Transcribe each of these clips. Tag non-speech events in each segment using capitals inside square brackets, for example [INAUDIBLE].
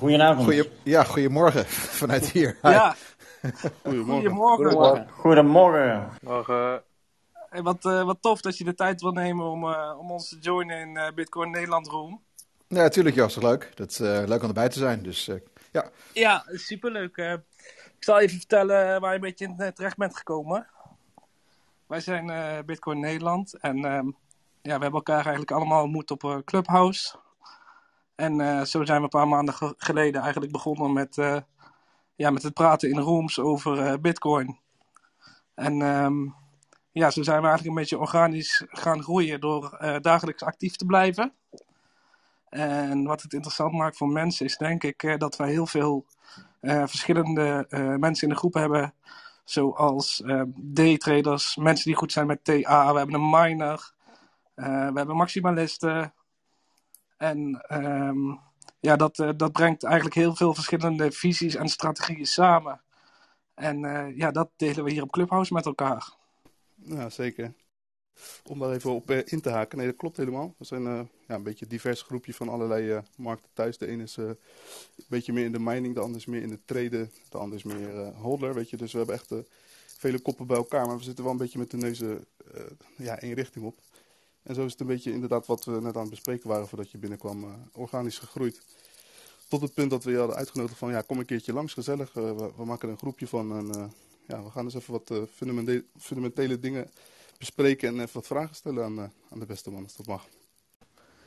Goedenavond. Goeie, ja, goedemorgen [LAUGHS] vanuit hier. Hi. Ja, [LAUGHS] Goedemorgen. goedemorgen. Goedemorgen. Morgen. Hey, wat, eh, wat tof dat je de tijd wil nemen om, eh, om ons te joinen in eh, Bitcoin Nederland Room. Ja, natuurlijk Jos, toch leuk. Dat eh, leuk om erbij te zijn. Dus eh, ja, Ja, superleuk. eh. ik zal even vertellen waar je een beetje in terecht bent gekomen. Wij zijn eh, Bitcoin Nederland en ehm, ja, we hebben elkaar eigenlijk allemaal ontmoet op eh, Clubhouse. En eh, zo zijn we een paar maanden ge- geleden eigenlijk begonnen met, eh, ja, met het praten in rooms over eh, Bitcoin. En ehm, ja, zo zijn we eigenlijk een beetje organisch gaan groeien door dagelijks actief te blijven. En wat het interessant maakt voor mensen is denk ik dat wij heel veel verschillende mensen in de groep hebben. Zoals eh, daytraders, mensen die goed zijn met TA. We hebben een miner. we hebben maximalisten. En ehm, ja, dat, eh, dat brengt eigenlijk heel veel verschillende visies en strategieën samen. En eh, ja, dat delen we hier op Clubhouse met elkaar. Ja, zeker. Om daar even op eh, in te haken. Nee, dat klopt helemaal. We zijn ja, een beetje een divers groepje van allerlei markten thuis. De ene is een beetje meer in de mining, de ander is meer in de traden, de ander is meer holder, weet je. Dus we hebben echt vele koppen bij elkaar, maar we zitten wel een beetje met de neuzen ja, één richting op. En zo is het een beetje inderdaad wat we net aan het bespreken waren voordat je binnenkwam, eh, organisch gegroeid. Tot het punt dat we je hadden uitgenodigd van, ja, kom een keertje langs, gezellig. Eh, we, we maken er een groepje van en eh, ja, we gaan eens even wat fundamentele, fundamentele dingen bespreken en even wat vragen stellen aan, aan de beste man, als dat mag.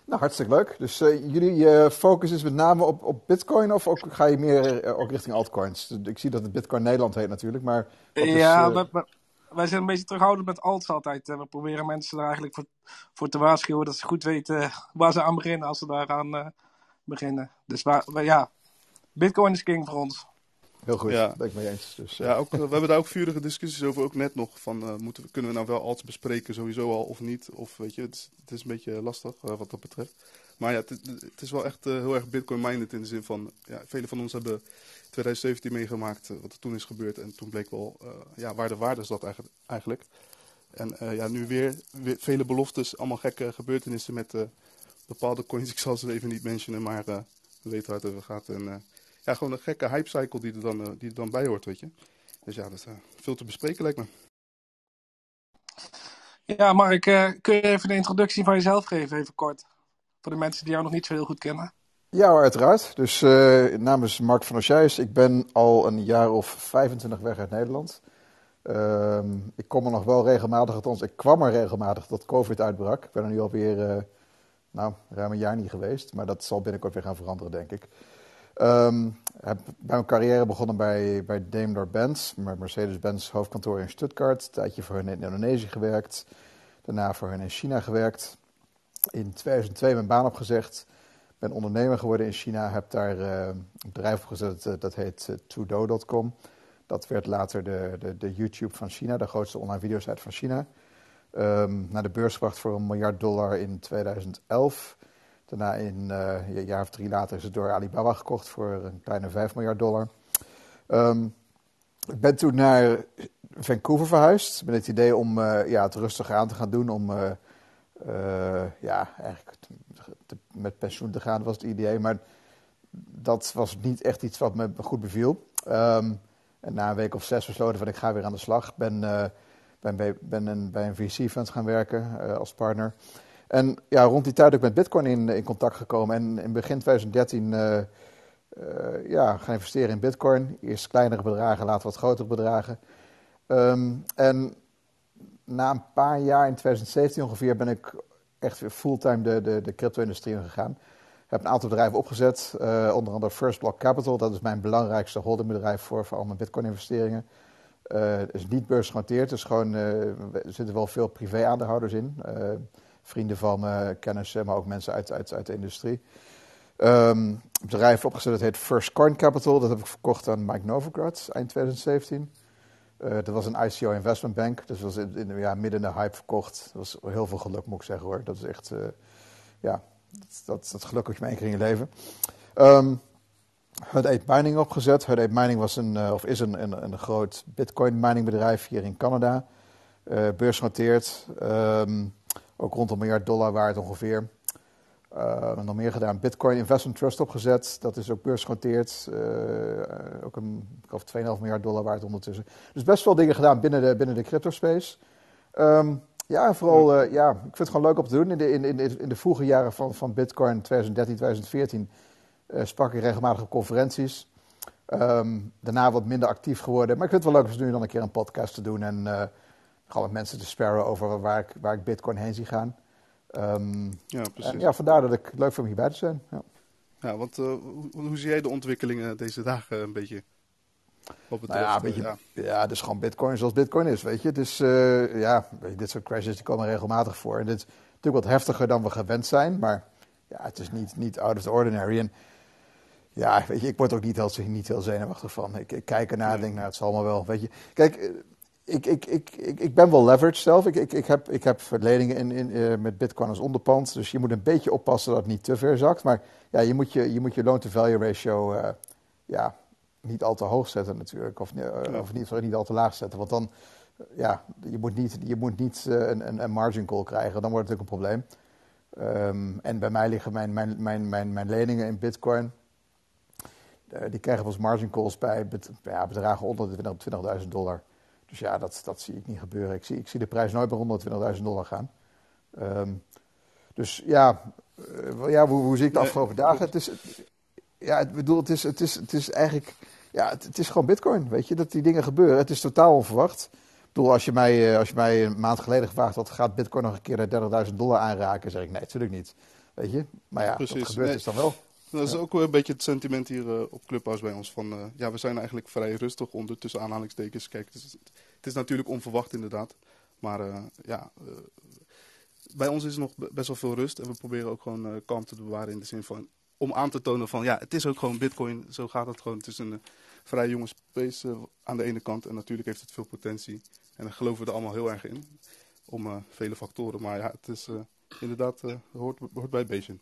nou hartstikke leuk. Dus eh, jullie focus is met name op, op Bitcoin of ook, ga je meer ook richting altcoins? Ik zie dat het Bitcoin Nederland heet natuurlijk, maar is, ja, we- wij zijn een beetje terughoudend met alts altijd. Eh, We proberen mensen er eigenlijk voor, voor te waarschuwen dat ze goed weten waar ze aan beginnen als ze daaraan eh beginnen. Dus waar, waar- ja, Bitcoin is king voor ons. heel goed, Ja. dat ben ik mee eens. Dus, eh, Ja, ook, eh, we hebben daar ook vurige discussies over, ook net nog. Van, eh, moeten we, kunnen we nou wel alts bespreken, sowieso al of niet? Of weet je, het is, het is een beetje lastig eh, wat dat betreft. Maar ja, het, het is wel echt eh, heel erg Bitcoin-minded in de zin van, ja, velen van ons hebben 2017 meegemaakt eh, wat er toen is gebeurd. En toen bleek wel, eh, ja, waar de waarde zat eigenlijk. eigenlijk. En ja, nu weer, vele beloftes, allemaal gekke gebeurtenissen met bepaalde coins. [LAUGHS] Ik zal ze even niet mentionen, maar we weten waar het over gaat. En ja, gewoon een gekke hype-cycle die er dan, die er dan bij hoort, weet je. Dus ja, dat is veel te bespreken lijkt me. Ja, Mark, kun je even de introductie van jezelf geven, even kort? Voor de mensen die jou nog niet zo heel goed kennen. Ja, uiteraard. Dus eh namens Mark van Ossijs. Ik ben al een jaar of 25 weg uit Nederland. Ehm, ik kom er nog wel regelmatig, althans ik kwam er regelmatig tot COVID uitbrak. Ik ben er nu alweer, eh nou, ruim een jaar niet geweest. Maar dat zal binnenkort weer gaan veranderen, denk ik. Ehm heb bij mijn carrière begonnen bij, bij Daimler-Benz, met Mercedes-Benz hoofdkantoor in Stuttgart. Een tijdje voor hun in Indonesië gewerkt. Daarna voor hun in China gewerkt. In 2002 mijn baan opgezegd ben ondernemer geworden in China, heb daar eh, een bedrijf opgezet, eh, dat heet uh, Tudo.com. Dat werd later de, de, de YouTube van China, de grootste online videosite van China. Ehm, naar de beurs gebracht voor een miljard dollar in 2011. Daarna in eh, een jaar of drie later is het door Alibaba gekocht voor een kleine 5 miljard dollar. Ehm, ik ben toen naar Vancouver verhuisd met het idee om eh, ja, het rustiger aan te gaan doen, om eh, ja, eigenlijk met pensioen te gaan was het idee, maar dat was niet echt iets wat me goed beviel. Ehm, en na een week of zes besloten van ik ga weer aan de slag. Ben, eh, ben, bij, ben een, bij een VC-fund gaan werken eh, als partner. En ja, rond die tijd ook met Bitcoin in, in contact gekomen. En in begin 2013 eh, eh, ja, gaan investeren in Bitcoin. Eerst kleinere bedragen, later wat grotere bedragen. Ehm, en na een paar jaar, in 2017 ongeveer, ben ik echt weer fulltime de, de, de crypto-industrie ingegaan. Heb een aantal bedrijven opgezet, eh, onder andere First Block Capital. Dat is mijn belangrijkste holdingbedrijf voor, voor al mijn Bitcoin-investeringen. Eh, Het is niet beursgenoteerd, dus gewoon, eh, er zitten wel veel privé-aandeelhouders in. Eh, vrienden van kennissen, maar ook mensen uit, uit, uit de industrie. Een bedrijf opgezet, dat heet First Coin Capital. Dat heb ik verkocht aan Mike Novogratz eind 2017. Eh, dat was een ICO investment bank, dus was in, in- ja, midden in de hype verkocht. Dat was heel veel geluk, moet ik zeggen hoor. Dat is echt, eh, ja, dat, dat, dat geluk heb je maar één keer in je leven. Ehm Hut 8 Mining opgezet. Hut 8 Mining was een, eh, of is een, een, een groot bitcoin mining bedrijf hier in Canada. Eh beursgenoteerd. Ehm, ook rond een miljard dollar waard ongeveer. Uh, nog meer gedaan. Bitcoin Investment Trust opgezet. Dat is ook beursgenoteerd. Uh, ook een, ik geloof 2,5 miljard dollar waard ondertussen. Dus best wel dingen gedaan binnen de, binnen de crypto space. Um, ja, vooral, uh, ja, ik vind het gewoon leuk om te doen. In de, in, in, in de vroege jaren van, van Bitcoin, 2013, 2014, sprak ik regelmatig op conferenties. Um, daarna wat minder actief geworden. Maar ik vind het wel leuk om nu dan een keer een podcast te doen. En gewoon met mensen te sparren over waar ik, waar ik Bitcoin heen zie gaan. Um, ja, precies. En ja, vandaar dat ik het leuk vind om hierbij te zijn. Ja, ja want uh, hoe, hoe, zie jij de ontwikkelingen deze dagen een beetje? Wat betreft, nou ja, een beetje, ja. ja, dus gewoon Bitcoin zoals Bitcoin is, weet je. Dus uh, ja, dit soort crashes die komen regelmatig voor. En dit is natuurlijk wat heftiger dan we gewend zijn, maar ja, het is niet, niet out of the ordinary. En ja, weet je, ik word ook niet heel, niet heel zenuwachtig van. Ik, ik kijk ernaar en denk, nou, het zal maar wel, weet je. Kijk, ik, ik, ik, ik, ik ben wel leveraged zelf. Ik, ik, ik, heb, ik heb verleningen in, in, uh, met Bitcoin als onderpand. Dus je moet een beetje oppassen dat het niet te ver zakt. Maar ja, je moet je, je, moet je loan-to-value ratio uh, ja, niet al te hoog zetten natuurlijk. Of, uh, of niet, sorry, niet al te laag zetten. Want dan, ja, je moet niet, je moet niet een, een, een, margin call krijgen. Dan wordt het natuurlijk een probleem. Um, en bij mij liggen mijn, mijn, mijn, mijn, mijn leningen in Bitcoin. die krijgen we als margin calls bij ja, bedragen onder de 20.000 dollar. Dus ja, dat, dat zie ik niet gebeuren. Ik zie, ik zie de prijs nooit bij 120.000 dollar gaan. Um, dus ja, uh, ja hoe, hoe, zie ik de afgelopen dagen? Het is, ja, ik bedoel, het is, het is, het is eigenlijk, ja, het, het, is gewoon bitcoin, weet je, dat die dingen gebeuren. Het is totaal onverwacht. Ik bedoel, als je mij, uh, als je mij een maand geleden gevraagd had, gaat bitcoin nog een keer de 30.000 dollar aanraken? zeg ik, nee, natuurlijk niet. Weet je, maar ja, Precies, dat gebeurt nee. is dan wel. Dat is ook een beetje het sentiment hier uh, op Clubhouse bij ons. Van, uh, ja, we zijn eigenlijk vrij rustig onder tussen aanhalingstekens. Kijk, het is, het is natuurlijk onverwacht inderdaad. Maar uh, ja, bij ons is nog best wel veel rust. En we proberen ook gewoon kalmte te bewaren in de zin van... Om aan te tonen van, ja, het is ook gewoon bitcoin. Zo gaat het gewoon. Het is een vrij jonge space aan de ene kant. En natuurlijk heeft het veel potentie. En daar geloven we er allemaal heel erg in. Om vele factoren. Maar ja, het is inderdaad, hoort, hoort bij het.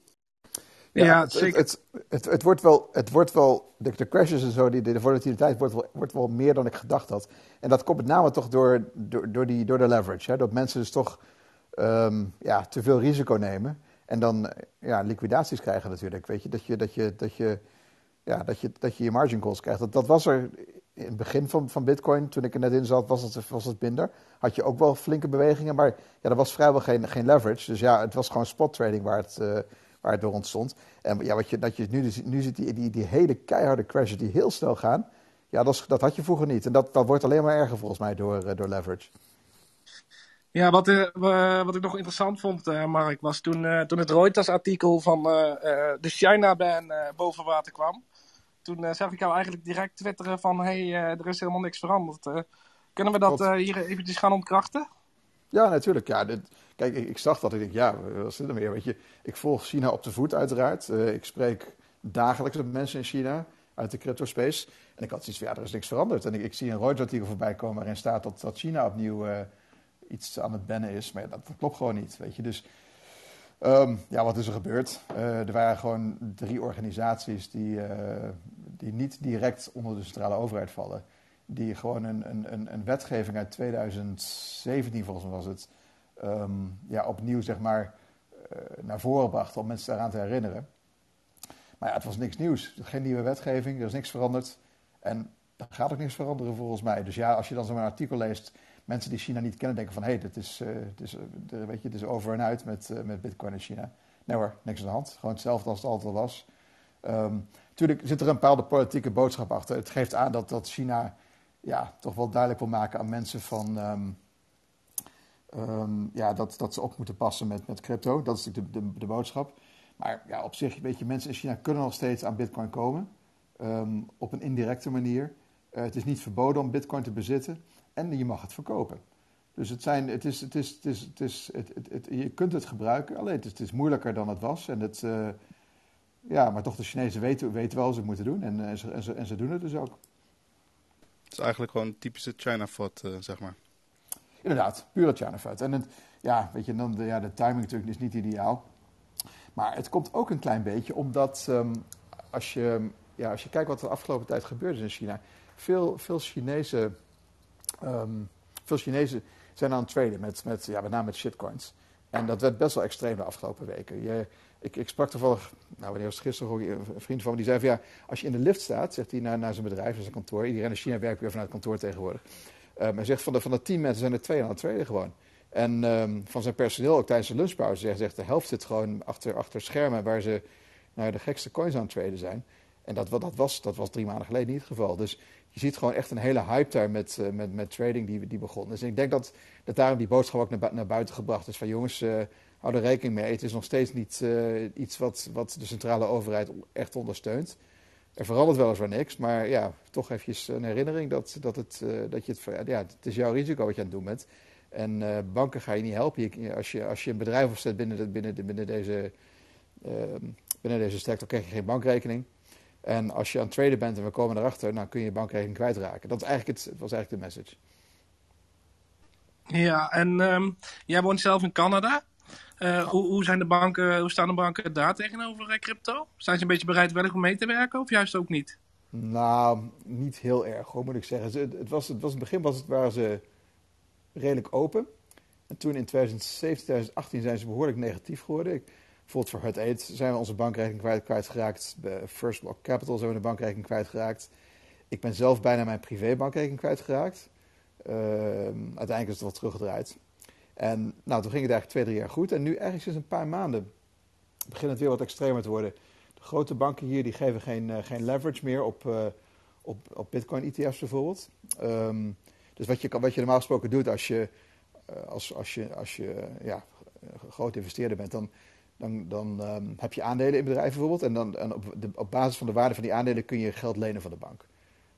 Ja, ja het, zeker. Het, het, het, wordt wel, het wordt wel de, de crashes en zo, die, de, volatiliteit wordt wel, wordt wel meer dan ik gedacht had. En dat komt met name toch door, door, door, die, door de leverage. Hè? Dat mensen dus toch um, ja, te veel risico nemen. En dan ja, liquidaties krijgen natuurlijk. Weet je, dat je, dat je, dat je, ja, dat je, dat je, je margin calls krijgt. Dat, dat was er in het begin van, van Bitcoin, toen ik er net in zat, was het, was het minder. Had je ook wel flinke bewegingen, maar ja, er was vrijwel geen, geen leverage. Dus ja, het was gewoon spot trading waar het, uh, waar het door ontstond. En ja, wat je, dat je nu, nu ziet, die, die, die hele keiharde crashes die heel snel gaan. Ja, dat, is, dat had je vroeger niet. En dat, dat wordt alleen maar erger volgens mij door, uh, door leverage. Ja, wat, uh, wat ik nog interessant vond, uh, Mark, was toen, toen het Reuters-artikel van de China-ban boven water kwam. Toen zag ik jou eigenlijk direct twitteren van, hé, hey, er is helemaal niks veranderd. kunnen we dat hier eventjes gaan ontkrachten? Ja, natuurlijk. Ja, dit, Kijk, ik, ik zag dat. Ik denk, ja, wat zit er meer? Weet je, ik volg China op de voet, uiteraard. Uh, ik spreek dagelijks met mensen in China uit de crypto space. En ik had zoiets van, ja, er is niks veranderd. En ik, ik zie een Reuters-artikel voorbij komen waarin staat dat, dat China opnieuw uh, iets aan het bannen is. Maar dat, klopt gewoon niet, weet je. Dus um, ja, wat is er gebeurd? Uh, er waren gewoon drie organisaties die, die niet direct onder de centrale overheid vallen. Die gewoon een, een, een wetgeving uit 2017, volgens mij was het um, ja, opnieuw zeg maar, uh, naar voren bracht om mensen daaraan te herinneren. Maar ja, het was niks nieuws. Geen nieuwe wetgeving, er is niks veranderd. En er gaat ook niks veranderen volgens mij. Dus ja, als je dan zo'n artikel leest, mensen die China niet kennen denken van... hé, hey, dit is, dit is, uh, weet je, is over en uit met, met bitcoin in China. Nee hoor, niks aan de hand. Gewoon hetzelfde als het altijd was. Um, natuurlijk zit er een bepaalde politieke boodschap achter. Het geeft aan dat, dat China ja, toch wel duidelijk wil maken aan mensen van... Um, Um, ja, dat, dat ze op moeten passen met, met crypto. Dat is natuurlijk de, de, de, boodschap. Maar ja, op zich, weet je, mensen in China kunnen nog steeds aan bitcoin komen. Um, op een indirecte manier. Uh, het is niet verboden om bitcoin te bezitten. En je mag het verkopen. Dus het zijn, het is, het is, het is, het is, je kunt het gebruiken. Alleen het is, het is moeilijker dan het was. En het, uh, ja, maar toch, de Chinezen weten, weten wel wat ze moeten doen. En, en, ze, en, ze, en ze doen het dus ook. Het is eigenlijk gewoon een typische China-fot, zeg maar. Inderdaad, pure China-fut. En het, ja, weet je, dan de, ja, de timing natuurlijk is niet ideaal. Maar het komt ook een klein beetje omdat um, als, je, ja, als je kijkt wat er de afgelopen tijd gebeurd is in China. Veel, veel, Chinezen, um, veel Chinezen zijn aan het traden met, met, ja, met name met shitcoins. En dat werd best wel extreem de afgelopen weken. Je, ik, ik sprak toevallig, nou wanneer was het gisteren, een vriend van me die zei van ja, als je in de lift staat, zegt hij naar, naar zijn bedrijf, naar zijn kantoor, iedereen in China werkt weer vanuit kantoor tegenwoordig. Um, hij zegt van de, van de tien mensen zijn er twee aan het tweede gewoon. En um, van zijn personeel, ook tijdens de lunchpauze, zegt, zegt de helft zit gewoon achter, achter schermen waar ze nou, de gekste coins aan het traden zijn. En dat, dat, was, dat was drie maanden geleden niet het geval. Dus je ziet gewoon echt een hele hype daar met, uh, met, met trading die, die begon. Dus ik denk dat, dat daarom die boodschap ook naar, naar buiten gebracht is van jongens, uh, hou er rekening mee. Het is nog steeds niet uh, iets wat, wat de centrale overheid echt ondersteunt. Er verandert weliswaar niks, maar ja, toch even een herinnering dat, dat, het, dat je het, ja, het is jouw risico wat je aan het doen bent. En uh, banken ga je niet helpen. Als, je, als je een bedrijf opzet binnen, binnen, de, binnen, deze, uh, binnen deze krijg je geen bankrekening. En als je aan het traden bent en we komen erachter, dan kun je je bankrekening kwijtraken. Dat, is eigenlijk het, was eigenlijk de message. Ja, en um, jij woont zelf in Canada. Uh, hoe, hoe, zijn de banken, hoe staan de banken daar tegenover crypto? Zijn ze een beetje bereidwillig om mee te werken of juist ook niet? Nou, niet heel erg hoor, moet ik zeggen. Het, het was, het was in het begin was het, waren ze redelijk open. En toen in 2017, 2018 zijn ze behoorlijk negatief geworden. Ik, bijvoorbeeld voor Hut 8 zijn we onze bankrekening kwijt, kwijtgeraakt. First Block Capital zijn we de bankrekening kwijtgeraakt. Ik ben zelf bijna mijn privébankrekening kwijtgeraakt. Uh, uiteindelijk is het wat teruggedraaid. En nou, toen ging het eigenlijk twee, drie jaar goed. En nu eigenlijk sinds een paar maanden begint het weer wat extremer te worden. De grote banken hier die geven geen, uh, geen leverage meer op, uh, op, op bitcoin-ETF's bijvoorbeeld. Um, dus wat je, wat je normaal gesproken doet als je, als, als je, als je ja, groot investeerder bent, dan, dan, dan um, heb je aandelen in bedrijven bijvoorbeeld. En, dan, en op, de, op, basis van de waarde van die aandelen kun je geld lenen van de bank.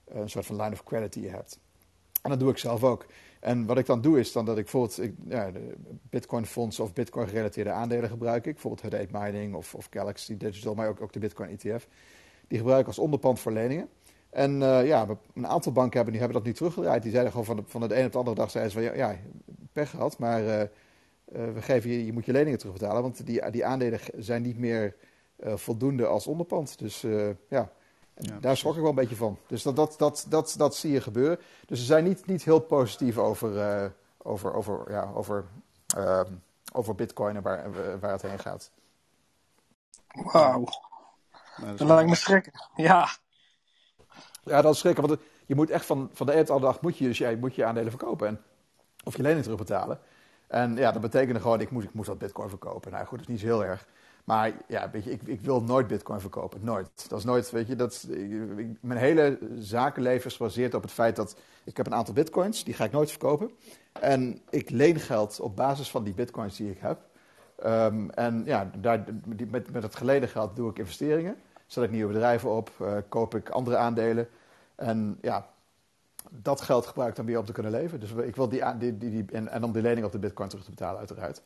een soort van line of credit die je hebt. En dat doe ik zelf ook. En wat ik dan doe is dan dat ik bijvoorbeeld ik, ja, Bitcoin fondsen of Bitcoin gerelateerde aandelen gebruik ik. Bijvoorbeeld 8 Mining of, of Galaxy Digital, maar ook, ook de Bitcoin ETF. Die gebruik ik als onderpand voor leningen. En uh, ja, een aantal banken hebben, die hebben dat nu teruggedraaid. Die zeiden gewoon van de, van de ene op de andere dag zeiden ze van ja, ja pech gehad, maar uh, uh, we geven je, je moet je leningen terugbetalen, want die, die aandelen zijn niet meer voldoende als onderpand. Dus ja, ja, daar schrok ik wel een beetje van. Dus dat, dat, dat, dat, dat zie je gebeuren. Dus ze zijn niet, niet heel positief over, over, over, ja, over, ehm, over bitcoin en waar, waar het heen gaat. Wauw. Nou, dat lijkt me schrikken. Ja. Ja, dat is schrikken. Want je moet echt van, van de ene de dag moet je, dus jij, moet je aandelen verkopen. En, of je lening terugbetalen. En ja, dat betekende gewoon, ik moest, ik moest dat bitcoin verkopen. Nou goed, dat is niet zo heel erg. Maar ja, weet je, ik, ik wil nooit bitcoin verkopen. Nooit. Dat is nooit, weet je, dat, mijn hele zakenleven is gebaseerd op het feit dat ik heb een aantal bitcoins, die ga ik nooit verkopen. En ik leen geld op basis van die bitcoins die ik heb. Um, en ja, daar, met, met het geleden geld doe ik investeringen zet ik nieuwe bedrijven op, uh, koop ik andere aandelen. En ja, dat geld gebruik ik dan weer om te kunnen leven. Dus ik wil die, die, die, die en, en, om die lening op de bitcoin terug te betalen uiteraard.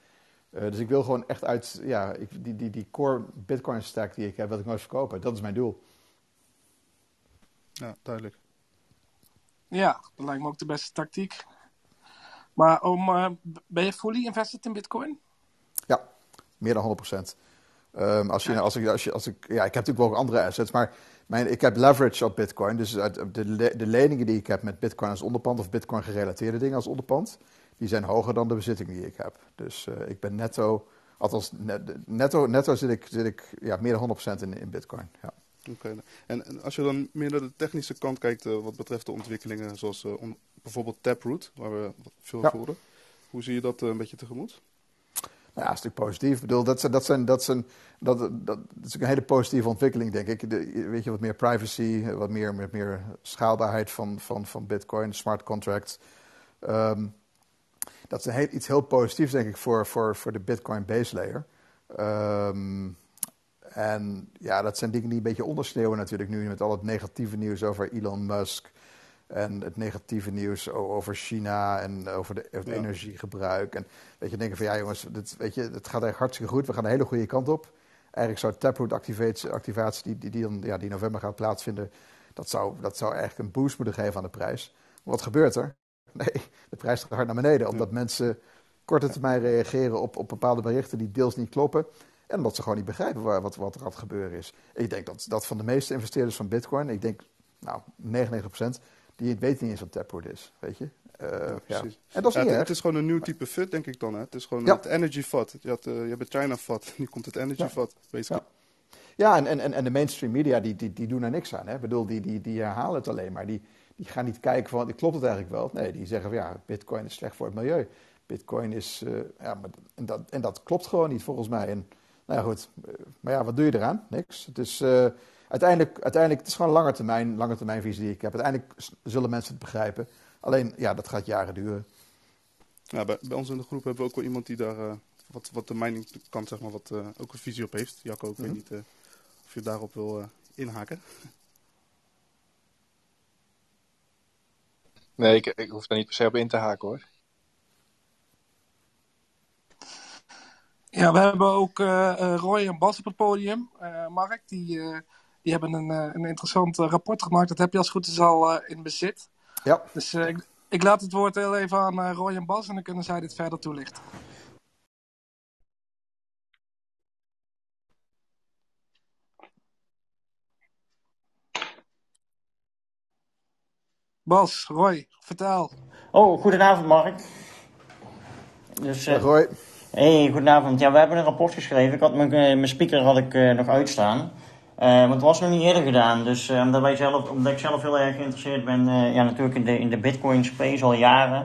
Uh, dus ik wil gewoon echt uit, ja, ik, die, die, die core bitcoin stack die ik heb, wil ik nooit verkopen. Dat is mijn doel. Ja, duidelijk. Ja, dat lijkt me ook de beste tactiek. Maar om, uh, ben je fully invested in bitcoin? Ja, meer dan 100 procent. Um, als je, als ik, als je, als ik, ja, ik heb natuurlijk wel ook andere assets, maar mijn, ik heb leverage op Bitcoin. Dus de, de leningen die ik heb met Bitcoin als onderpand of Bitcoin gerelateerde dingen als onderpand, die zijn hoger dan de bezitting die ik heb. Dus uh, ik ben netto, althans netto, netto zit ik, zit ik ja, meer dan 100% in, in Bitcoin. Ja. Oké. Okay. En, en, als je dan meer naar de technische kant kijkt, uh, wat betreft de ontwikkelingen, zoals uh, on, bijvoorbeeld Taproot, waar we veel ja. horen, hoe zie je dat een beetje tegemoet? Nou ja, een stuk positief. Ik bedoel, dat, zijn, dat, zijn, dat, zijn, dat, dat, dat is een hele positieve ontwikkeling, denk ik. De, weet je, wat meer privacy, wat meer, met meer schaalbaarheid van, van, van Bitcoin, smart contracts. Um, dat is een heel, iets heel positiefs, denk ik, voor, voor, voor de Bitcoin base layer. Um, en ja, dat zijn dingen die een beetje ondersneeuwen natuurlijk nu met al het negatieve nieuws over Elon Musk. En het negatieve nieuws over China en over, de, over het ja. energiegebruik. En weet je, denken van ja jongens, dit, weet je, het gaat echt hartstikke goed. We gaan een hele goede kant op. Eigenlijk zou Taproot activatie, activatie die, die, die, dan, ja, die november gaat plaatsvinden, dat zou, dat zou eigenlijk een boost moeten geven aan de prijs. Maar wat gebeurt er? [LAUGHS] Nee, de prijs gaat hard naar beneden. Omdat ja. mensen korte termijn reageren op, op bepaalde berichten die deels niet kloppen. En omdat ze gewoon niet begrijpen waar, wat, wat er aan het gebeuren is. Ik denk dat, dat van de meeste investeerders van Bitcoin, ik denk nou 99%, die weten niet eens wat Taproot is, weet je. Uh, ja. En dat is niet Het is gewoon een nieuw type FUT, denk ik dan. Hè? Het is gewoon het energy vat. Je, had, uh, je hebt het China vat, [LAUGHS] nu komt het energy vat. Ja. Ja, en, en, en de mainstream media die, die, die doen er niks aan. Hè? Ik bedoel, die, die, die herhalen het alleen maar. Die, die gaan niet kijken van, klopt het eigenlijk wel? Nee, die zeggen van ja, bitcoin is slecht voor het milieu. Bitcoin is, uh, ja, maar, en, dat, en dat klopt gewoon niet volgens mij. En, nou ja, goed, maar ja, wat doe je eraan? Niks. Het is, uh, uiteindelijk, uiteindelijk, het is gewoon een lange termijn, lange termijn visie die ik heb. Uiteindelijk zullen mensen het begrijpen. Alleen, ja, dat gaat jaren duren. Ja, bij, bij ons in de groep hebben we ook wel iemand die daar uh, wat, wat de mening kan, zeg maar, wat ook een visie op heeft. Jacco, ik weet mhm. niet of je daarop wil inhaken. Nee, ik, ik hoef daar niet per se op in te haken hoor. Ja, we hebben ook uh, Roy en Bas op het podium. Uh, Mark, die, uh, die hebben een, een interessant rapport gemaakt. Dat heb je als goed is al in bezit. Ja. Dus ik, ik, laat het woord heel even aan Roy en Bas en dan kunnen zij dit verder toelichten. Bas, Roy, vertel. Oh, goedenavond Mark. Dus, uh, Roy. Hey, goedenavond. Ja, we hebben een rapport geschreven. Ik had mijn, eh, mijn speaker had ik uh, nog uitstaan. Uh, want het was nog niet eerder gedaan. Dus omdat, wij zelf, omdat ik zelf heel erg geïnteresseerd ben, ja, natuurlijk in de, in de Bitcoin space al jaren.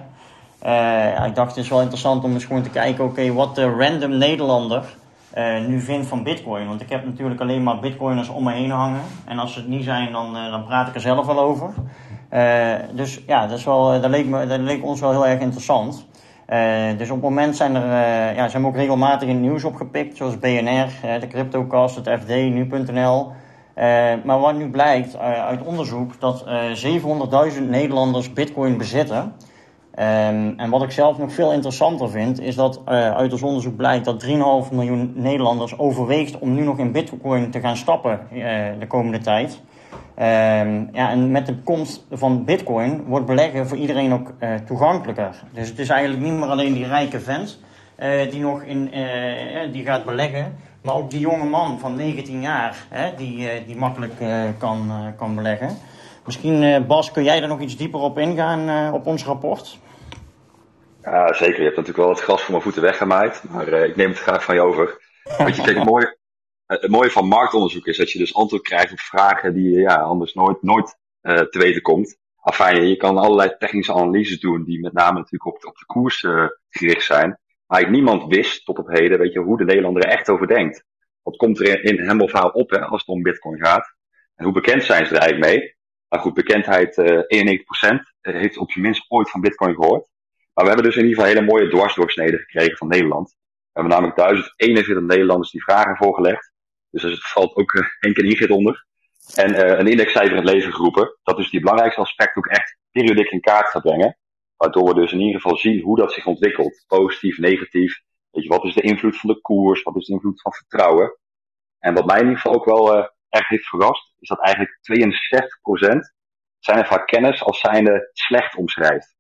ik dacht het is wel interessant om eens gewoon te kijken, oké, wat de random Nederlander nu vindt van Bitcoin. Want ik heb natuurlijk alleen maar Bitcoiners om me heen hangen. En als ze het niet zijn, dan, dan praat ik er zelf wel over. Dus ja, dat, is wel, dat, leek me, dat leek ons wel heel erg interessant. Uh, dus op het moment zijn er, ja, zijn we ook regelmatig in het nieuws opgepikt, zoals BNR, de CryptoCast, het FD, nu.nl. maar wat nu blijkt uit onderzoek dat 700.000 Nederlanders Bitcoin bezitten. Um, en wat ik zelf nog veel interessanter vind, is dat uit ons onderzoek blijkt dat 3,5 miljoen Nederlanders overweegt om nu nog in Bitcoin te gaan stappen de komende tijd. Um, ja, en met de komst van Bitcoin wordt beleggen voor iedereen ook uh, toegankelijker. Dus het is eigenlijk niet meer alleen die rijke vent uh, die nog in, uh, die gaat beleggen, maar ook die jonge man van 19 jaar die, die makkelijk kan, kan beleggen. Misschien, Bas, kun jij er nog iets dieper op ingaan op ons rapport? Ja, zeker. Je hebt natuurlijk wel het gras voor mijn voeten weggemaaid, maar ik neem het graag van je over. Weet je, kijk, mooi, het mooie van marktonderzoek is dat je dus antwoord krijgt op vragen die je ja, anders nooit, nooit uh, te weten komt. Enfin, je kan allerlei technische analyses doen die met name natuurlijk op, op de koers uh, gericht zijn. Maar niemand wist tot op heden, weet je, hoe de Nederlander er echt over denkt. Wat komt er in, hem of haar op hè, als het om bitcoin gaat? En hoe bekend zijn ze er eigenlijk mee? Nou goed, bekendheid uh, 91% heeft op zijn minst ooit van bitcoin gehoord. Maar we hebben dus in ieder geval hele mooie dwarsdoorsneden gekregen van Nederland. We hebben namelijk 1041 Nederlanders die vragen voorgelegd. Dus er valt ook uh, keer ingit onder. En uh, een indexcijfer in het leven geroepen. Dat dus die belangrijkste aspect ook echt periodiek in kaart gaat brengen. Waardoor we dus in ieder geval zien hoe dat zich ontwikkelt. Positief, negatief. Weet je, wat is de invloed van de koers? Wat is de invloed van vertrouwen? En wat mij in ieder geval ook wel uh, erg heeft verrast, is dat eigenlijk 62% zijn er vaak kennis als zijnde slecht omschrijft.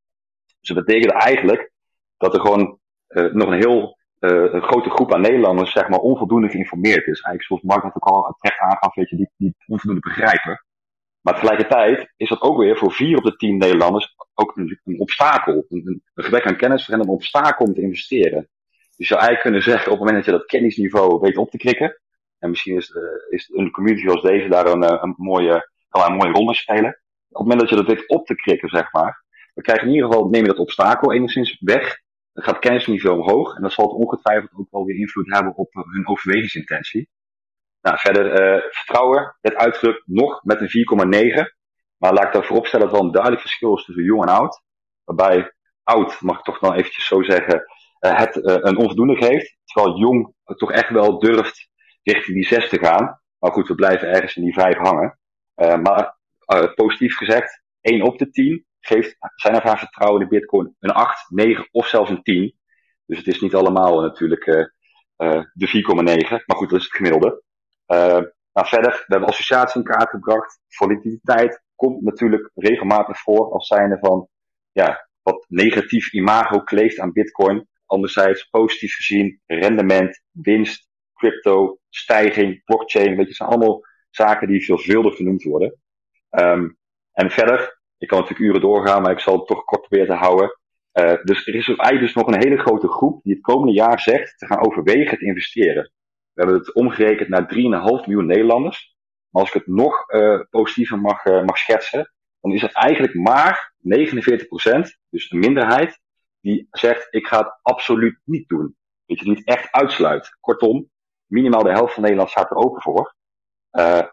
Dus dat betekent eigenlijk dat er gewoon nog een heel uh, een grote groep aan Nederlanders zeg maar onvoldoende geïnformeerd is. Eigenlijk zoals Mark dat ook al terecht aangaf, weet je, die, die onvoldoende begrijpen. Maar tegelijkertijd is dat ook weer voor vier op de tien Nederlanders ook een, een obstakel. Een, gebrek aan kennis hen een obstakel om te investeren. Dus je zou eigenlijk kunnen zeggen, op het moment dat je dat kennisniveau weet op te krikken, en misschien is, uh, is een community als deze daar een, eh, een mooie, kan een mooie rol in spelen. Op het moment dat je dat weet op te krikken, zeg maar, dan krijg je in ieder geval, neem je dat obstakel enigszins weg. Dan gaat kennisniveau omhoog en dat zal ongetwijfeld ook wel weer invloed hebben op eh, hun overwegingsintentie. Nou, verder, uh, vertrouwen werd uitgedrukt nog met een 4,9. Maar laat ik dan vooropstellen dat er wel een duidelijk verschil is tussen jong en oud. Waarbij oud, mag ik toch dan eventjes zo zeggen, uh, het uh, een onvoldoende geeft. Terwijl jong toch echt wel durft richting die 6 te gaan. Maar goed, we blijven ergens in die 5 hangen. maar positief gezegd, 1 op de 10 geeft zijn of haar vertrouwen in bitcoin een 8, 9 of zelfs een 10. Dus het is niet allemaal natuurlijk uh, uh, de 4,9. Maar goed, dat is het gemiddelde. Uh, verder, we hebben associatie in kaart gebracht. Volatiliteit komt natuurlijk regelmatig voor als zijnde van ja, wat negatief imago kleeft aan bitcoin. Anderzijds positief gezien rendement, winst, crypto, stijging, blockchain. Je, zijn allemaal zaken die veelvuldig genoemd worden. Um, en verder, Ik kan natuurlijk uren doorgaan, maar ik zal het toch kort proberen te houden. Uh, dus er is eigenlijk dus nog een hele grote groep die het komende jaar zegt te gaan overwegen te investeren. We hebben het omgerekend naar 3,5 miljoen Nederlanders. Maar als ik het nog uh, positiever mag, uh, mag schetsen, dan is het eigenlijk maar 49% dus een minderheid, die zegt ik ga het absoluut niet doen. Dat je het niet echt uitsluit. Kortom, minimaal de helft van Nederland staat er open voor.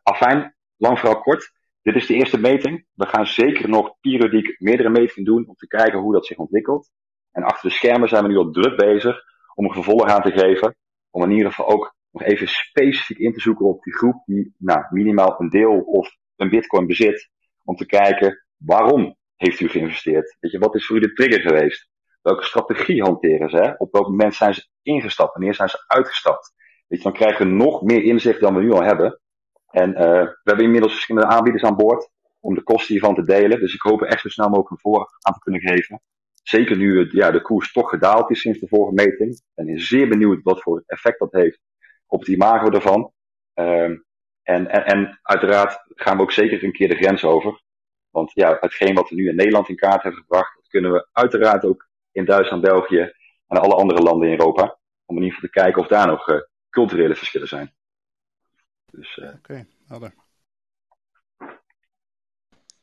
Afijn, lang vooral kort. Dit is de eerste meting. We gaan zeker nog periodiek meerdere metingen doen om te kijken hoe dat zich ontwikkelt. En achter de schermen zijn we nu al druk bezig om een vervolg aan te geven. Om in ieder geval ook nog even specifiek in te zoeken op die groep die nou, minimaal een deel of een bitcoin bezit. Om te kijken waarom heeft u geïnvesteerd? Weet je, wat is voor u de trigger geweest? Welke strategie hanteren ze? Op welk moment zijn ze ingestapt? Wanneer zijn ze uitgestapt? Weet je, dan krijgen we nog meer inzicht dan we nu al hebben. En uh, we hebben inmiddels verschillende aanbieders aan boord om de kosten hiervan te delen. Dus ik hoop echt zo snel mogelijk een voor aan te kunnen geven. Zeker nu ja, de koers toch gedaald is sinds de vorige meting. Ik ben zeer benieuwd wat voor effect dat heeft op het imago ervan. Uh, en, en, en uiteraard gaan we ook zeker een keer de grens over. Want ja, hetgeen wat we nu in Nederland in kaart hebben gebracht, dat kunnen we uiteraard ook in Duitsland, België en alle andere landen in Europa. Om in ieder geval te kijken of daar nog uh, culturele verschillen zijn. Dus, uh... Oké, okay, helder.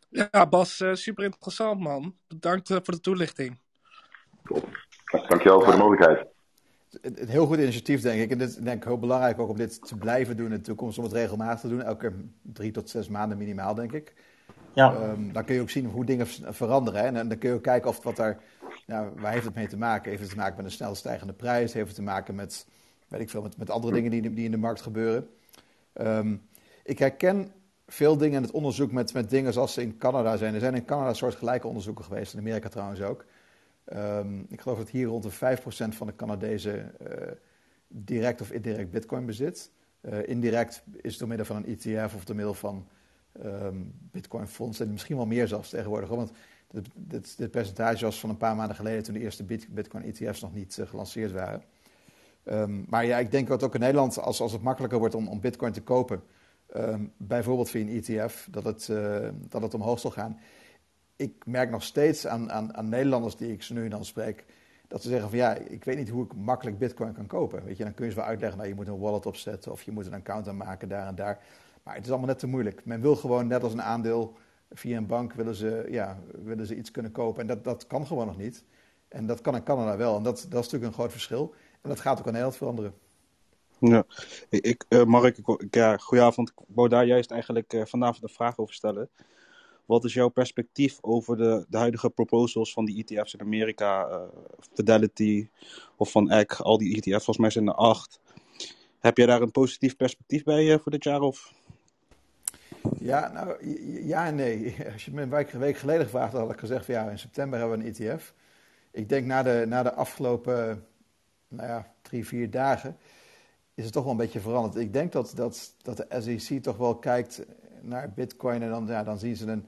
Ja, Bas, uh, super interessant man. Bedankt voor de toelichting. Top. Dankjewel ja. voor de mogelijkheid. Een heel goed initiatief, denk ik. En dit denk ik heel belangrijk ook om dit te blijven doen in de toekomst, om het regelmatig te doen. Elke drie tot zes maanden minimaal, denk ik. Ja. Um, dan kun je ook zien hoe dingen veranderen. Hè? En dan kun je ook kijken of wat daar, nou, waar heeft het mee te maken? Heeft het te maken met een snel stijgende prijs? Heeft het te maken met, weet ik veel, met, met andere dingen die, die in de markt gebeuren? Um, ik herken veel dingen in het onderzoek met, met dingen zoals ze in Canada zijn. Er zijn in Canada soortgelijke onderzoeken geweest, in Amerika trouwens ook. Um, ik geloof dat hier rond de 5% van de Canadezen uh, direct of indirect bitcoin bezit. Uh, indirect is het door middel van een ETF of door middel van um, bitcoin fonds. En misschien wel meer zelfs tegenwoordig. Want dit, dit, dit, percentage was van een paar maanden geleden toen de eerste bitcoin ETF's nog niet uh, gelanceerd waren. Um, maar ja, ik denk dat ook in Nederland, als, als het makkelijker wordt om, om bitcoin te kopen, um, bijvoorbeeld via een ETF, dat het, uh, dat het omhoog zal gaan. Ik merk nog steeds aan, aan, aan Nederlanders die ik ze nu en dan spreek, dat ze zeggen van ja, ik weet niet hoe ik makkelijk bitcoin kan kopen. Weet je, dan kun je ze wel uitleggen, nou, je moet een wallet opzetten of je moet een account aanmaken daar en daar. Maar het is allemaal net te moeilijk. Men wil gewoon, net als een aandeel via een bank, willen ze, ja, willen ze iets kunnen kopen. En dat, dat kan gewoon nog niet. En dat kan in Canada wel. En dat, dat is natuurlijk een groot verschil. En dat gaat ook in Nederland veranderen. Ja, ik, uh, Mark, ik, ja, goedenavond. Ik wou daar juist eigenlijk uh, vanavond een vraag over stellen. Wat is jouw perspectief over de, de huidige proposals van die ETF's in Amerika? Uh, Fidelity of van Eck, al die ETF's, volgens mij zijn er acht. Heb jij daar een positief perspectief bij voor dit jaar? Of? Ja, nou, ja en nee. [LAUGHS] Als je me een week, week geleden gevraagd had, had ik gezegd van ja, in september hebben we een ETF. Ik denk na de, na de afgelopen nou ja, drie, vier dagen is het toch wel een beetje veranderd. Ik denk dat, dat, dat de SEC toch wel kijkt naar Bitcoin en dan, ja, dan zien ze een,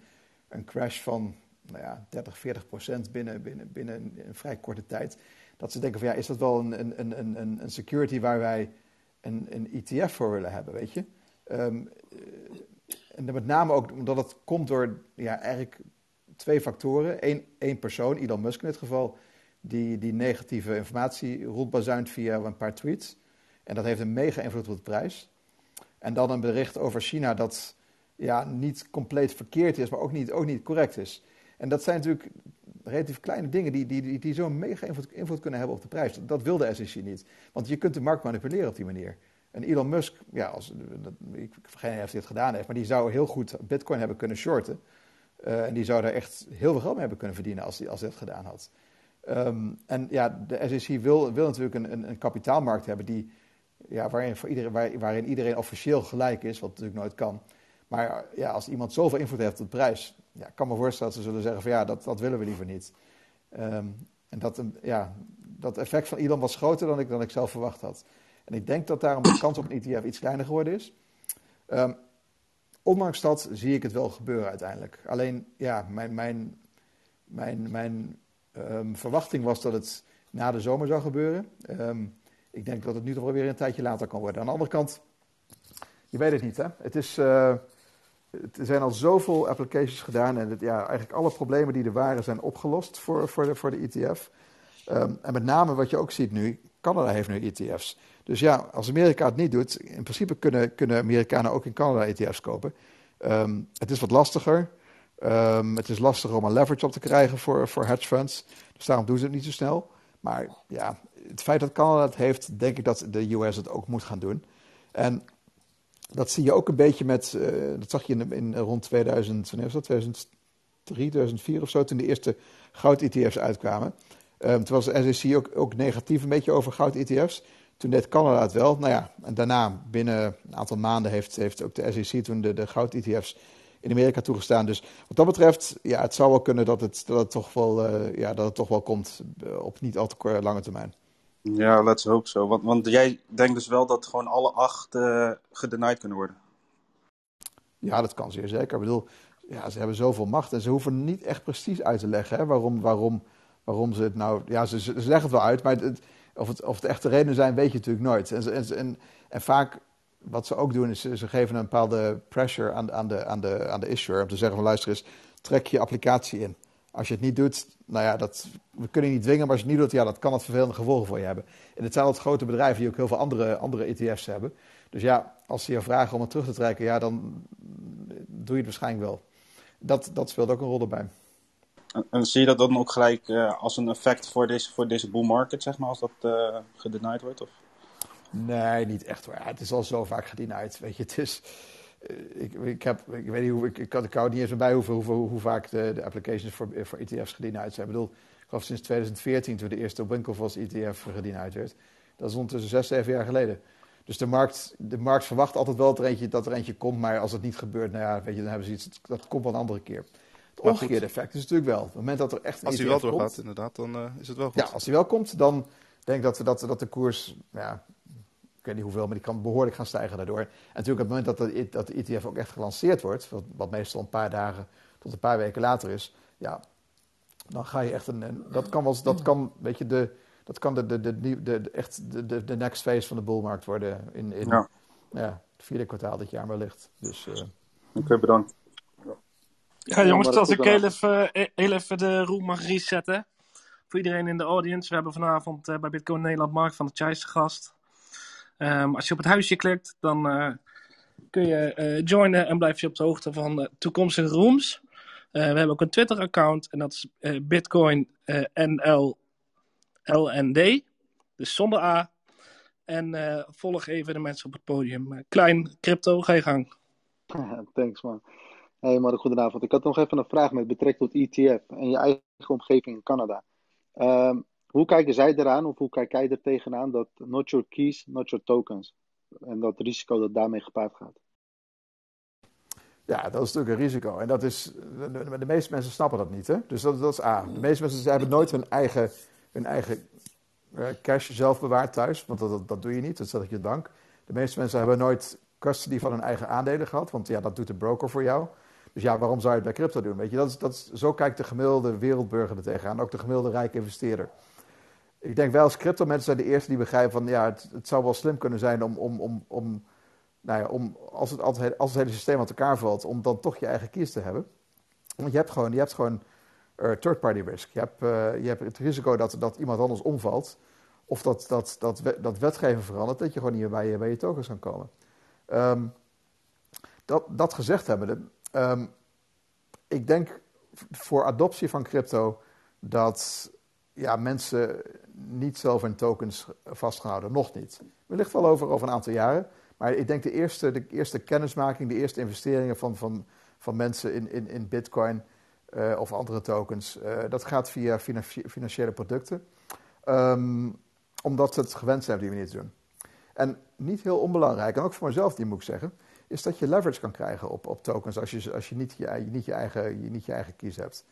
een crash van nou ja, 30, 40 procent binnen, binnen, binnen een, vrij korte tijd. Dat ze denken van ja, is dat wel een, een, een, een security waar wij een, een ETF voor willen hebben, weet je? Um, en met name ook omdat het komt door ja, eigenlijk twee factoren. Eén, één persoon, Elon Musk in dit geval, die, die negatieve informatie rondbazuint via een paar tweets. En dat heeft een mega invloed op de prijs. En dan een bericht over China dat ja, niet compleet verkeerd is, maar ook niet, ook niet correct is. En dat zijn natuurlijk relatief kleine dingen die, die, die, die zo'n mega invloed, kunnen hebben op de prijs. Dat wil de SEC niet. Want je kunt de markt manipuleren op die manier. En Elon Musk, ja, als, ik vergeet niet of hij het gedaan heeft, maar die zou heel goed Bitcoin hebben kunnen shorten. Uh, en die zou daar echt heel veel geld mee hebben kunnen verdienen als hij als dat gedaan had. Um, en ja, de SEC wil, wil natuurlijk een, een, een kapitaalmarkt hebben die, ja, waarin, voor iedereen, waar, waarin iedereen officieel gelijk is, wat natuurlijk nooit kan. Maar ja, als iemand zoveel invloed heeft op de prijs, ja, kan me voorstellen dat ze zullen zeggen van ja, dat, dat willen we liever niet. Um, en dat, ja, dat effect van Elon was groter dan ik, dan ik zelf verwacht had. En ik denk dat daarom de kans op een ETF iets kleiner geworden is. Um, ondanks dat zie ik het wel gebeuren uiteindelijk. Alleen, ja, mijn, mijn, mijn, mijn um, verwachting was dat het na de zomer zou gebeuren. Um, ik denk dat het nu toch wel weer een tijdje later kan worden. Aan de andere kant, je weet het niet, hè. Het is... Er zijn al zoveel applications gedaan en het, ja, eigenlijk alle problemen die er waren zijn opgelost voor, voor, de, voor de ETF. Ehm, en met name wat je ook ziet nu, Canada heeft nu ETF's. Dus ja, als Amerika het niet doet, in principe kunnen, kunnen Amerikanen ook in Canada ETF's kopen. Ehm, het is wat lastiger. Ehm, het is lastiger om een leverage op te krijgen voor, voor hedge funds. Dus daarom doen ze het niet zo snel. Maar ja, het feit dat Canada het heeft, denk ik dat de US het ook moet gaan doen. En dat zie je ook een beetje met, uh, dat zag je in, in rond 2000, wanneer was dat? 2003, 2004 of zo, toen de eerste goud-ETF's uitkwamen. Um, toen was de SEC ook, ook negatief een beetje over goud-ETF's. Toen deed Canada het wel. Nou ja, en daarna, binnen een aantal maanden, heeft, heeft ook de SEC toen de, de goud-ETF's in Amerika toegestaan. Dus wat dat betreft, ja, het zou wel kunnen dat het, dat het, toch, wel, uh, ja, dat het toch wel komt eh, op niet al te lange termijn. Ja, let's hope so. Want, want jij denkt dus wel dat gewoon alle acht uh, gedenied kunnen worden? Ja, dat kan zeer zeker. Ik bedoel, ja, ze hebben zoveel macht en ze hoeven niet echt precies uit te leggen hè, waarom, waarom, waarom ze het nou... Ja, ze, ze leggen het wel uit, maar het, of, het, of het echte redenen zijn, weet je natuurlijk nooit. En, en, en, en vaak, wat ze ook doen, is ze, geven een bepaalde pressure aan, aan, de, aan, de, aan de issuer. Om te zeggen van, luister eens, trek je applicatie in. Als je het niet doet, nou ja, dat, we kunnen je niet dwingen, maar als je het niet doet, ja, dat kan het vervelende gevolgen voor je hebben. En het zijn altijd grote bedrijven die ook heel veel andere, andere ETF's hebben. Dus ja, als ze je vragen om het terug te trekken, ja, dan doe je het waarschijnlijk wel. Dat, dat speelt ook een rol erbij. En, en zie je dat dan ook gelijk uh, als een effect voor deze, voor deze bull market, zeg maar, als dat uh, gedenied wordt? Of? Nee, niet echt hoor. Ja, het is al zo vaak gedenied. Weet je, het is. Uh, ik, ik, heb, ik weet niet hoe, ik, ik, kan, ik kan niet eens bij hoeveel, hoeveel, hoe vaak de, de applications voor, voor ETF's gedenied zijn. Ik bedoel, ik geloof sinds 2014, toen de eerste Winklevoss ETF gedenied werd. Dat is ondertussen zes, zeven jaar geleden. Dus de markt, de markt verwacht altijd wel dat er, eentje, dat er eentje komt, maar als het niet gebeurt, nou ja, weet je, dan hebben ze iets, dat komt wel een andere keer. Het omgekeerde effect is natuurlijk wel. Op het moment dat er echt een Als hij wel doorgaat, komt, inderdaad, dan uh, is het wel goed. Ja, als hij wel komt, dan denk ik dat, dat, dat de koers, ja, ik weet niet hoeveel, maar die kan behoorlijk gaan stijgen daardoor. En natuurlijk op het moment dat de, dat de ETF ook echt gelanceerd wordt, wat, wat meestal een paar dagen tot een paar weken later is, ja, dan ga je echt een, een dat kan wel, dat kan, weet je, de, dat kan de, de, de, de, de echt de, de, de next phase van de bullmarkt worden in, in ja. ja het vierde kwartaal dit jaar wellicht. Dus, uh, Oké, okay, bedankt. Ja, jongens, als ik heel even, heel even de room mag resetten. Voor iedereen in de audience. We hebben vanavond uh, bij Bitcoin Nederland Mark van de Chais gast. Um, als je op het huisje klikt, dan uh, kun je uh, joinen en blijf je op de hoogte van toekomstige rooms. we hebben ook een Twitter-account en dat is Bitcoin NL LND. Dus zonder A. En volg even de mensen op het podium. klein crypto, ga je gang. [LAUGHS] Thanks man. Hey Mark, goedenavond. Ik had nog even een vraag met betrekking tot ETF en je eigen omgeving in Canada. Um, hoe kijken zij eraan of hoe kijk jij er tegenaan dat not your keys, not your tokens? En dat risico dat daarmee gepaard gaat? Ja, dat is natuurlijk een risico. En dat is, de, meeste mensen snappen dat niet. Hè? Dus dat, is A. De meeste mensen hebben nooit hun eigen, hun eigen uh, cash zelf bewaard thuis. Want dat, dat, doe je niet, dat zet ik je dank. De meeste mensen hebben nooit custody van hun eigen aandelen gehad. Want ja, dat doet de broker voor jou. Dus ja, waarom zou je het bij crypto doen? Weet je, dat is, dat zo kijkt de gemiddelde wereldburger er tegenaan. Ook de gemiddelde rijke investeerder. Ik denk wel als crypto mensen zijn de eerste die begrijpen van ja, het, het zou wel slim kunnen zijn om, om, om, om, nou ja, om als, het, als het hele systeem uit elkaar valt, om dan toch je eigen kies te hebben. Want je hebt gewoon, je hebt gewoon uh, third-party risk. Je hebt, uh, je hebt het risico dat, dat iemand anders omvalt. Of dat, dat, dat, dat wetgeving verandert, dat je gewoon niet bij je, bij je tokens kan komen. Um, dat, dat gezegd hebbende, Um, ik denk voor adoptie van crypto dat ja, mensen niet zelf hun tokens vastgehouden. Nog niet. Wellicht wel over, over een aantal jaren. Maar ik denk de eerste, de eerste kennismaking, de eerste investeringen van, van, van mensen in, in, in bitcoin uh, of andere tokens, uh, dat gaat via financiële producten. Um, omdat ze het gewend zijn die manier te doen. En niet heel onbelangrijk, en ook voor mezelf die moet ik zeggen, is dat je leverage kan krijgen op, op tokens als je, als je, niet, je, niet, je, eigen, je niet je eigen kies hebt.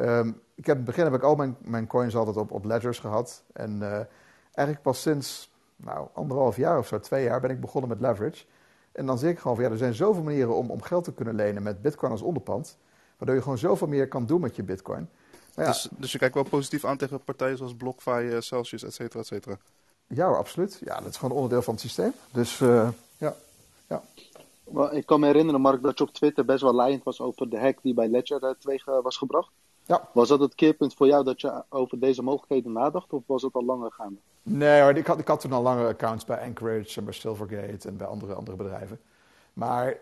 Um, ik heb, in het begin heb ik al mijn, mijn coins altijd op, op ledgers gehad. En uh, eigenlijk pas sinds nou, anderhalf jaar of zo, twee jaar, ben ik begonnen met leverage. En dan zeg ik gewoon van ja, er zijn zoveel manieren om, om geld te kunnen lenen met bitcoin als onderpand. Waardoor je gewoon zoveel meer kan doen met je bitcoin. Ja, dus, dus je kijkt wel positief aan tegen partijen zoals BlockFi, Celsius, et cetera, et cetera. Ja, absoluut. Ja, dat is gewoon onderdeel van het systeem. Dus uh, ja. ja. Maar ik kan me herinneren, Mark, dat je op Twitter best wel leidend was over de hack die bij Ledger eh, 2 ge- was gebracht. Ja. Was dat het keerpunt voor jou dat je over deze mogelijkheden nadacht, of was het al langer gaande? Nee hoor, ik had, ik had toen al langere accounts bij Anchorage en bij Silvergate en bij andere, andere bedrijven. Maar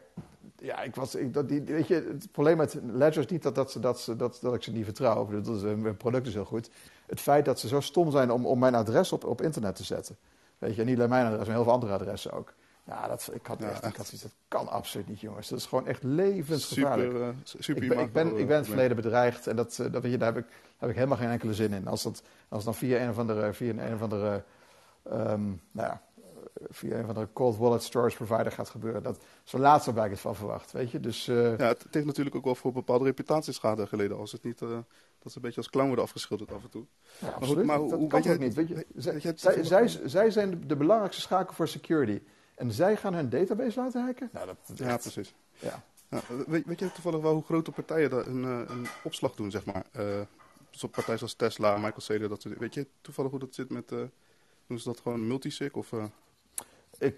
ja, ik was, ik, dat, die, weet je, het probleem met Ledger is niet dat, dat, ze, dat, ze, dat, dat ik ze niet vertrouw. Dat is, hun product is heel goed. Het feit dat ze zo stom zijn om, om mijn adres op, op internet te zetten. Weet je, en niet alleen mijn adres, maar heel veel andere adressen ook. Ja, dat, ik had Ja, echt, ik echt. had zoiets, dat kan absoluut niet, jongens. Dat is gewoon echt levensgevaarlijk. Super, eh, super Ik ben, ik, ben, ik ben het verleden bedreigd en dat, eh, dat, weet je, daar heb ik, daar heb ik helemaal geen enkele zin in. Als dat, als dan via een of andere, via een of andere, ehm, nou ja, via een of andere cold wallet storage provider gaat gebeuren. Dat is het laatste waar ik het van verwacht, weet je. Dus eh, Ja, het, heeft natuurlijk ook wel voor bepaalde reputatieschade geleden. Als het niet, eh, dat ze een beetje als clown worden afgeschilderd af en toe. ja, goed, absoluut. maar dat hoe- kan weet ook jij- niet, weet je. Zij, weet zij, zij, zij zijn de, de belangrijkste schakel voor security. En zij gaan hun database laten hacken? Nou, dat, dat Ja, precies. ja. Ja, weet, weet je toevallig wel hoe grote partijen daar een, eh, een opslag doen, zeg maar? Op partijen zoals Tesla, Michael Saylor, dat soort Weet je toevallig hoe dat zit met... eh, doen ze dat gewoon multisig of... Ik,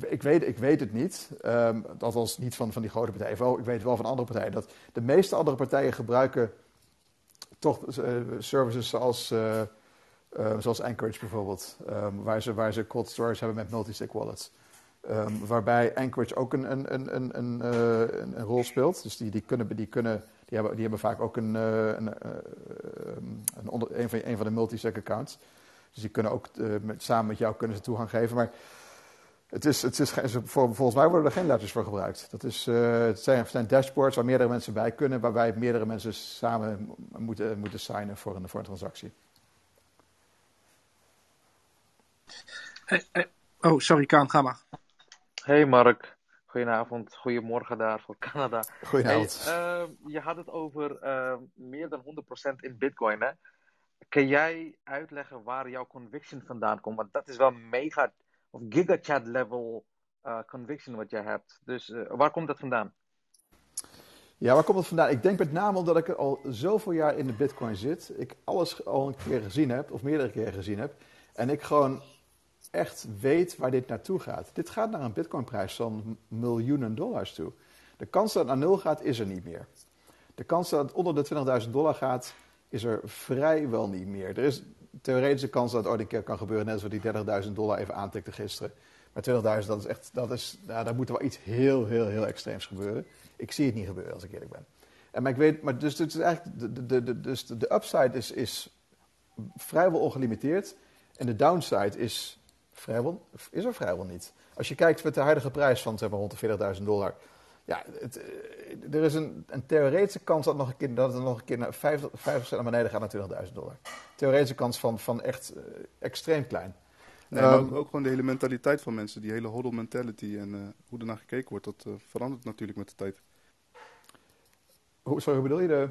ik, weet, ik weet het niet. Ehm althans niet van, van die grote partijen. Wel, ik weet wel van andere partijen. Dat de meeste andere partijen gebruiken toch eh, services zoals, zoals Anchorage bijvoorbeeld. ehm, waar, ze, waar ze cold storage hebben met multisig wallets. Ehm, waarbij Anchorage ook een, een, een, een, een, eh, een, een rol speelt. Dus die, die, kunnen, die, kunnen, die, hebben, die hebben vaak ook een, eh, een, eh, een, onder, een, van, een van de multisig accounts. Dus die kunnen ook met, samen met jou kunnen ze toegang geven. Maar het is, het is, volgens mij worden er geen ledgers voor gebruikt. Dat is, het, zijn, dashboards waar meerdere mensen bij kunnen, waarbij meerdere mensen samen mo- moeten, moeten signen voor een, voor een transactie. Hey, hey. Oh, sorry, Kaan, ga maar. Hey Mark, goedenavond, goedemorgen daar voor [LAUGHS] Canada. Goedenavond. Hey, ehm, je had het over ehm, meer dan 100% in Bitcoin, hè? Kun jij uitleggen waar jouw conviction vandaan komt? Want dat is wel mega of gigachat level eh, conviction wat jij hebt. Dus eh, waar komt dat vandaan? Ja, waar komt het vandaan? Ik denk met name omdat ik al zoveel jaar in de bitcoin zit. Ik alles al een keer gezien heb, of meerdere keren gezien heb. En ik gewoon echt weet waar dit naartoe gaat. Dit gaat naar een bitcoinprijs van miljoenen dollars toe. De kans dat het naar nul gaat, is er niet meer. De kans dat het onder de 20.000 dollar gaat, is er vrijwel niet meer. Er is theoretische kans dat het ooit een keer kan gebeuren, net zoals die 30.000 dollar even aantikte gisteren. Maar 20.000, dat is echt, dat is, ja, daar moet wel iets heel, heel, heel extreems gebeuren. Ik zie het niet gebeuren, als ik eerlijk ben. En maar ik weet, maar dus, is eigenlijk, de, de, de, dus de upside is, is vrijwel ongelimiteerd. En de downside is vrijwel, is er vrijwel niet. Als je kijkt met de huidige prijs van zeg maar, rond de 40.000 dollar. Ja, het, eh, er is een, een theoretische kans dat, nog een keer, dat het nog een keer naar 5, 5% naar beneden gaat naar 20.000 dollar. Theoretische kans van, van echt eh, extreem klein. Nee, maar Ehm, ook, ook gewoon de hele mentaliteit van mensen, die hele hodl mentality en eh, hoe er naar gekeken wordt, dat verandert natuurlijk met de tijd. hoe, sorry, hoe bedoel je? De,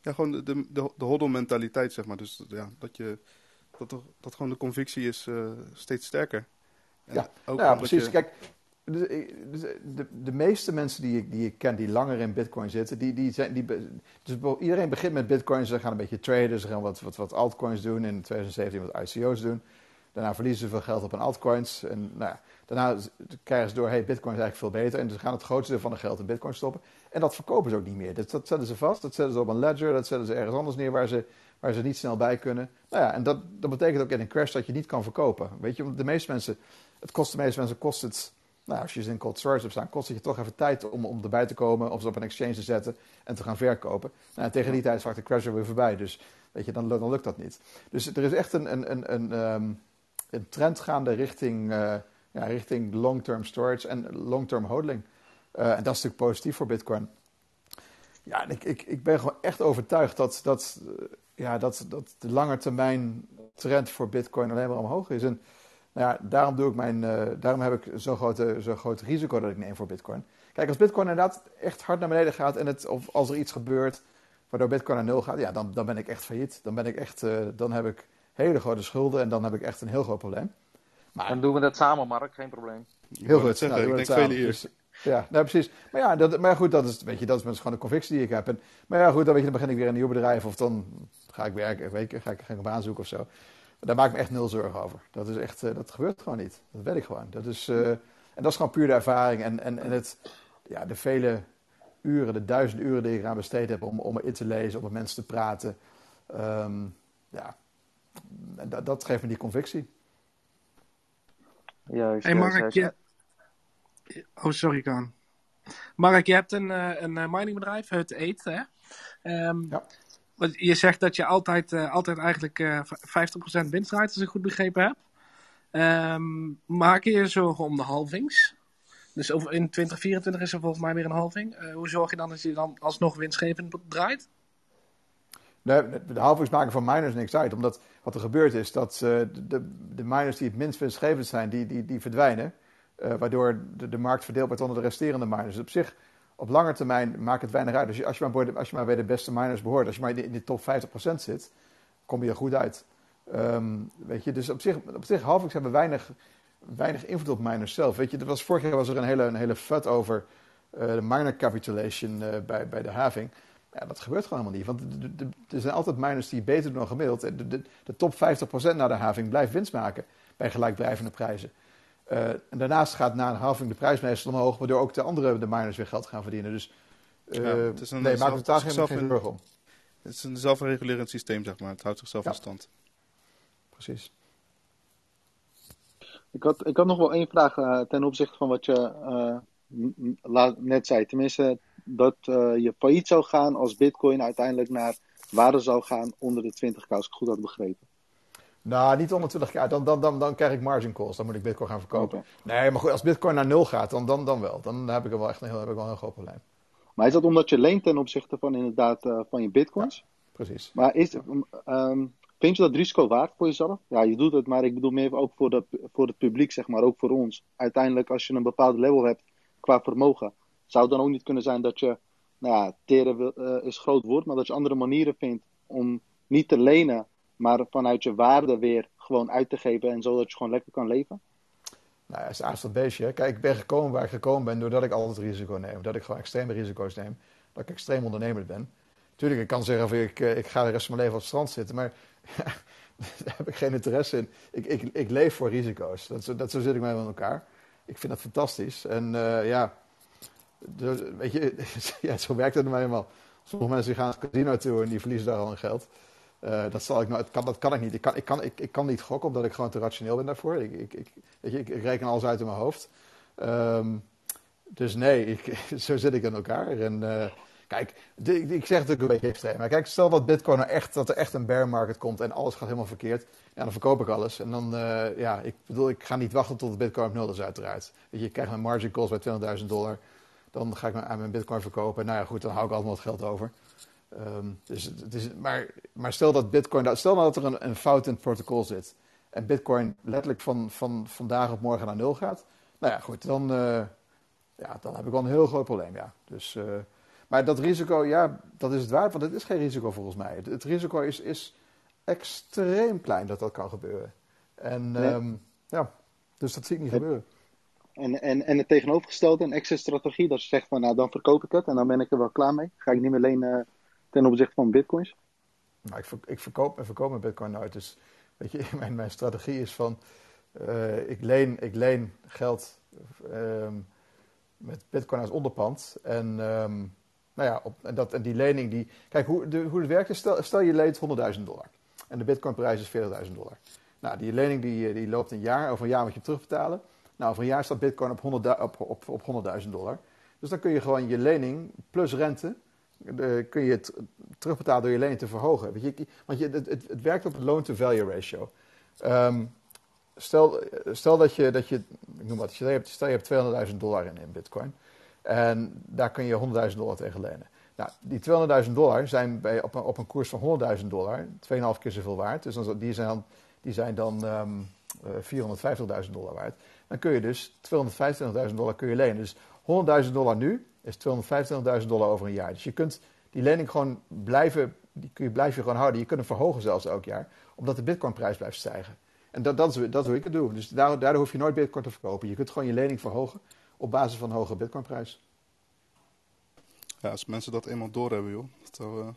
Ja, gewoon de, de, de, de hodl mentaliteit, zeg maar. Dus ja, dat, je, dat, dat gewoon de convictie is eh, steeds sterker. En Ja, ook ja, omdat precies. je- Kijk, de, de, de, meeste mensen die ik, die ik ken die langer in Bitcoin zitten, die, die zijn. Die, dus iedereen begint met Bitcoin, ze gaan een beetje traden, ze gaan wat, wat, wat altcoins doen, in 2017 wat ICO's doen. Daarna verliezen ze veel geld op een altcoins. En nou ja, daarna krijgen ze door, hey, Bitcoin is eigenlijk veel beter. En ze gaan het grootste deel van hun geld in Bitcoin stoppen. En dat verkopen ze ook niet meer. Dat, dat zetten ze vast, dat zetten ze op een ledger, dat zetten ze ergens anders neer waar ze, waar ze niet snel bij kunnen. Nou ja, en dat, dat betekent ook in een crash dat je niet kan verkopen. Weet je, want de meeste mensen, het kost de meeste mensen, kost het, nou, als je ze in cold storage hebt staan, kost het je toch even tijd om, om erbij te komen, of ze op een exchange te zetten en te gaan verkopen. Nou, en tegen die tijd is vaak de crash er weer voorbij. Dus weet je, dan, dan lukt dat niet. Dus er is echt een, een, een, een, ehm, een trend gaande richting, eh, ja, richting long-term storage en long-term hodling. Eh, en dat is natuurlijk positief voor Bitcoin. Ja, en ik, ik, ik ben gewoon echt overtuigd dat, dat, ja, dat, dat de langetermijn trend voor Bitcoin alleen maar omhoog is. En nou ja, daarom, doe ik mijn, eh, daarom heb ik zo'n grote, zo'n groot risico dat ik neem voor Bitcoin. Kijk, als Bitcoin inderdaad echt hard naar beneden gaat en het, of als er iets gebeurt waardoor Bitcoin naar nul gaat, ja, dan, dan ben ik echt failliet. Dan, ben ik echt, eh, dan heb ik hele grote schulden en dan heb ik echt een heel groot probleem. Maar Dan doen we dat samen, Mark, geen probleem. Heel goed. Nou, ik denk vele samen. Dus, ja, nou, precies. Maar ja, dat, maar goed, dat is, weet je, dat is gewoon de convictie die ik heb. En, maar ja, goed, dan, weet je, dan begin ik weer een nieuw bedrijf of dan ga ik werken, weet je, ga ik, ga ik een baan zoeken of zo. Daar maak ik me echt nul zorgen over. Dat is echt, eh, dat gebeurt gewoon niet. Dat weet ik gewoon. Dat is, eh, En dat is gewoon puur de ervaring en, en, en het, ja, de vele uren, de duizenden uren die ik eraan besteed heb om, om erin te lezen, om met mensen te praten. Ehm, ja, dat, dat geeft me die convictie. Juist, Hey Mark, juist. je... Oh, sorry, Kaan. Mark, je hebt een, eh, een eh, miningbedrijf, Hut Eet, hè? Ehm, Ja. Je zegt dat je altijd, eh, altijd eigenlijk eh, v- 50% winst draait, als ik goed begrepen heb. Ehm, maak je je zorgen om de halvings? Dus over, in 2024 is er volgens mij weer een halving. Hoe zorg je dan dat je dan alsnog winstgevend draait? Nee, de halvings maken van miners niks uit. Omdat wat er gebeurt is dat de, de, de miners die het minst winstgevend zijn, die, die, die verdwijnen. Eh, waardoor de, de markt verdeeld wordt onder de resterende miners. Dus op zich, op lange termijn maakt het weinig uit. Dus als je maar, bij de- als je maar bij de beste miners behoort, als je maar in de, top 50% zit, kom je er goed uit. Ehm, weet je, dus op zich, op zich halvings hebben weinig, weinig invloed op miners zelf. Weet je, er was, vorig jaar was er een hele, een hele fut over eh, de miner capitulation eh, bij, bij de having. Ja, dat gebeurt gewoon helemaal niet. Want er zijn altijd miners die beter doen dan gemiddeld. De, de, de top 50% na de having blijft winst maken bij gelijkblijvende prijzen. Eh, en daarnaast gaat na een halving de prijs meestal omhoog, waardoor ook de andere de miners weer geld gaan verdienen. Dus eh Ja, het is een nee, maak er totaal geen, zelf geen een- zorgen om. Het is een zelfregulerend systeem, zeg maar. Het houdt zichzelf Ja. in stand. Precies. Ik had, ik had nog wel één vraag eh, ten opzichte van wat je eh, net zei. Tenminste, dat eh, je failliet zou gaan als Bitcoin uiteindelijk naar waarde zou gaan onder de 20k, als ik goed had begrepen. Nou, niet onder 20k. Dan, dan, dan, dan krijg ik margin calls. Dan moet ik bitcoin gaan verkopen. Nee, maar goed, als bitcoin naar nul gaat, dan, dan, dan wel. Dan heb ik er wel echt een heel, heb ik wel een heel groot probleem. Maar is dat omdat je leent ten opzichte van inderdaad eh, van je bitcoins? Precies. Maar is, ehm, vind je dat risico waard voor jezelf? Ja, je doet het, maar ik bedoel meer ook voor, de, voor het publiek, zeg maar, ook voor ons. Uiteindelijk, als je een bepaald level hebt qua vermogen, zou het dan ook niet kunnen zijn dat je, nou ja, teren wil- eh, is groot woord, maar dat je andere manieren vindt om niet te lenen, maar vanuit je waarde weer gewoon uit te geven en zodat je gewoon lekker kan leven? Nou het is aardig dat beestje. hè. Kijk, ik ben gekomen waar ik gekomen ben doordat ik altijd risico neem. Dat ik gewoon extreme risico's neem. Dat ik extreem ondernemer ben. Tuurlijk, ik kan zeggen, van, ik, eh, ik ga de rest van mijn leven op het strand zitten. Maar [LAUGHS] daar heb ik geen interesse in. Ik, ik, ik leef voor risico's. Dat, dat, zo zit ik mij met elkaar. Ik vind dat fantastisch. En eh, ja, de- weet je, [LAUGHS] ja, zo werkt het nou eenmaal. Sommige mensen gaan het casino toe en die verliezen daar al hun geld. Eh, dat, zal ik nou, dat, kan, dat kan ik niet. Ik kan, ik, kan, ik, ik kan niet gokken omdat ik gewoon te rationeel ben daarvoor. Ik, ik, ik, weet je, ik, reken alles uit in mijn hoofd. Ehm, dus nee, ik, [LAUGHS] zo zit ik in elkaar. En eh, kijk, ik, zeg het natuurlijk een beetje extreem. Maar kijk, stel dat Bitcoin nou echt, dat er echt een bear market komt en alles gaat helemaal verkeerd. Ja, dan verkoop ik alles. En dan, eh, ja, ik bedoel, ik ga niet wachten tot de Bitcoin op nul is uiteraard. Je, ik krijg mijn margin calls bij 20.000 dollar. Dan ga ik mijn, mijn Bitcoin verkopen. Nou ja, goed, dan hou ik allemaal wat geld over. Ehm, dus is, maar, maar stel dat Bitcoin, stel nou dat er een, een fout in het protocol zit. En Bitcoin letterlijk van, van vandaag op morgen naar nul gaat. Nou ja, goed, dan, eh, ja, dan heb ik wel een heel groot probleem, ja. Dus, eh, maar dat risico, ja, dat is het waard, want het is geen risico volgens mij. Het, het risico is, is extreem klein dat dat kan gebeuren. En Nee. ehm, ja, dus dat zie ik niet Het- gebeuren. En, en, en het tegenovergestelde, een exit-strategie, dat je zegt van nou dan verkoop ik het en dan ben ik er wel klaar mee. Ga ik niet meer lenen ten opzichte van bitcoins. Maar ik, ik verkoop en verkoop mijn bitcoin nooit. Dus weet je, [LAUGHS] mijn, mijn strategie is van, eh, ik, leen, ik leen geld ehm, met bitcoin als onderpand. En, ehm, nou ja, op, en, dat, en die lening, die, kijk hoe, de, hoe het werkt is, stel, stel je leent 100.000 dollar. En de bitcoinprijs is 40.000 dollar. Nou, die lening die, die loopt een jaar, over een jaar moet je terugbetalen. Nou, over een jaar staat bitcoin op 100.000 op, op, op 100.000 dollar. Dus dan kun je gewoon je lening plus rente, eh, kun je het terugbetalen door je lening te verhogen. Weet je, want je, het, het, werkt op het loan-to-value ratio. Ehm, stel, stel dat je, dat je, ik noem wat, stel je hebt, stel je hebt 200.000 dollar in, in bitcoin. En daar kun je 100.000 dollar tegen lenen. Nou, die 200.000 dollar zijn bij, op, een, op een koers van 100.000 dollar 2,5 keer zoveel waard. Dus dan, die zijn die zijn dan ehm, eh, 450.000 dollar waard. Dan kun je dus 225.000 dollar kun je lenen. Dus 100.000 dollar nu is 225.000 dollar over een jaar. Dus je kunt die lening gewoon blijven, die kun je blijven gewoon houden. Je kunt hem verhogen zelfs elk jaar, omdat de bitcoinprijs blijft stijgen. En dat, dat, is, dat hoe ik het doe. Dus daardoor, daardoor hoef je nooit bitcoin te verkopen. Je kunt gewoon je lening verhogen op basis van een hogere bitcoinprijs. Ja, als mensen dat eenmaal doorhebben, joh. Zou, eh,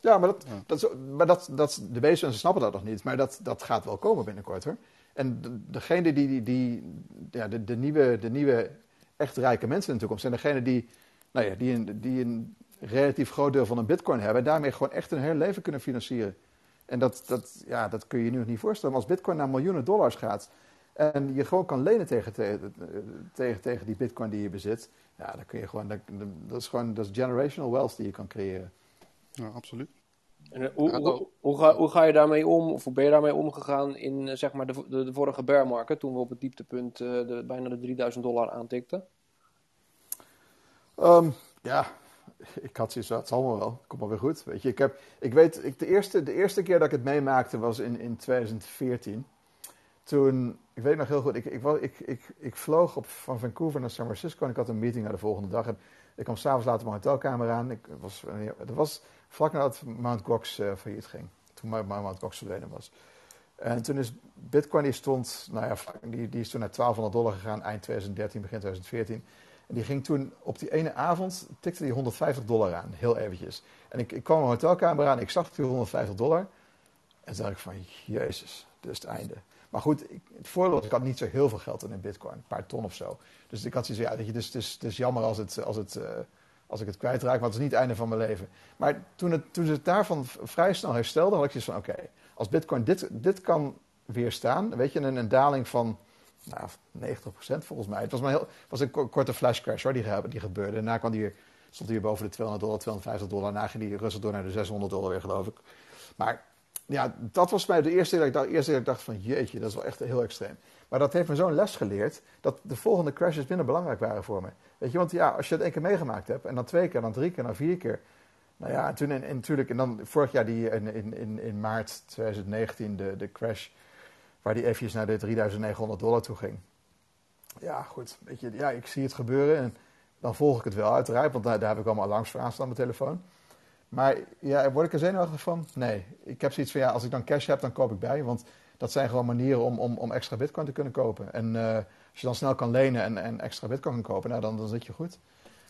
Ja, maar, dat, Ja. Dat, is, maar dat, dat, de meeste mensen snappen dat nog niet. Maar dat, dat gaat wel komen binnenkort hoor. En de- degene die, die, die ja, de, de, nieuwe, de nieuwe echt rijke mensen in de toekomst zijn degene die, nou ja, die, een, die een relatief groot deel van een bitcoin hebben en daarmee gewoon echt hun hele leven kunnen financieren. En dat, dat, ja, dat kun je je nu nog niet voorstellen. Maar als bitcoin naar miljoenen dollars gaat en je gewoon kan lenen tegen, tegen, tegen, tegen die bitcoin die je bezit, ja, dan kun je gewoon, dat, dat is gewoon, dat is generational wealth die je kan creëren. Ja, absoluut. En, eh, hoe, hoe, hoe, ga, hoe ga je daarmee om, of hoe ben je daarmee omgegaan in eh, zeg maar de, de, de vorige bear market, toen we op het dieptepunt eh, de, bijna de 3000 dollar aantikten? Ehm, ja, ik had zoiets het zal me wel, komt wel weer goed. Weet je, ik, heb, ik weet, ik, de, eerste, de eerste keer dat ik het meemaakte was in, in 2014. Toen, ik weet nog heel goed, ik, ik, ik, ik, vloog op, van Vancouver naar San Francisco en ik had een meeting naar de volgende dag. En ik kwam s'avonds later mijn hotelkamer aan. Ik was, het was vlak nadat Mount Gox eh, failliet ging. Toen Mount Gox verdwenen was. En toen is Bitcoin, die stond, nou ja, die, die is toen naar 1200 dollar gegaan eind 2013, begin 2014. Die ging toen op die ene avond, tikte die 150 dollar aan, heel eventjes. En ik, ik kwam mijn hotelkamer aan, ik zag die 150 dollar. En toen dacht ik van, jezus, dit is het einde. Maar goed, ik, het voordeel was, ik had niet zo heel veel geld in bitcoin, een paar ton of zo. Dus ik had zoiets ja, weet je, dus, het, is, jammer als, het, als, het, eh, als ik het kwijtraak, maar het is niet het einde van mijn leven. Maar toen, het, toen het daarvan vrij snel herstelde, had ik zoiets van, oké, als bitcoin dit, dit kan weerstaan, weet je, een, een daling van nou, 90% volgens mij. Het was, maar heel, was een ko- korte flash crash hoor, die, die gebeurde. Daarna kwam die stond hij weer boven de 200 dollar, 250 dollar. Daarna ging die rustig door naar de 600 dollar weer, geloof ik. Maar ja, dat was mij de eerste keer dat ik dacht, eerste keer dat ik dacht van jeetje, dat is wel echt heel extreem. Maar dat heeft me zo'n les geleerd dat de volgende crashes minder belangrijk waren voor me. Weet je, want ja, als je het één keer meegemaakt hebt en dan twee keer, dan drie keer, dan vier keer. Nou ja, en toen en, natuurlijk, en dan vorig jaar die in, in, in, in maart 2019 de, de crash, waar die eventjes naar de 3900 dollar toe ging. Ja, goed. Weet je, ja, ik zie het gebeuren en dan volg ik het wel uiteraard, want daar, daar heb ik allemaal alarms voor aanstaan op mijn telefoon. Maar ja, word ik er zenuwachtig van? Nee. Ik heb zoiets van, ja, als ik dan cash heb, dan koop ik bij. Want dat zijn gewoon manieren om, om, om extra bitcoin te kunnen kopen. En eh, als je dan snel kan lenen en, en extra bitcoin kan kopen, nou, dan, dan zit je goed.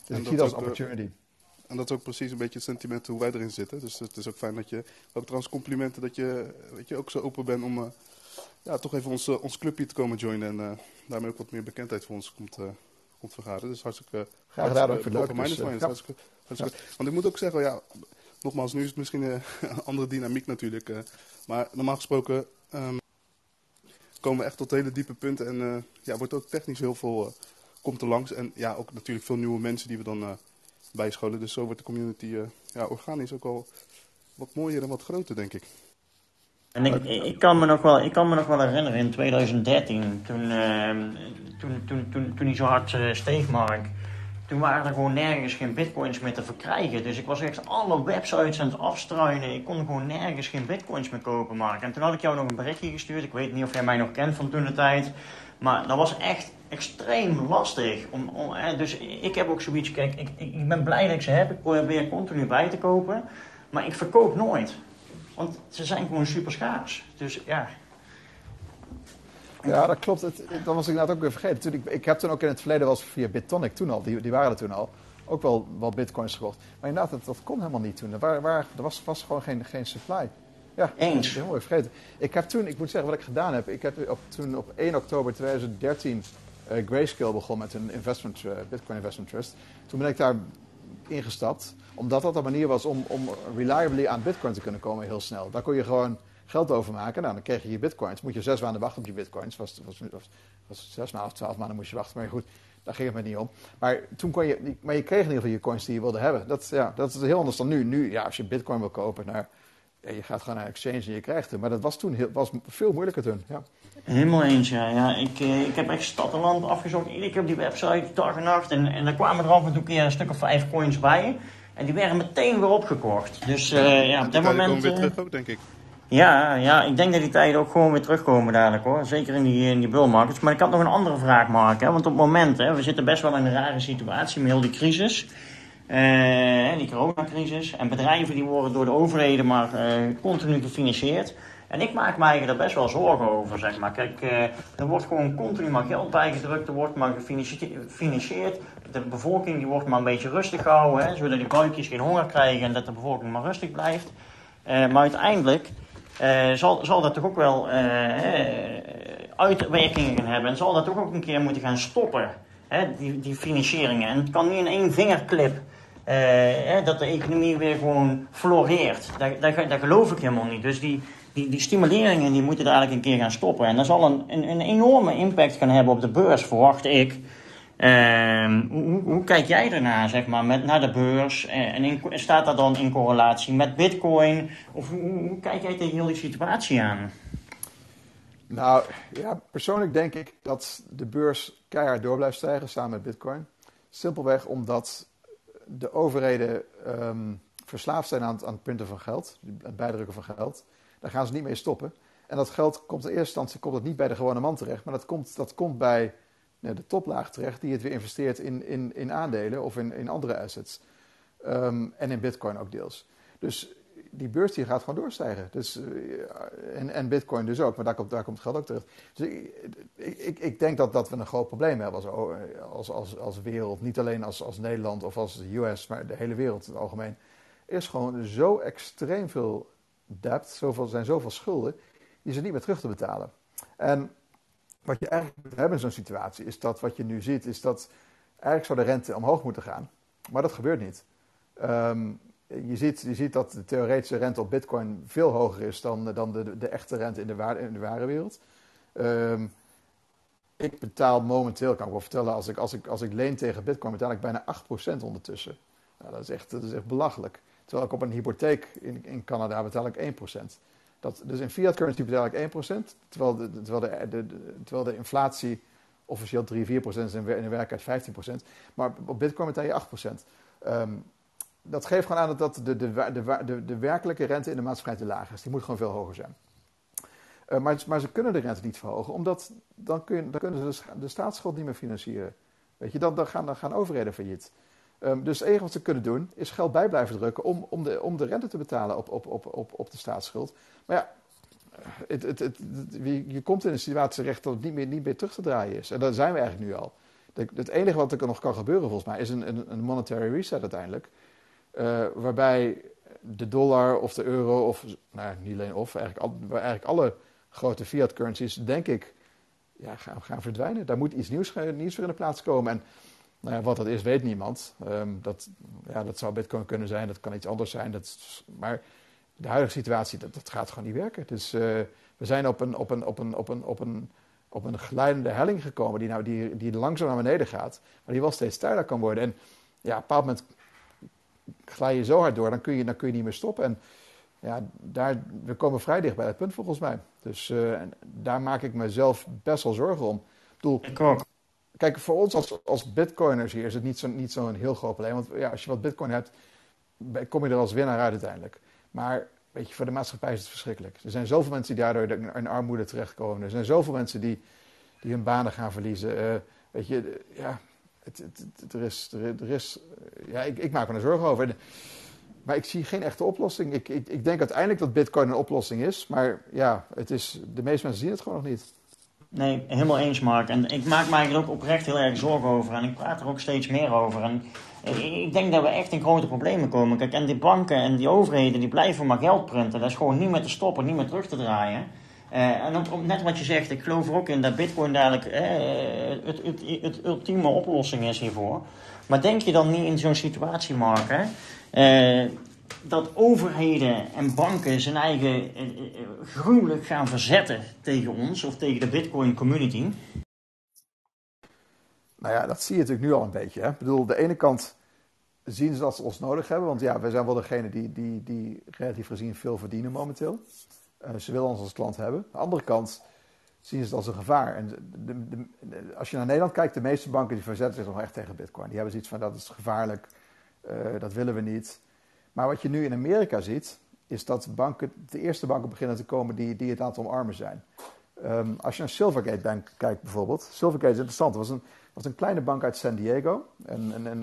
Dus En ik zie dat als eh, opportunity. En dat is ook precies een beetje het sentiment hoe wij erin zitten. Dus het is ook fijn dat je, ook trouwens complimenten dat je, weet je ook zo open bent om eh, ja, toch even ons, eh, ons clubje te komen joinen. En eh, daarmee ook wat meer bekendheid voor ons komt, eh, komt vergaren. Dus hartstikke Graag gedaan, ook voor open-minded Dus, hartstikke- hartstikke- Want ik moet ook zeggen, ja, nogmaals, nu is het misschien [LAUGHS] een andere dynamiek natuurlijk. maar normaal gesproken ehm, komen we echt tot hele diepe punten. En eh, ja, wordt ook technisch heel veel, komt er langs. En ja, ook natuurlijk veel nieuwe mensen die we dan... bijscholen. Dus zo wordt de community ja, organisch ook al wat mooier en wat groter, denk ik. En ik, kan me nog wel, ik kan me nog wel herinneren in 2013, toen, ehm, toen, toen, toen, toen hij zo hard eh, steeg, Mark. Toen waren er gewoon nergens geen bitcoins meer te verkrijgen. Dus ik was echt alle websites aan het afstruinen. Ik kon gewoon nergens geen bitcoins meer kopen, Mark. En toen had ik jou nog een berichtje gestuurd. Ik weet niet of jij mij nog kent van toen de tijd. Maar dat was echt extreem lastig. Om, dus ik heb ook zoiets, kijk, ik ik ben blij dat ik ze heb. Ik probeer continu bij te kopen. Maar ik verkoop nooit. Want ze zijn gewoon super schaars. Dus ja. Ja, dat klopt. Het, dat was ik inderdaad ook weer vergeten. Toen ik, ik heb toen ook in het verleden eens via BitTonic toen al, die, die waren er toen al, ook wel, wel bitcoins gekocht. Maar inderdaad, dat, dat kon helemaal niet toen. Er, waren, waren- er was, was gewoon geen, geen supply. Ja, Eens. is helemaal vergeten. Ik heb toen, ik moet zeggen wat ik gedaan heb. Ik heb op, toen op 1 oktober 2013 eh, Grayscale begon met een investment, eh, Bitcoin Investment Trust. Toen ben ik daar ingestapt, omdat dat een manier was om, om reliably aan Bitcoin te kunnen komen heel snel. Daar kon je gewoon geld over maken. Nou, dan kreeg je je Bitcoins. Moet je zes maanden wachten op je Bitcoins. Was, was, was, was zes maanden of twaalf maanden moest je wachten. Maar goed, daar ging het me niet om. Maar toen kon je, maar je kreeg in ieder geval je coins die je wilde hebben. Dat, ja, dat is heel anders dan nu. Nu, ja, als je Bitcoin wil kopen, nou, ja, je gaat gewoon naar exchange en je krijgt het. Maar dat was toen heel, was veel moeilijker toen. Ja. Helemaal eens, ja. ja ik, eh, ik heb echt stad en land afgezocht. Iedere keer op die website, dag en nacht. En, en daar kwamen er af en toe een keer een stuk of vijf coins bij. En die werden meteen weer opgekocht. Dus eh, ja, En op die komen moment... weer eh, terug ook, denk ik. Ja, ja, ik denk dat die tijden ook gewoon weer terugkomen dadelijk hoor. Zeker in die, in die bull markets. Maar ik had nog een andere vraag, Mark. Hè? Want op het moment, hè, we zitten best wel in een rare situatie met heel die crisis. Eh, die coronacrisis. En bedrijven die worden door de overheden maar eh, continu gefinancierd. En ik maak eigenlijk daar best wel zorgen over, zeg maar. Kijk, eh, er wordt gewoon continu maar geld bijgedrukt, er wordt maar gefinancierd. De bevolking die wordt maar een beetje rustig gehouden, hè, zodat die buikjes geen honger krijgen en dat de bevolking maar rustig blijft. Maar uiteindelijk zal, zal dat toch ook wel uitwerkingen gaan hebben. En zal dat toch ook een keer moeten gaan stoppen, hè, die, die financieringen. En het kan niet in één vingerklip eh, dat de economie weer gewoon floreert. Daar, geloof ik helemaal niet. Dus die, die, die stimuleringen die moeten eigenlijk een keer gaan stoppen. En dat zal een, een, een enorme impact gaan hebben op de beurs, verwacht ik. Ehm, hoe, hoe, kijk jij ernaar, zeg maar, met, naar de beurs? Eh, en staat dat dan in correlatie met bitcoin? Of hoe, kijk jij tegen die situatie aan? Nou, ja, persoonlijk denk ik dat de beurs keihard door blijft stijgen samen met bitcoin. Simpelweg omdat de overheden um, verslaafd zijn aan aan het punten van geld, het bijdrukken van geld. Daar gaan ze niet mee stoppen. En dat geld komt in eerste instantie komt het niet bij de gewone man terecht, maar dat komt, dat komt bij de toplaag terecht, die het weer investeert in, in, in aandelen of in, in andere assets. Um, en in bitcoin ook deels. Dus die beurs die gaat gewoon doorstijgen. Dus, uh, en, en bitcoin dus ook, maar daar komt, daar komt geld ook terecht. Dus ik, ik, ik denk dat, dat we een groot probleem hebben als, als, als, als wereld. Niet alleen als, als Nederland of als de US, maar de hele wereld in het algemeen. Er is gewoon zo extreem veel debt, zoveel, zijn zoveel schulden, die ze niet meer terug te betalen. En wat je eigenlijk moet hebben in zo'n situatie, is dat wat je nu ziet, is dat eigenlijk zou de rente omhoog moeten gaan. Maar dat gebeurt niet. Um, je, ziet, je ziet dat de theoretische rente op bitcoin veel hoger is dan, dan de, de echte rente in de, in de ware wereld. Um, ik betaal momenteel, kan ik wel vertellen, als ik, als ik, als ik leen tegen bitcoin, betaal ik bijna 8% ondertussen. Nou, dat, is echt, dat is echt belachelijk. Terwijl ik op een hypotheek in, in Canada betaal ik 1%. Dat, dus in fiat currency betaal ik 1%, terwijl de, terwijl de, terwijl de inflatie officieel 3, 4% is en in de werkelijkheid 15%. Maar op bitcoin betaal je 8%. Um, dat geeft gewoon aan dat de, de, de, de, werkelijke rente in de maatschappij te laag is. Die moet gewoon veel hoger zijn. Uh, maar, maar, ze kunnen de rente niet verhogen, omdat dan, kun, dan kunnen ze de, staatsschuld niet meer financieren. Weet je, dan, dan, gaan, dan overheden failliet. Um, dus het enige wat ze kunnen doen, is geld bij blijven drukken om, om, de, om de rente te betalen op, op, op, op, op de staatsschuld. Maar ja, het, het, je komt in een situatie terecht dat het niet meer, niet meer terug te draaien is. En daar zijn we eigenlijk nu al. Het enige wat er nog kan gebeuren volgens mij is een, een, een monetary reset uiteindelijk. Uh, waarbij de dollar of de euro, of nou, niet alleen of, eigenlijk, al, eigenlijk alle grote fiat currencies, denk ik, ja, gaan, gaan verdwijnen. Daar moet iets nieuws, nieuws voor in de plaats komen. En nou ja, wat dat is, weet niemand. Um, dat, ja, dat zou Bitcoin kunnen zijn, dat kan iets anders zijn. Dat, maar de huidige situatie, dat, dat gaat gewoon niet werken. Dus uh, we zijn op een, op, een, op, een, op, een, op, een, op een glijdende helling gekomen die, nou, die, die langzaam naar beneden gaat, maar die wel steeds steiler kan worden. En ja, op een bepaald moment glij je zo hard door, dan kun je, dan kun je niet meer stoppen. En ja, daar, we komen vrij dicht bij het punt volgens mij. Dus uh, daar maak ik mezelf best wel zorgen om. Ik bedoel, Kijk, voor ons als, als bitcoiners hier is het niet zo'n niet zo heel groot probleem. Want ja, als je wat bitcoin hebt, kom je er als winnaar uit uiteindelijk. Maar weet je, voor de maatschappij is het verschrikkelijk. Er zijn zoveel mensen die daardoor in armoede terechtkomen. Er zijn zoveel mensen die, die hun banen gaan verliezen. Uh, weet je, ja, het, het, er is, er, is ja, ik, ik maak me er zorgen over. Maar ik zie geen echte oplossing. Ik, ik, denk uiteindelijk dat bitcoin een oplossing is. Maar ja, het is, de meeste mensen zien het gewoon nog niet. Nee, helemaal eens, Mark. En ik maak me eigenlijk ook oprecht heel erg zorgen over. En ik praat er ook steeds meer over. En ik denk dat we echt in grote problemen komen. Kijk, en die banken en die overheden die blijven maar geld printen. Dat is gewoon niet meer te stoppen, niet meer terug te draaien. Uh, en net wat je zegt, ik geloof er ook in dat Bitcoin dadelijk uh, het, het, het, ultieme oplossing is hiervoor. Maar denk je dan niet in zo'n situatie, Mark, hè, uh, dat overheden en banken zijn eigen gruwelijk gaan verzetten tegen ons of tegen de Bitcoin community? Nou ja, dat zie je natuurlijk nu al een beetje. Hè? Ik bedoel, de ene kant zien ze dat ze ons nodig hebben, want ja, wij zijn wel degene die, die, die relatief gezien veel verdienen momenteel. Uh, ze willen ons als klant hebben. Aan de andere kant zien ze het als een gevaar. En de, de, als je naar Nederland kijkt, de meeste banken die verzetten zich nog echt tegen bitcoin. Die hebben zoiets van dat is gevaarlijk, uh, dat willen we niet. Maar wat je nu in Amerika ziet, is dat banken, de eerste banken beginnen te komen die, die het aan het omarmen zijn. Um, als je naar Silvergate Bank kijkt bijvoorbeeld. Silvergate is interessant. Het was een, was een kleine bank uit San Diego. En, en, en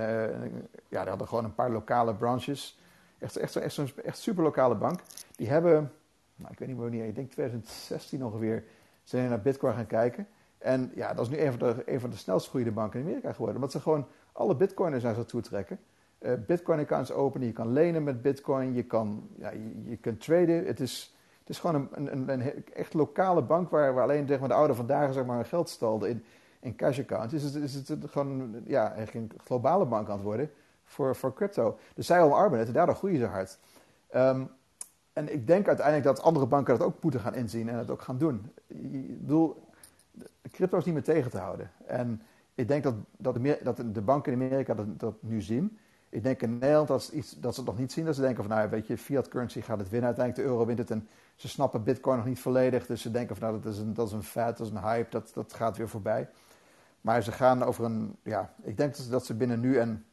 ja, die hadden gewoon een paar lokale branches. Echt, echt, echt, echt, echt super lokale bank. Die hebben nou, ik weet niet meer wanneer, ik denk 2016 ongeveer, zijn naar Bitcoin gaan kijken. En ja, dat is nu een van de, een van de snelst groeiende banken in Amerika geworden. Omdat ze gewoon alle bitcoiners naar zich toe trekken. Uh, bitcoin accounts openen, je kan lenen met bitcoin, je kan, ja, je, je kunt traden. Het is, het is gewoon een, een, een, echt lokale bank waar, waar alleen zeg maar, de oude vandaag zeg maar, hun geld stalde in, in cash accounts. Is het, is het gewoon ja, een globale bank aan het worden voor, voor crypto. Dus zij omarmen het en daardoor groeien ze hard. Um, en ik denk uiteindelijk dat andere banken dat ook moeten gaan inzien en het ook gaan doen. Ik bedoel, crypto is niet meer tegen te houden. En ik denk dat, dat, de, dat banken in Amerika dat, dat nu zien. Ik denk in Nederland dat ze, iets, dat ze het nog niet zien. Dat ze denken van, nou weet je, fiat currency gaat het winnen. Uiteindelijk de euro wint het. En ze snappen bitcoin nog niet volledig. Dus ze denken van, nou dat is een, dat is een fad, dat is een hype. Dat, dat gaat weer voorbij. Maar ze gaan over een, ja, ik denk dat ze, dat ze binnen nu en